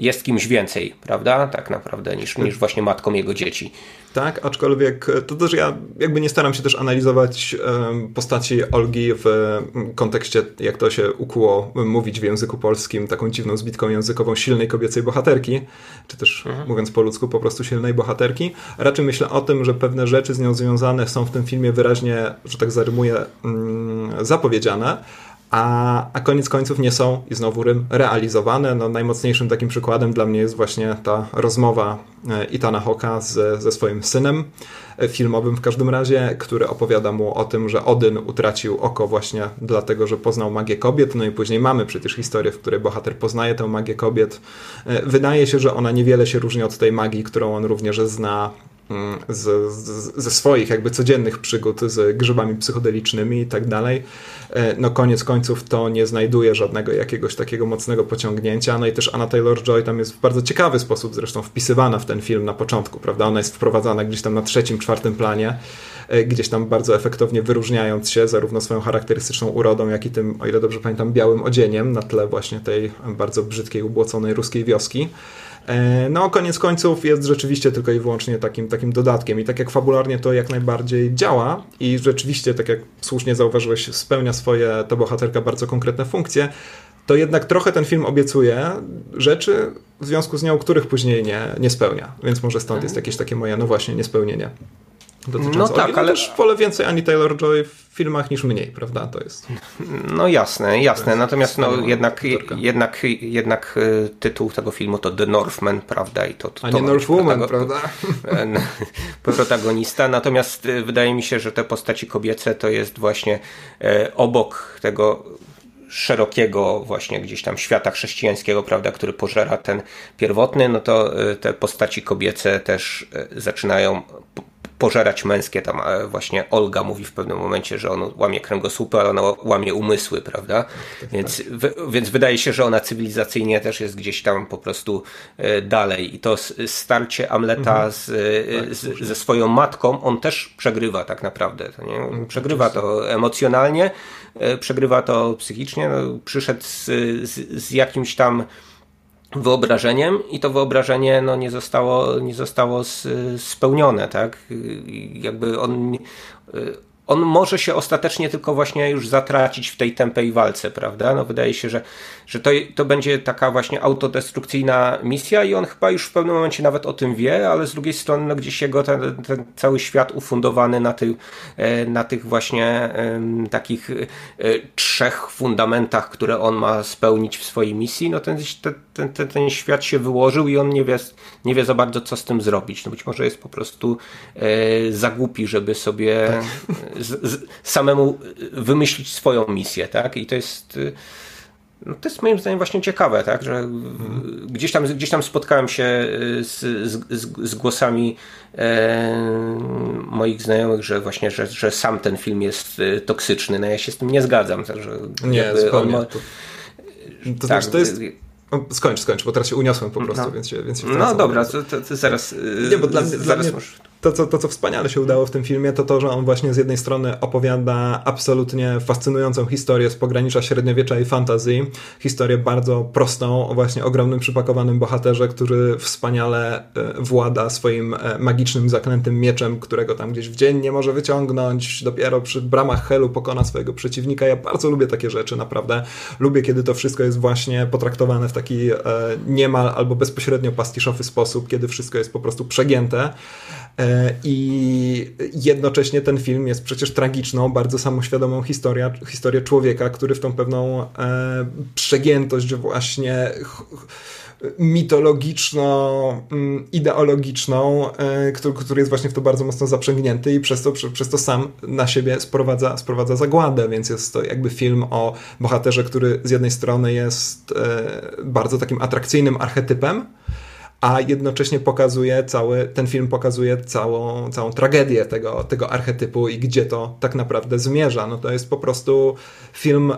[SPEAKER 2] jest kimś więcej, prawda? Tak naprawdę, niż, niż właśnie matką jego dzieci.
[SPEAKER 1] Tak, aczkolwiek to też ja jakby nie staram się też analizować postaci Olgi w kontekście, jak to się ukuło mówić w języku polskim, taką dziwną zbitką językową silnej kobiecej bohaterki, czy też mhm. mówiąc po ludzku, po prostu silnej bohaterki. Raczej myślę o tym, że pewne rzeczy z nią związane są w tym filmie wyraźnie, że tak zarymuję, mm, zapowiedziane a, a koniec końców nie są i znowu rym realizowane. No, najmocniejszym takim przykładem dla mnie jest właśnie ta rozmowa e, Itana Hoka z, ze swoim synem e, filmowym w każdym razie, który opowiada mu o tym, że Odyn utracił oko właśnie dlatego, że poznał magię kobiet. No i później mamy przecież historię, w której bohater poznaje tę magię kobiet. E, wydaje się, że ona niewiele się różni od tej magii, którą on również zna z, z, ze swoich jakby codziennych przygód z grzybami psychodelicznymi i tak dalej. E, no koniec końców to nie znajduje żadnego jakiegoś takiego mocnego pociągnięcia. No i też Anna Taylor-Joy tam jest w bardzo ciekawy sposób zresztą wpisywana w ten film na początku, prawda? Ona jest wprowadzana gdzieś tam na trzecim, czwartym planie, e, gdzieś tam bardzo efektownie wyróżniając się zarówno swoją charakterystyczną urodą, jak i tym, o ile dobrze pamiętam, białym odzieniem na tle właśnie tej bardzo brzydkiej, ubłoconej ruskiej wioski. E, no, koniec końców jest rzeczywiście tylko i wyłącznie takim, takim dodatkiem. I tak jak fabularnie to jak najbardziej działa i rzeczywiście, tak jak słusznie zauważyłeś, spełnia swoje, ta bohaterka bardzo konkretne funkcje, to jednak trochę ten film obiecuje rzeczy, w związku z nią, których później nie, nie spełnia. Więc może stąd jest jakieś takie moje, no właśnie, niespełnienie no tak, ale też wolę więcej Annie Taylor-Joy w filmach niż mniej, prawda? To jest.
[SPEAKER 2] No jasne, jasne. Natomiast no, jednak, jednak, jednak y, tytuł tego filmu to The Northman, prawda? I to, to,
[SPEAKER 1] A nie Northwoman, prawda?
[SPEAKER 2] protagonista. Natomiast y, wydaje mi się, że te postaci kobiece to jest właśnie e, obok tego szerokiego właśnie gdzieś tam świata chrześcijańskiego, prawda, który pożera ten pierwotny, no to y, te postaci kobiece też zaczynają pożerać męskie. Tam e, właśnie Olga mówi w pewnym momencie, że on łamie kręgosłupy, ale ona łamie umysły, prawda? Tak, więc, tak. w, więc wydaje się, że ona cywilizacyjnie też jest gdzieś tam po prostu e, dalej. I to starcie Amleta mhm. z, e, tak, z, ze swoją matką, on też przegrywa tak naprawdę. Nie? Mhm, przegrywa to emocjonalnie, przegrywa to psychicznie. No, przyszedł z, z jakimś tam wyobrażeniem i to wyobrażenie no, nie zostało, nie zostało spełnione, tak? Jakby on, on może się ostatecznie tylko właśnie już zatracić w tej tempej walce, prawda? No wydaje się, że, że to, to będzie taka właśnie autodestrukcyjna misja i on chyba już w pewnym momencie nawet o tym wie, ale z drugiej strony no gdzieś jego ten, ten cały świat ufundowany na, tych e, na tych właśnie takich e, trzech fundamentach, które on ma spełnić w swojej misji, no ten, ten, ten, ten świat się wyłożył i on nie wie, nie wie za bardzo co z tym zrobić. No być może jest po prostu e, za głupi, żeby sobie tak z, z, samemu wymyślić swoją misję, tak? I to jest no to jest moim zdaniem właśnie ciekawe, tak, że mhm. gdzieś, tam, gdzieś tam spotkałem się y, z, z, z głosami e, moich znajomych, że właśnie, że, że sam ten film jest y, toksyczny. No ja się z tym nie zgadzam. Tak, że
[SPEAKER 1] nie, zupełnie. Ma... To, to, tak, znaczy, to jest skończ, skończ, bo teraz się uniosłem po prostu, no. więc się, więc się
[SPEAKER 2] No dobra, to, to, to zaraz.
[SPEAKER 1] Nie, bo dla zaraz dla mnie to, co, to, co wspaniale się udało w tym filmie, to to, że on właśnie z jednej strony opowiada absolutnie fascynującą historię z pogranicza średniowiecza i fantazji. Historię bardzo prostą, o właśnie ogromnym, przypakowanym bohaterze, który wspaniale e, włada swoim e, magicznym, zaklętym mieczem, którego tam gdzieś w dzień nie może wyciągnąć. Dopiero przy bramach Helu pokona swojego przeciwnika. Ja bardzo lubię takie rzeczy, naprawdę. Lubię, kiedy to wszystko jest właśnie potraktowane w taki e, niemal albo bezpośrednio pastiszowy sposób, kiedy wszystko jest po prostu przegięte. E, I jednocześnie ten film jest przecież tragiczną, bardzo samoświadomą historią, historię człowieka, który w tą pewną e, przegiętość właśnie mitologiczno, mm, e, który, który jest właśnie w to bardzo mocno zaprzęgnięty i przez to, przez to sam na siebie sprowadza, sprowadza zagładę, więc jest to jakby film o bohaterze, który z jednej strony jest bardzo takim atrakcyjnym archetypem, a jednocześnie pokazuje cały, ten film pokazuje całą, całą tragedię tego, tego archetypu i gdzie to tak naprawdę zmierza. No to jest po prostu film,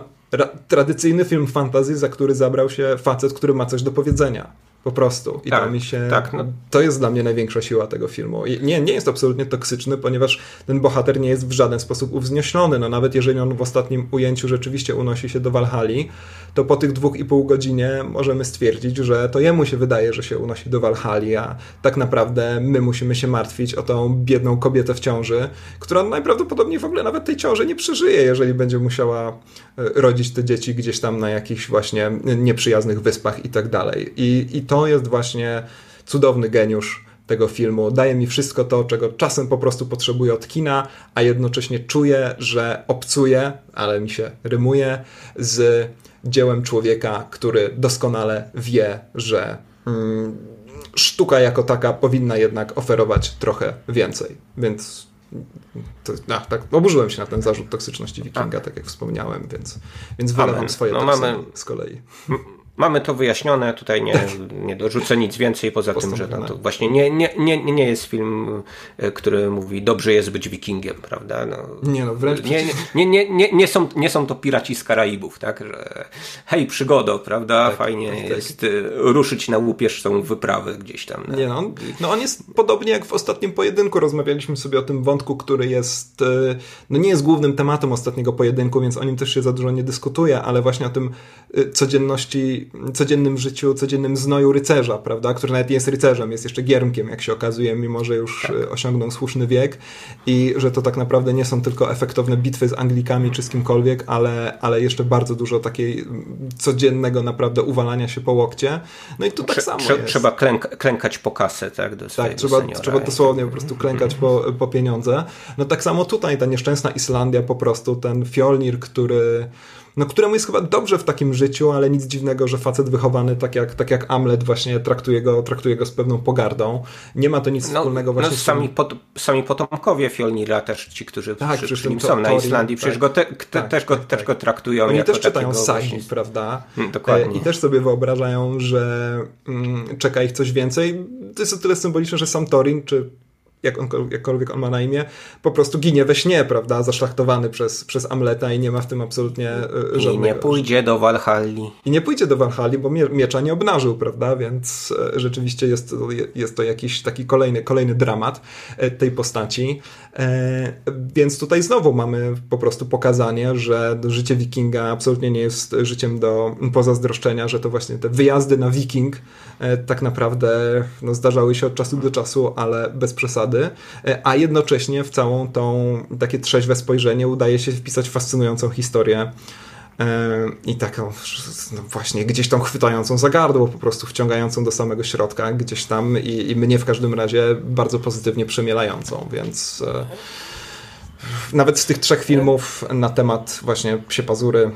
[SPEAKER 1] tradycyjny film fantasy, za który zabrał się facet, który ma coś do powiedzenia. Po prostu. I tak, to mi się. Tak, no. To jest dla mnie największa siła tego filmu. I nie, nie jest absolutnie toksyczny, ponieważ ten bohater nie jest w żaden sposób uwznieślony. No nawet jeżeli on w ostatnim ujęciu rzeczywiście unosi się do Walhali, to po tych dwóch i pół godzinie możemy stwierdzić, że to jemu się wydaje, że się unosi do Walhali, a tak naprawdę my musimy się martwić o tą biedną kobietę w ciąży, która najprawdopodobniej w ogóle nawet tej ciąży nie przeżyje, jeżeli będzie musiała rodzić te dzieci gdzieś tam na jakichś właśnie nieprzyjaznych wyspach i tak dalej. I, i to jest właśnie cudowny geniusz tego filmu. Daje mi wszystko to, czego czasem po prostu potrzebuję od kina, a jednocześnie czuję, że obcuję, ale mi się rymuje, z dziełem człowieka, który doskonale wie, że mm, sztuka jako taka powinna jednak oferować trochę więcej. Więc to, no, tak, oburzyłem się na ten zarzut toksyczności Wikinga, tak jak wspomniałem, więc, więc wylewam swoje no, mamy, z kolei.
[SPEAKER 2] Mamy to wyjaśnione, tutaj nie, nie dorzucę nic więcej, poza tym, że no, to właśnie nie, nie, nie, nie jest film, który mówi dobrze jest być wikingiem, prawda? No,
[SPEAKER 1] nie no, wręcz
[SPEAKER 2] nie, nie, nie, nie, nie, są, nie są to piraci z Karaibów, tak? Że hej, przygodo, prawda? Tak, Fajnie tak, jest tak. ruszyć na łupieżcą wyprawę gdzieś tam.
[SPEAKER 1] Nie no, on, no, on jest podobnie jak w ostatnim pojedynku, rozmawialiśmy sobie o tym wątku, który jest, e, no nie jest głównym tematem ostatniego pojedynku, więc o nim też się za dużo nie dyskutuje, ale właśnie o tym codzienności codziennym życiu, codziennym znoju rycerza, prawda, który nawet nie jest rycerzem, jest jeszcze giermkiem, jak się okazuje, mimo że już tak. E, osiągnął słuszny wiek i że to tak naprawdę nie są tylko efektowne bitwy z Anglikami czy z kimkolwiek, ale, ale jeszcze bardzo dużo takiej codziennego naprawdę uwalania się po łokcie. No i tu tak samo
[SPEAKER 2] jest. Trzeba klęk klękać po kasę, tak, do
[SPEAKER 1] Tak, trzeba, trzeba dosłownie po prostu klękać po, po pieniądze. No tak samo tutaj ta nieszczęsna Islandia po prostu, ten Fjolnir, który no, któremu jest chyba dobrze w takim życiu, ale nic dziwnego, że facet wychowany tak jak, tak jak Amlet właśnie traktuje go, traktuje go z pewną pogardą. Nie ma to nic no, wspólnego właśnie no,
[SPEAKER 2] sami, pot, sami potomkowie Fjolnira też ci, którzy tak, przy, przy nim są na Islandii, przecież tak, go te, te, tak, też, go, tak, też tak. go traktują
[SPEAKER 1] Oni też czytają sagi, właśnie... prawda?
[SPEAKER 2] Hmm, dokładnie.
[SPEAKER 1] I też sobie wyobrażają, że mm, czeka ich coś więcej. To jest o tyle symboliczne, że sam Torin, czy jak on, jakkolwiek on ma na imię, po prostu ginie we śnie, prawda, zaszlachtowany przez, przez Amleta i nie ma w tym absolutnie e, żadnego...
[SPEAKER 2] I nie pójdzie do Walhalli.
[SPEAKER 1] I nie pójdzie do Walhalli, bo miecza nie obnażył, prawda, więc e, rzeczywiście jest to, jest to jakiś taki kolejny, kolejny dramat e, tej postaci. Więc tutaj znowu mamy po prostu pokazanie, że życie wikinga absolutnie nie jest życiem do pozazdroszczenia, że to właśnie te wyjazdy na wiking tak naprawdę no, zdarzały się od czasu do czasu, ale bez przesady e, a jednocześnie w całą tą takie trzeźwe spojrzenie udaje się wpisać fascynującą historię e, i taką no właśnie gdzieś tam chwytającą za gardło, po prostu wciągającą do samego środka, gdzieś tam i, i mnie w każdym razie bardzo pozytywnie przemielającą, więc e, nawet z tych trzech filmów na temat właśnie Psie Pazury,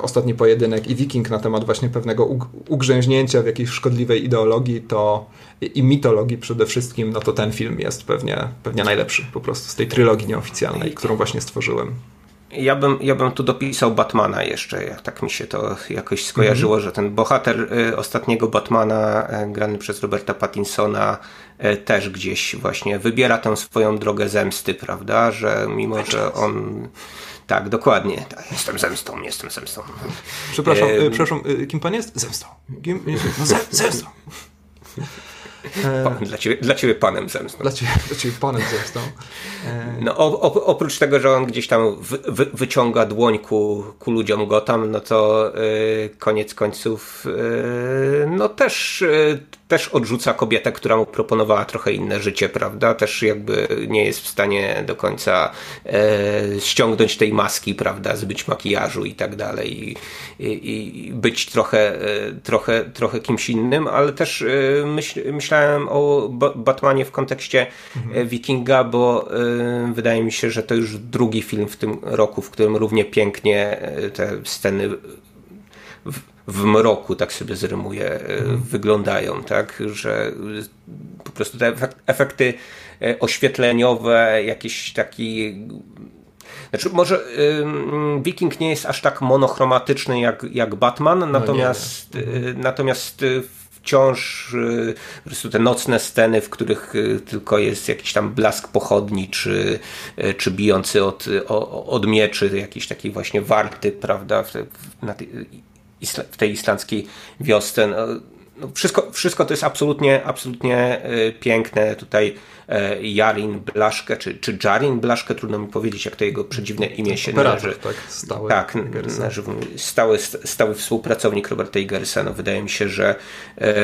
[SPEAKER 1] Ostatni Pojedynek i Wiking na temat właśnie pewnego ugrzęźnięcia w jakiejś szkodliwej ideologii, to i mitologii przede wszystkim, no to ten film jest pewnie, pewnie najlepszy po prostu z tej trylogii nieoficjalnej, którą właśnie stworzyłem.
[SPEAKER 2] Ja bym, ja bym tu dopisał Batmana jeszcze, jak tak mi się to jakoś skojarzyło, mm -hmm. że ten bohater y, ostatniego Batmana, y, grany przez Roberta Pattinsona, też gdzieś właśnie wybiera tę swoją drogę zemsty, prawda? Że mimo, że on. Tak, dokładnie. Jestem zemstą, jestem zemstą.
[SPEAKER 1] Przepraszam, e... przepraszam, kim pan jest? Zemstą. Kim... No, zemstą.
[SPEAKER 2] E, dla, ciebie, dla ciebie panem zemstą.
[SPEAKER 1] Dla ciebie, dla ciebie panem zemstą.
[SPEAKER 2] E, no, o, o, oprócz tego, że on gdzieś tam wy, wy, wyciąga dłoń ku, ku ludziom Gotham, no to yy, koniec końców yy, no też, yy, też odrzuca kobietę, która mu proponowała trochę inne życie, prawda? Też jakby nie jest w stanie do końca ściągnąć tej maski, prawda? Zbyć makijażu i tak dalej i, i być trochę, trochę, trochę kimś innym, ale też myśl, myślałem o Batmanie w kontekście mhm. Wikinga, bo wydaje mi się, że to już drugi film w tym roku, w którym równie pięknie e, te sceny w, w mroku, tak sobie zrymuję, mhm. wyglądają, tak, że po prostu te efekty e, oświetleniowe, jakiś taki znaczy, może Viking nie jest aż tak monochromatyczny jak, jak Batman, natomiast, no natomiast wciąż y, po prostu te nocne sceny, w których y, tylko jest jakiś tam blask pochodni, czy, y, czy bijący od, od mieczy, jakiś taki właśnie warty, prawda, w, w tej islandzkiej wiosce. No, no wszystko, wszystko to jest absolutnie, absolutnie piękne. Tutaj E, Jarin Blaszkę, czy, czy Jarin Blaszkę, trudno mi powiedzieć, jak to jego przedziwne imię się
[SPEAKER 1] należy. Tak, stały,
[SPEAKER 2] tak należy, stały, stały współpracownik Roberta Igersa. No, wydaje mi się, że e,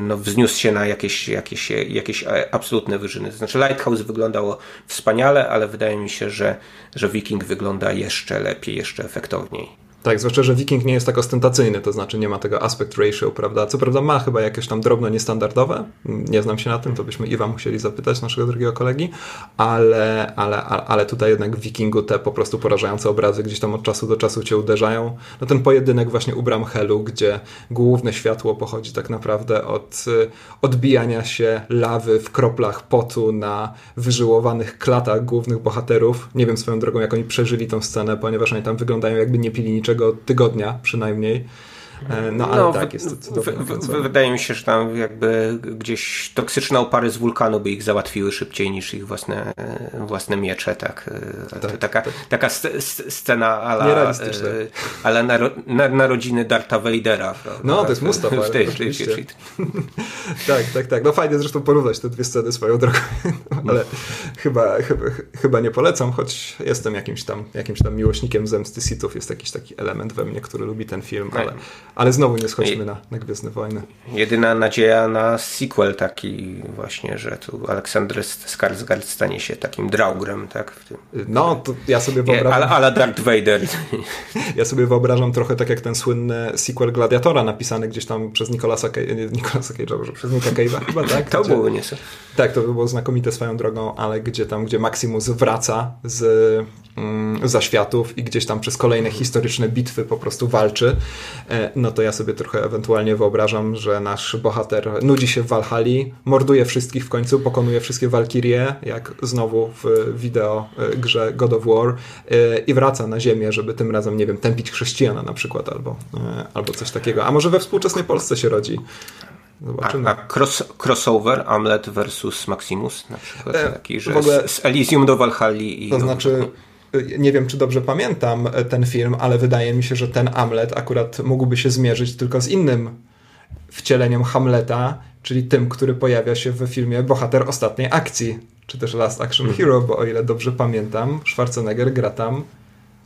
[SPEAKER 2] no, wzniósł się na jakieś, jakieś, jakieś e, absolutne wyżyny. Znaczy Lighthouse wyglądało wspaniale, ale wydaje mi się, że, że Viking wygląda jeszcze lepiej, jeszcze efektowniej.
[SPEAKER 1] Tak, zwłaszcza, że Viking nie jest tak ostentacyjny, to znaczy nie ma tego aspect ratio, prawda? Co prawda ma chyba jakieś tam drobno niestandardowe, nie znam się na tym, to byśmy Iwa musieli zapytać naszego drugiego kolegi, ale, ale, ale tutaj jednak w Vikingu te po prostu porażające obrazy gdzieś tam od czasu do czasu cię uderzają. No ten pojedynek właśnie u Bramhelu, gdzie główne światło pochodzi tak naprawdę od y, odbijania się lawy w kroplach potu na wyżyłowanych klatach głównych bohaterów. Nie wiem swoją drogą, jak oni przeżyli tą scenę, ponieważ oni tam wyglądają jakby nie pili niczego najbliższego tygodnia przynajmniej. E, no ale no, tak, jest to
[SPEAKER 2] Wydaje mi się, że tam jakby gdzieś toksyczne opary z wulkanu by ich załatwiły szybciej niż ich własne, własne miecze, tak. E, tak taka, tak. taka scena ala, e, ale naro, na, narodziny Darta Vadera.
[SPEAKER 1] No, to jest Mustafa. W tej, tak, tak, tak. No fajnie zresztą porównać te dwie sceny swoją drogą, ale chyba, chyba, chyba nie polecam, choć jestem jakimś tam, jakimś tam miłośnikiem zemsty Sithów. Jest jakiś taki element we mnie, który lubi ten film, ale ale znowu nie schodzimy na, na Gwiezdne Wojny.
[SPEAKER 2] Jedyna nadzieja na sequel taki właśnie, że tu Aleksander Skarsgård stanie się takim draugrem, tak?
[SPEAKER 1] No, to ja sobie wyobrażam...
[SPEAKER 2] Ale, ale Darth Vader.
[SPEAKER 1] Ja sobie wyobrażam trochę tak jak ten słynny sequel Gladiatora napisany gdzieś tam przez Nicolasa, Cage'a, Nicolasa Cage'a, przez Nika Cage'a chyba, tak?
[SPEAKER 2] To było nieco.
[SPEAKER 1] Tak, to by było znakomite swoją drogą, ale gdzie tam, gdzie Maximus wraca z mm, zaświatów i gdzieś tam przez kolejne historyczne bitwy po prostu walczy, e, no to ja sobie trochę ewentualnie wyobrażam, że nasz bohater nudzi się w Valhalla, morduje wszystkich w końcu, pokonuje wszystkie Valkyrie, jak znowu w wideo e, grze God of War e, i wraca na ziemię, żeby tym razem, nie wiem, tępić chrześcijana na przykład albo, albo coś takiego. A może we współczesnej Polsce się rodzi.
[SPEAKER 2] Zobaczymy. A, a cross, crossover Amlet versus Maximus na przykład e, taki, że ogóle, z, z, Elysium do Valhalla i...
[SPEAKER 1] To znaczy, y, nie wiem czy dobrze pamiętam e, ten film, ale wydaje mi się, że ten Amlet akurat mógłby się zmierzyć tylko z innym wcieleniem Hamleta, czyli tym, który pojawia się w filmie Bohater Ostatniej Akcji, czy też Last Action mhm. Hero, bo o ile dobrze pamiętam, Schwarzenegger gra tam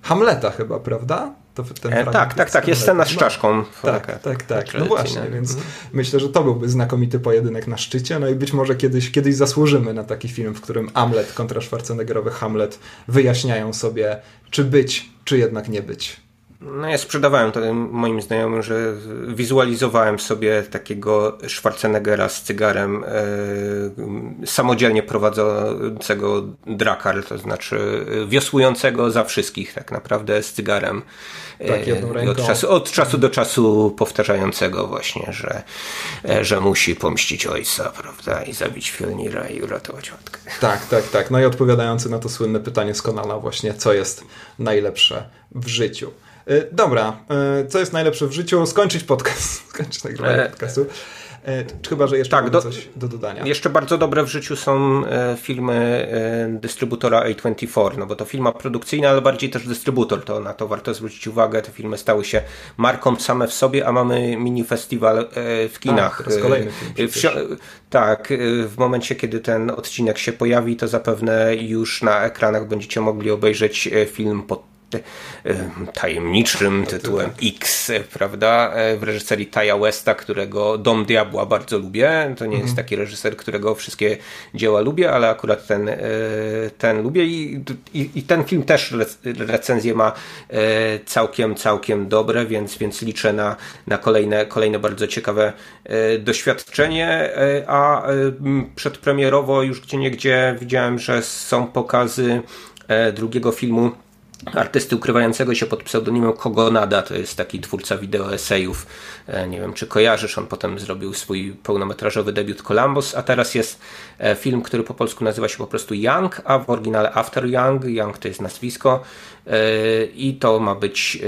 [SPEAKER 1] Hamleta chyba, prawda?
[SPEAKER 2] To ten e, tak, tak, tak, jest scena z no. czaszką.
[SPEAKER 1] Tak, tak, tak, tak, no właśnie, więc mhm. myślę, że to byłby znakomity pojedynek na szczycie, no i być może kiedyś, kiedyś zasłużymy na taki film, w którym Hamlet kontra Schwarzeneggerowy Hamlet wyjaśniają sobie, czy być, czy jednak nie być.
[SPEAKER 2] No ja sprzedawałem to moim znajomym, że wizualizowałem sobie takiego Schwarzeneggera z cygarem e, samodzielnie prowadzącego drakar, to znaczy wiosłującego za wszystkich tak naprawdę z cygarem.
[SPEAKER 1] Tak, jedną ręką.
[SPEAKER 2] Od czasu, od czasu do czasu powtarzającego właśnie, że, e, że musi pomścić ojca, prawda, i zabić Fjolnira i uratować matkę.
[SPEAKER 1] Tak, tak, tak. No i odpowiadający na to słynne pytanie z Konala właśnie, co jest najlepsze w życiu. E, dobra, e, co jest najlepsze w życiu? Skończyć podcast. Skończyć nagrywanie podcastu. E, chyba, że jeszcze tak, do, coś do dodania.
[SPEAKER 2] Jeszcze bardzo dobre w życiu są e, filmy e, dystrybutora A24, no bo to firma produkcyjna, ale bardziej też dystrybutor, to na to warto zwrócić uwagę. Te filmy stały się marką same w sobie, a mamy mini festiwal w kinach.
[SPEAKER 1] A, kolejny film. W,
[SPEAKER 2] tak, w momencie, kiedy ten odcinek się pojawi, to zapewne już na ekranach będziecie mogli obejrzeć film pod tajemniczym tytułem X, prawda, w reżyserii Taya Westa, którego Dom Diabła bardzo lubię. To nie jest mhm. taki reżyser, którego wszystkie dzieła lubię, ale akurat ten, e, ten lubię i, i, i ten film też recenzję ma e, całkiem, całkiem dobre, więc, więc liczę na, na kolejne, kolejne bardzo ciekawe e, doświadczenie, a przedpremierowo już gdzie niegdzie widziałem, że są pokazy drugiego filmu artysty ukrywającego się pod pseudonimem Kogonada, to jest taki twórca wideo esejów, e, nie wiem czy kojarzysz, on potem zrobił swój pełnometrażowy debiut Columbus, a teraz jest e, film, który po polsku nazywa się po prostu Young, a w oryginale After Young, Young to jest nazwisko. E, i to ma być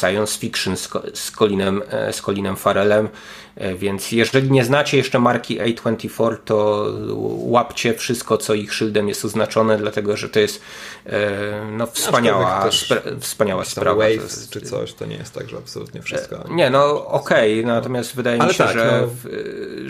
[SPEAKER 2] science fiction z Colinem, z Colinem Farelem E, więc jeżeli nie znacie jeszcze marki A24, to łapcie wszystko, co ich szyldem jest oznaczone, dlatego że to jest e, no, wspaniała, spra wspaniała sprawa.
[SPEAKER 1] Waves jest... czy coś, to nie jest tak, że absolutnie wszystko.
[SPEAKER 2] E, nie, no okej, okay, natomiast wydaje mi się, tak, że, no...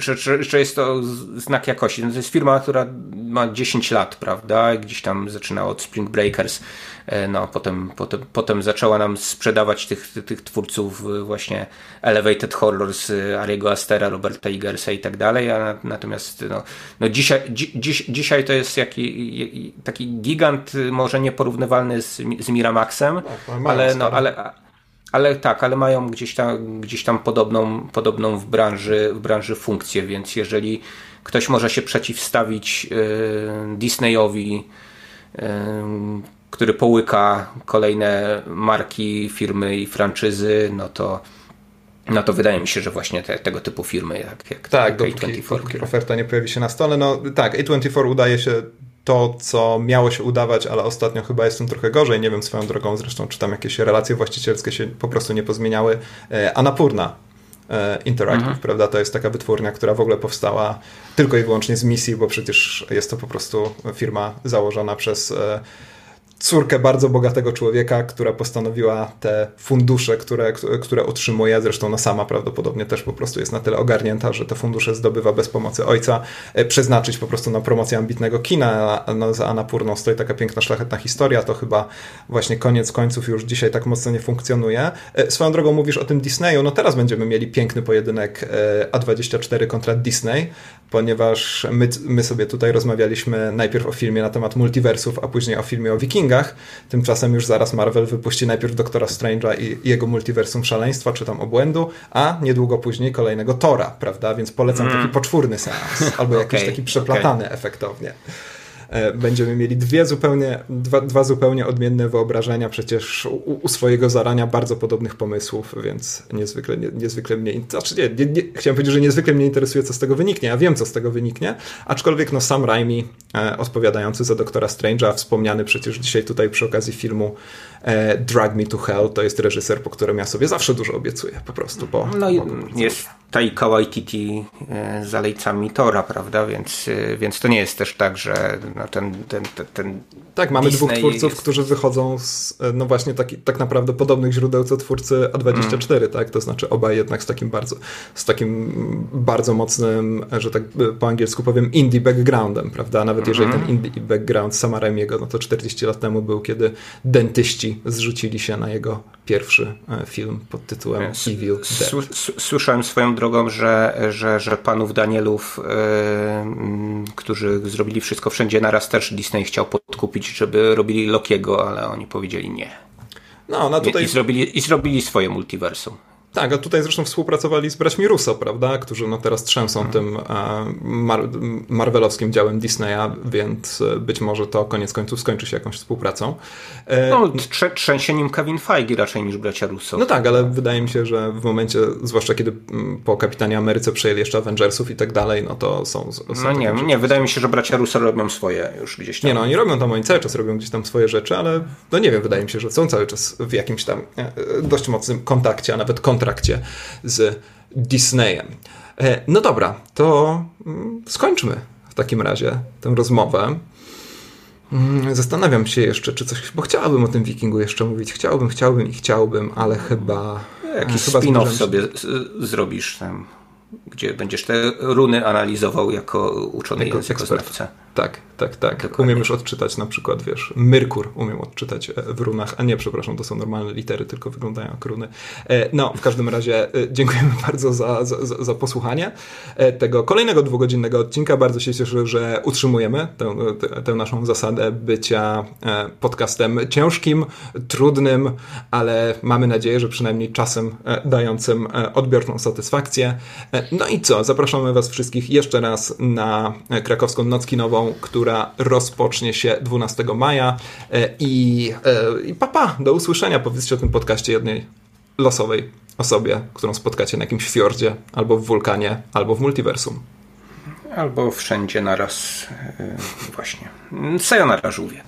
[SPEAKER 2] że, że, że, jest to znak jakości. No, to jest firma, która ma 10 lat, prawda? Gdzieś tam zaczynała od Spring Breakers E, no, potem, potem, potem zaczęła nam sprzedawać tych, tych twórców właśnie Elevated Horrors, Ariego Astera, Roberta Igersa i tak dalej, a natomiast no, no dzisiaj, dziś, dzisiaj to jest jaki, taki gigant, może nieporównywalny z, z Miramaxem, tak, ale, no, ale, ale tak, ale mają gdzieś tam, gdzieś tam podobną, podobną w, branży, w branży funkcję, więc jeżeli ktoś może się przeciwstawić Disneyowi, który połyka kolejne marki, firmy i franczyzy, no to no to wydaje mi się, że właśnie te, tego typu firmy jak, jak
[SPEAKER 1] tak, dopóki, dopóki oferta nie pojawi się na stole. No tak, A24 udaje się to, co miało się udawać, ale ostatnio chyba jestem trochę gorzej. Nie wiem swoją drogą, zresztą czy tam jakieś relacje właścicielskie się po prostu nie pozmieniały. E, Anapurna e, Interactive, mhm. prawda? To jest taka wytwórnia, która w ogóle powstała tylko i wyłącznie z misji, bo przecież jest to po prostu firma założona przez e, córkę bardzo bogatego człowieka, która postanowiła te fundusze, które, które otrzymuje, zresztą ona sama prawdopodobnie też po prostu jest na tyle ogarnięta, że te fundusze zdobywa bez pomocy ojca, e, przeznaczyć po prostu na promocję ambitnego kina. No, za Anapurną stoi taka piękna, szlachetna historia, to chyba właśnie koniec końców już dzisiaj tak mocno nie funkcjonuje. E, swoją drogą mówisz o tym Disneyu, no teraz będziemy mieli piękny pojedynek e, A24 kontra Disney, ponieważ my, my sobie tutaj rozmawialiśmy najpierw o filmie na temat multiversów, a później o filmie o Wikingach. Tymczasem już zaraz Marvel wypuści najpierw Doktora Strange'a i jego multiversum szaleństwa, czy tam obłędu, a niedługo później kolejnego Tora, prawda? Więc polecam mm. taki poczwórny seans, albo okay, jakiś taki przeplatany okay. efektownie. E, będziemy mieli dwie zupełnie, dwa, dwa zupełnie odmienne wyobrażenia, przecież u, u, swojego zarania bardzo podobnych pomysłów, więc niezwykle, nie, niezwykle mnie, znaczy nie, nie, nie, chciałem powiedzieć, że niezwykle mnie interesuje, co z tego wyniknie. Ja wiem, co z tego wyniknie, aczkolwiek no Sam Raimi, e, odpowiadający za Doktora Strange'a, wspomniany przecież dzisiaj tutaj przy okazji filmu Drag Me to Hell, to jest reżyser, po którym ja sobie zawsze dużo obiecuję, po prostu. Bo,
[SPEAKER 2] no i jest Taika Waititi e, z alejcami Tora, prawda, więc, e, więc to nie jest też tak, że no ten, ten, ten, ten
[SPEAKER 1] Tak, mamy Disney dwóch twórców, jest... którzy wychodzą z e, no właśnie taki, tak naprawdę podobnych źródeł co twórcy A24, mm. tak, to znaczy obaj jednak z takim bardzo, z takim bardzo mocnym, że tak po angielsku powiem, indie backgroundem, prawda, nawet mm -hmm. jeżeli ten indie background Sama Raimiego, no to 40 lat temu był, kiedy dentyści zrzucili się na jego pierwszy film pod tytułem Evil Dead.
[SPEAKER 2] Słyszałem swoją drogą, że, że, że panów Danielów, yy, którzy zrobili wszystko wszędzie naraz, też Disney chciał podkupić, żeby robili Lokiego, ale oni powiedzieli nie. No, no tutaj... I, zrobili, I zrobili swoje multiversum.
[SPEAKER 1] Tak, a tutaj zresztą współpracowali z braćmi Russo, prawda, którzy no teraz trzęsą hmm. tym e, mar marvelowskim działem Disneya, więc e, być może to koniec końców skończy się jakąś współpracą.
[SPEAKER 2] E, no, trze trzęsieniem Kevin Feige raczej niż bracia Russo.
[SPEAKER 1] No tak, ale wydaje mi się, że w momencie, zwłaszcza kiedy mm, po Kapitanie Ameryce przejęli jeszcze Avengersów i tak dalej, no to są... są
[SPEAKER 2] no nie, nie, wydaje mi się, że bracia Russo robią swoje już gdzieś tam.
[SPEAKER 1] Nie no, oni robią tam, oni cały czas robią gdzieś tam swoje rzeczy, ale no nie wiem, wydaje mi się, że są cały czas w jakimś tam dość mocnym kontakcie, a nawet kontrakcie kontrakcie z Disneyem. E, no dobra, to mm, skończmy w takim razie tę rozmowę. Mm, zastanawiam się jeszcze, czy coś, bo chciałbym o tym wikingu jeszcze mówić. Chciałbym, chciałbym i chciałbym, ale chyba.
[SPEAKER 2] Jakiś spin-off sobie zrobisz tam gdzie będziesz te runy analizował jako uczony jako językoznawca.
[SPEAKER 1] Tak, tak, tak. Dokładnie. Umiem już odczytać na przykład, wiesz, Myrkur umiem odczytać e, w runach, a nie, przepraszam, to są normalne litery, tylko wyglądają jak runy. E, no, w każdym razie e, dziękujemy bardzo za, za, za posłuchanie tego kolejnego dwugodzinnego odcinka. Bardzo się cieszę, że utrzymujemy tę, tę naszą zasadę bycia podcastem ciężkim, trudnym, ale mamy nadzieję, że przynajmniej czasem dającym odbiorczą satysfakcję. No i co? Zapraszamy Was wszystkich jeszcze raz na krakowską noc kinową, która rozpocznie się 12 maja. E, I, e, i papa, do usłyszenia. Powiedzcie o tym podcaście jednej losowej osobie, którą spotkacie na jakimś fiordzie, albo w wulkanie, albo w multiversum.
[SPEAKER 2] Albo wszędzie naraz. E, właśnie. Sayonara żółwie.